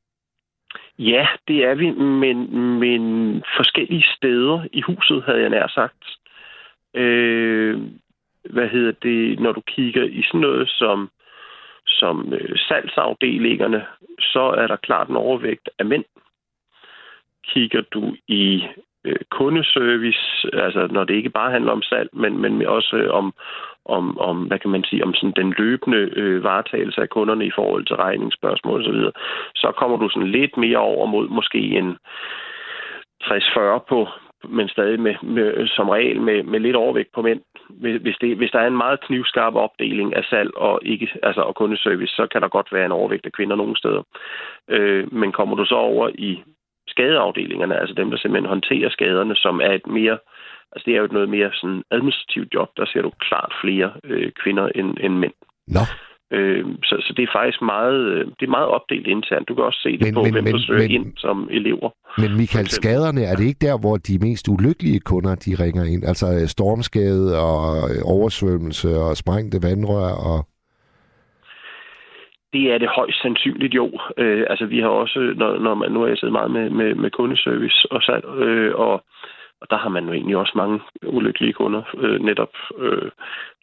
Ja, det er vi, men, men forskellige steder i huset, havde jeg nær sagt. Øh, hvad hedder det, når du kigger i sådan noget som, som øh, salgsafdelingerne, så er der klart en overvægt af mænd. Kigger du i øh, kundeservice, altså når det ikke bare handler om salg, men, men også øh, om, om, om, hvad kan man sige, om sådan den løbende øh, varetagelse af kunderne i forhold til regningsspørgsmål osv., så, så kommer du sådan lidt mere over mod måske en 60-40 på, men stadig med, med, som regel med, med lidt overvægt på mænd. Hvis, det, hvis der er en meget knivskarp opdeling af salg og, ikke, altså, og kundeservice, så kan der godt være en overvægt af kvinder nogle steder. Øh, men kommer du så over i skadeafdelingerne, altså dem, der simpelthen håndterer skaderne, som er et mere, altså det er jo et noget mere sådan administrativt job, der ser du klart flere øh, kvinder end, end mænd. Nå. Øh, så, så det er faktisk meget, øh, det er meget opdelt internt. Du kan også se det Men- på, men- hvem men- der søger men- ind som elever. Men Michael, skaderne, er det ikke der, hvor de mest ulykkelige kunder, de ringer ind? Altså øh, stormskade og øh, oversvømmelse og sprængte vandrør og... Det er det højst sandsynligt jo. Øh, altså vi har også, når, når man, nu har jeg siddet meget med, med, med kundeservice og salg, øh, og, og der har man jo egentlig også mange ulykkelige kunder, øh, netop øh,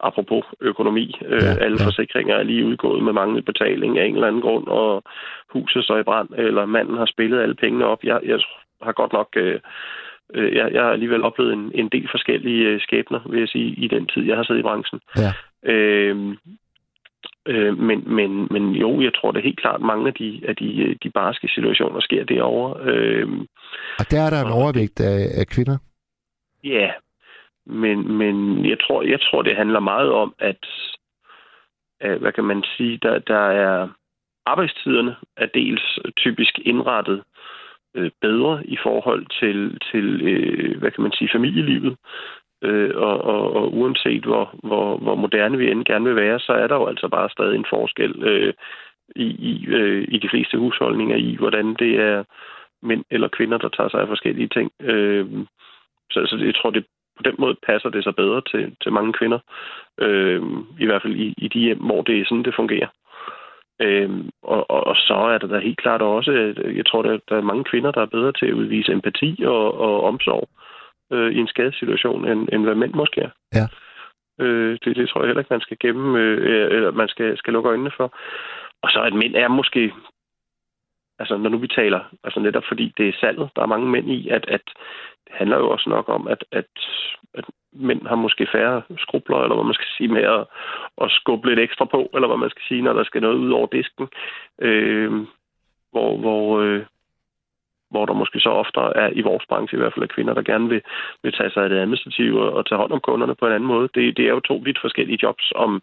apropos økonomi. Øh, ja, alle ja. forsikringer er lige udgået med manglende betaling af en eller anden grund, og huset står i brand, eller manden har spillet alle pengene op. Jeg, jeg har godt nok... Øh, øh, jeg, jeg har alligevel oplevet en, en del forskellige øh, skæbner, vil jeg sige, i den tid, jeg har siddet i branchen. Ja. Øh, Øh, men, men, men jo, jeg tror da helt klart, mange af de, af de, de barske situationer sker derovre. Øh, Og der er der en overvægt af, af kvinder? ja, men, men jeg, tror, jeg tror, det handler meget om, at, at hvad kan man sige, der, der er arbejdstiderne er dels typisk indrettet øh, bedre i forhold til, til øh, hvad kan man sige, familielivet. Øh, og, og, og uanset hvor, hvor, hvor moderne vi end gerne vil være, så er der jo altså bare stadig en forskel øh, i, i, øh, i de fleste husholdninger i, hvordan det er mænd eller kvinder, der tager sig af forskellige ting. Øh, så, så jeg tror, det på den måde passer det sig bedre til, til mange kvinder. Øh, I hvert fald i, i de hjem, hvor det er sådan, det fungerer. Øhm, og, og, og så er der da helt klart også, jeg tror, der, der er mange kvinder, der er bedre til at udvise empati og, og omsorg øh, i en skadesituation, end, end hvad mænd måske er. Ja. Øh, det, det tror jeg heller ikke, man skal gemme, øh, eller man skal, skal lukke øjnene for. Og så at mænd er måske, altså når nu vi taler, altså netop fordi det er salget, der er mange mænd i, at, at det handler jo også nok om, at, at, at mænd har måske færre skrubler, eller hvad man skal sige, med at, at skubbe lidt ekstra på, eller hvad man skal sige, når der skal noget ud over disken. Øh, hvor, hvor, øh, hvor der måske så ofte er, i vores branche i hvert fald, er kvinder, der gerne vil, vil tage sig af det administrative og, og tage hånd om kunderne på en anden måde. Det, det er jo to vidt forskellige jobs, om,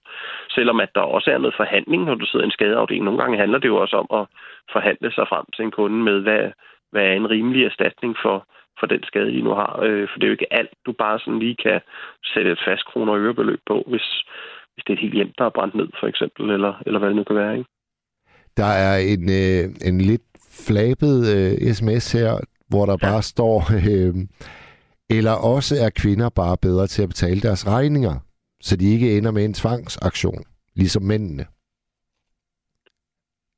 selvom at der også er noget forhandling, når du sidder i en skadeafdeling. Nogle gange handler det jo også om at forhandle sig frem til en kunde med, hvad, hvad er en rimelig erstatning for, for den skade, de nu har. Øh, for det er jo ikke alt, du bare sådan lige kan sætte et fast kroner og ørebeløb på, hvis, hvis det er et helt hjem, der er brændt ned, for eksempel, eller, eller hvad det nu kan være. Ikke? Der er en, øh, en lidt flabet øh, sms her, hvor der bare står, [laughs] øh, eller også er kvinder bare bedre til at betale deres regninger, så de ikke ender med en tvangsaktion, ligesom mændene.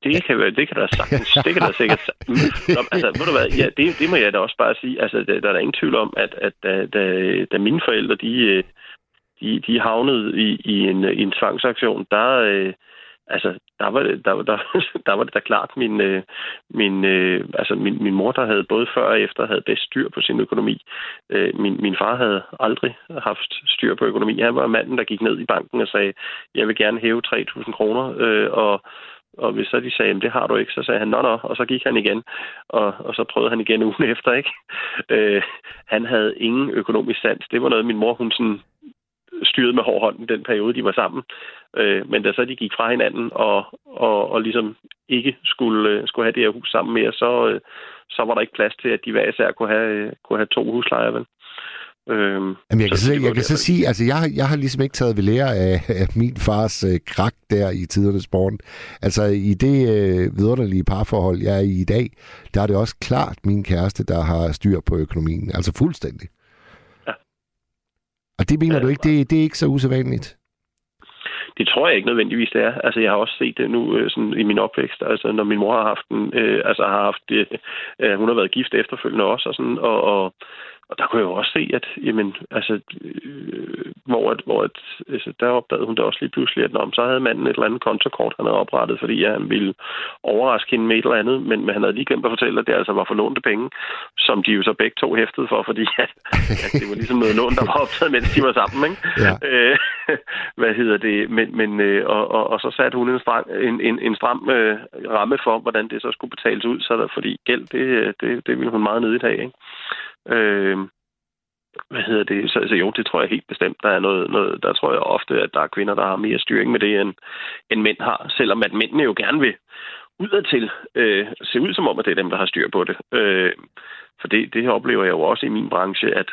Det kan, det kan der sagtens, det kan der sikkert [laughs] Nå, altså, ved du hvad, ja, det, det må jeg da også bare sige. Altså, der, der er ingen tvivl om, at, at da, da, da mine forældre, de, øh, de, de havnede i, i, en, i en tvangsaktion, der, øh, altså, der var der, der, [laughs] der var det da klart min, øh, min, øh, altså min, min mor, der havde både før og efter, havde bedst styr på sin økonomi. Øh, min, min far havde aldrig haft styr på økonomi. Han var manden, der gik ned i banken og sagde, jeg vil gerne hæve 3.000 kroner, og og hvis så de sagde, det har du ikke, så sagde han, nå, nå, og så gik han igen. Og, og så prøvede han igen [laughs] ugen efter, ikke? Øh, han havde ingen økonomisk sans. Det var noget, min mor, hun sådan styrede med hård hånd i den periode, de var sammen. Øh, men da så de gik fra hinanden og, og, og ligesom ikke skulle, øh, skulle have det her hus sammen mere, så, øh, så var der ikke plads til, at de hver især kunne have, øh, kunne have to huslejer, vel? Øhm, Jamen, jeg kan, så, jeg kan så sige, altså jeg, jeg har ligesom ikke taget ved lære af, af min fars øh, krak der i tidernes morgen. Altså i det øh, vidunderlige parforhold, jeg er i i dag, der er det også klart min kæreste, der har styr på økonomien. Altså fuldstændig. Ja. Og det mener du ikke, det, det er ikke så usædvanligt? Det tror jeg ikke nødvendigvis, det er. Altså, jeg har også set det nu øh, sådan, i min opvækst. Altså, når min mor har haft en, øh, altså, har haft, øh, øh, hun har været gift efterfølgende også, og, sådan, og, og og der kunne jeg jo også se, at jamen, altså, øh, hvor, at, hvor at, altså, der opdagede hun da også lige pludselig, at om, så havde manden et eller andet kontokort, han havde oprettet, fordi ja, han ville overraske hende med et eller andet, men, men han havde lige glemt at fortælle, at det altså var for lånte penge, som de jo så begge to hæftede for, fordi at, at det var ligesom noget lån, der var optaget, mens de var sammen. Ikke? Ja. Øh, hvad hedder det? Men, men, øh, og, og, og så satte hun en, strang, en, en, en stram øh, ramme for, hvordan det så skulle betales ud, så der, fordi gæld, det, det, det ville hun meget nødigt have. Ikke? Øh, hvad hedder det? Så, så jo, det tror jeg helt bestemt. Der er noget, noget, der tror jeg ofte, at der er kvinder, der har mere styring med det, end, end mænd har. Selvom at mændene jo gerne vil udadtil øh, se ud som om, at det er dem, der har styr på det. Øh, for det, det oplever jeg jo også i min branche, at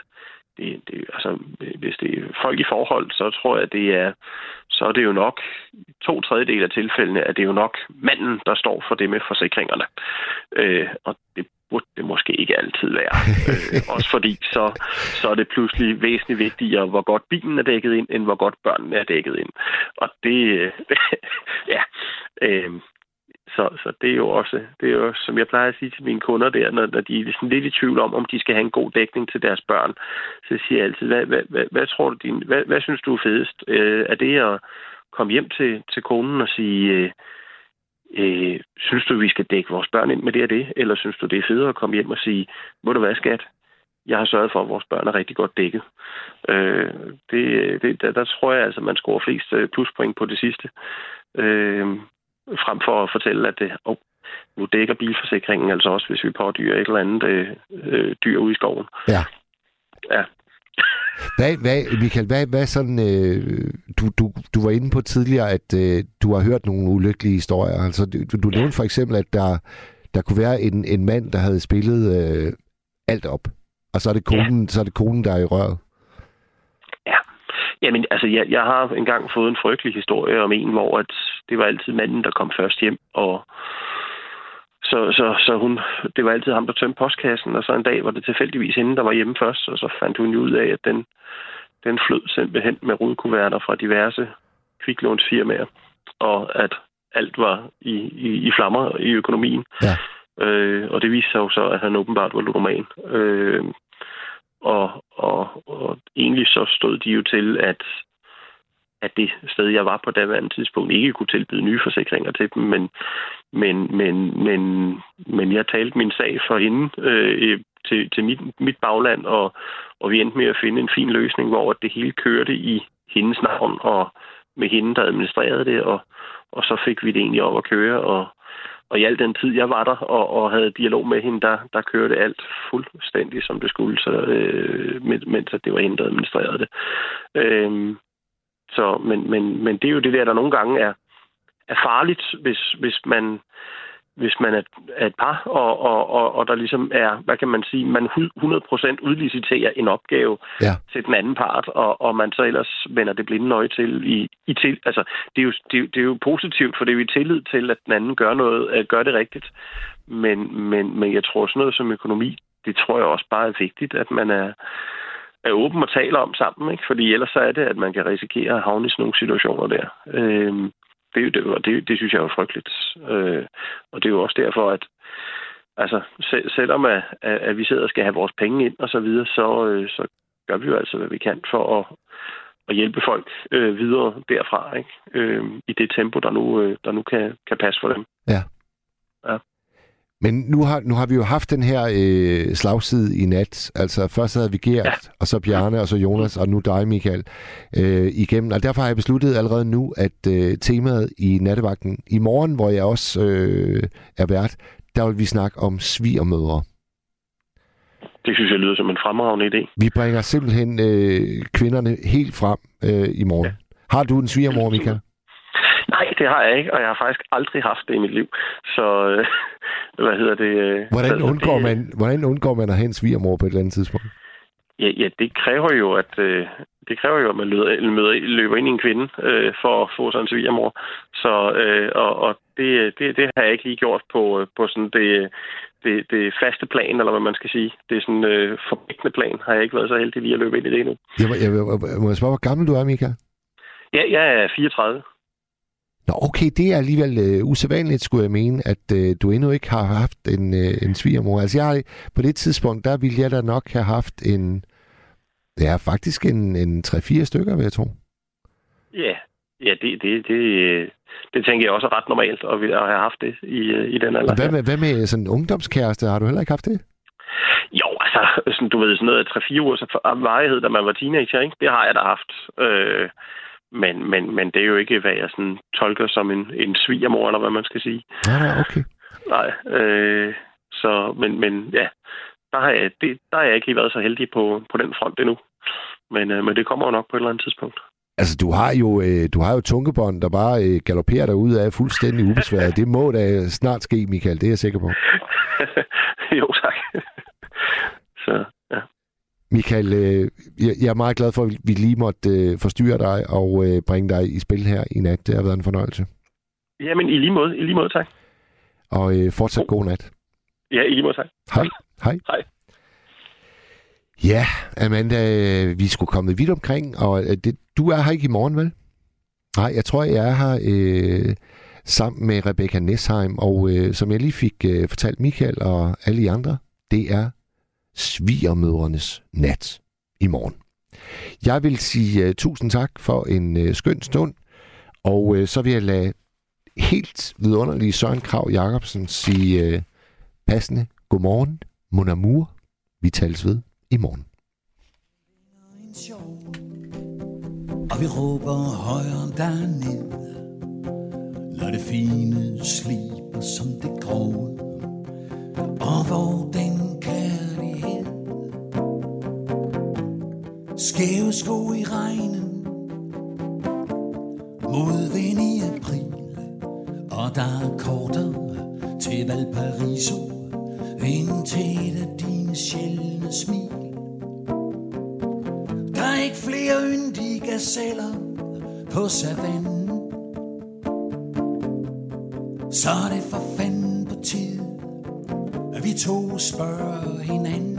det, det, altså, hvis det er folk i forhold, så tror jeg, det er, så er det jo nok to tredjedel af tilfældene, at det er jo nok manden, der står for det med forsikringerne. Øh, og det burde det måske ikke altid være. [laughs] øh, også fordi så, så er det pludselig væsentligt vigtigere, hvor godt bilen er dækket ind, end hvor godt børnene er dækket ind. Og det, [laughs] ja, øh, så, så det er jo også, det er jo, som jeg plejer at sige til mine kunder der, når, når de er sådan lidt i tvivl om, om de skal have en god dækning til deres børn, så siger jeg altid, hvad, hvad, hvad, hvad tror du, din, hvad, hvad synes du er fedest? Øh, er det at komme hjem til, til konen og sige, øh, øh, synes du, vi skal dække vores børn ind med det og det? Eller synes du, det er federe at komme hjem og sige, må du være skat? Jeg har sørget for, at vores børn er rigtig godt dækket. Øh, det, det, der, der tror jeg altså, man scorer flest øh, pluspoint på det sidste. Øh, frem for at fortælle, at det, oh, nu dækker bilforsikringen altså også, hvis vi pådyrer et eller andet øh, øh, dyr ude i skoven. Ja. Ja. Hvad, hvad, Michael, hvad, hvad sådan, øh, du, du, du var inde på tidligere, at øh, du har hørt nogle ulykkelige historier. Altså, du, du nævnte for eksempel, at der, der kunne være en, en mand, der havde spillet øh, alt op, og så er, det konen, ja. så er det konen, der er i røret. Jamen, altså, jeg, jeg har engang fået en frygtelig historie om en, hvor at det var altid manden, der kom først hjem, og så, så, så hun, det var altid ham, der tømte postkassen, og så en dag var det tilfældigvis hende, der var hjemme først, og så fandt hun jo ud af, at den, den flød simpelthen med rudkuverter fra diverse kviklånsfirmaer, og at alt var i, i, i flammer i økonomien. Ja. Øh, og det viste sig jo så, at han åbenbart var ludoman. Øh, og, og, og egentlig så stod de jo til, at, at det sted, jeg var på daværende tidspunkt, ikke kunne tilbyde nye forsikringer til dem, men, men, men, men, men jeg talte min sag for hende øh, til, til mit, mit bagland, og, og vi endte med at finde en fin løsning, hvor det hele kørte i hendes navn, og med hende, der administrerede det, og, og så fik vi det egentlig op at køre, og, og i al den tid, jeg var der og, og havde dialog med hende, der, der kørte alt fuldstændig, som det skulle, så, øh, mens at det var hende, der administrerede det. Øh, så, men, men, men det er jo det der, der nogle gange er, er farligt, hvis, hvis man hvis man er, er et par, og, og, og, og der ligesom er, hvad kan man sige, man 100% udliciterer en opgave ja. til den anden part, og, og man så ellers vender det blinde øje til i, i til, altså, det er, jo, det, er, det er jo positivt, for det er jo i tillid til, at den anden gør noget, uh, gør det rigtigt. Men, men, men jeg tror sådan noget som økonomi, det tror jeg også bare er vigtigt, at man er, er åben og taler om sammen, ikke? fordi ellers så er det, at man kan risikere at havne i sådan nogle situationer der. Øhm, det, er jo det, og det, det synes jeg er frygteligt. Øh, og det er jo også derfor, at altså, selv, selvom at, at vi sidder og skal have vores penge ind og så videre, så, øh, så gør vi jo altså, hvad vi kan for at, at hjælpe folk øh, videre derfra, ikke? Øh, i det tempo, der nu, øh, der nu kan, kan passe for dem. Ja. Ja. Men nu har, nu har vi jo haft den her øh, slagside i nat. Altså først havde vi Gert, ja. og så Bjarne, og så Jonas, og nu dig, Michael, øh, igennem. Og derfor har jeg besluttet allerede nu, at øh, temaet i nattevagten i morgen, hvor jeg også øh, er vært, der vil vi snakke om svigermødre. Det synes jeg lyder som en fremragende idé. Vi bringer simpelthen øh, kvinderne helt frem øh, i morgen. Ja. Har du en svigermor, Michael? Det har jeg ikke, og jeg har faktisk aldrig haft det i mit liv. Så øh, [laughs] hvad hedder det? Øh, Hvordan altså, undgår, det, man, hvordan undgår man at have en svigermor på et eller andet tidspunkt? Ja, ja det kræver jo, at øh, det kræver jo, at man løber, møder, løber ind i en kvinde øh, for at få sådan en svigermor. Så, øh, og, og det, det, det har jeg ikke lige gjort på, på sådan det, det, det faste plan, eller hvad man skal sige. Det er sådan øh, forpligtende plan, har jeg ikke været så heldig lige at løbe ind i det endnu. Jeg, jeg, jeg, må jeg spørge, hvor gammel du er, Mika? Ja, jeg er 34. Nå, okay, det er alligevel øh, usædvanligt, skulle jeg mene, at øh, du endnu ikke har haft en, øh, en svigermor. Altså, jeg på det tidspunkt, der ville jeg da nok have haft en, ja, faktisk en, en 3-4 stykker, vil jeg tro. Ja, ja det, det, det, det tænker jeg også er ret normalt at, vi- at have haft det i, i den alder. Og hvad med, hvad med sådan en ungdomskæreste? Har du heller ikke haft det? Jo, altså, sådan, du ved, sådan noget 3-4 ugers varighed, da man var teenager, ikke? det har jeg da haft. Øh, men, men, men det er jo ikke, hvad jeg sådan tolker som en, en svigermor, eller hvad man skal sige. Nej, nej, okay. Nej, øh, så, men, men ja, der har, jeg, det, der har jeg ikke været så heldig på, på den front endnu. Men, øh, men det kommer jo nok på et eller andet tidspunkt. Altså, du har jo, øh, du har jo tunkebånd, der bare øh, galopperer dig ud af fuldstændig ubesværet. Det må da snart ske, Michael. Det er jeg sikker på. [laughs] jo, tak. så, ja. Michael, øh, jeg, jeg er meget glad for, at vi lige måtte øh, forstyrre dig og øh, bringe dig i spil her i nat. Det har været en fornøjelse. Jamen, i lige måde, i lige måde, tak. Og øh, fortsat god nat. Ja, i lige måde, tak. Hej. Hej. Hej. Ja, Amanda, vi skulle komme vidt omkring, og det, du er her ikke i morgen, vel? Nej, jeg tror, jeg er her øh, sammen med Rebecca Nesheim, og øh, som jeg lige fik øh, fortalt Michael og alle de andre, det er svigermødrenes nat i morgen. Jeg vil sige uh, tusind tak for en uh, skøn stund, og uh, så vil jeg lade helt vidunderlige Søren Krav Jacobsen sige uh, passende godmorgen, mon amour. Vi tales ved i morgen. Og vi råber højere derned Når det fine sliber som det grove Og hvor den kan Skæve sko i regnen Modvind i april Og der er korter til Valparaiso Indtil et af dine sjældne smil der er ikke flere yndige gazeller på savannen. Så er det for fanden på tid, at vi to spørger hinanden.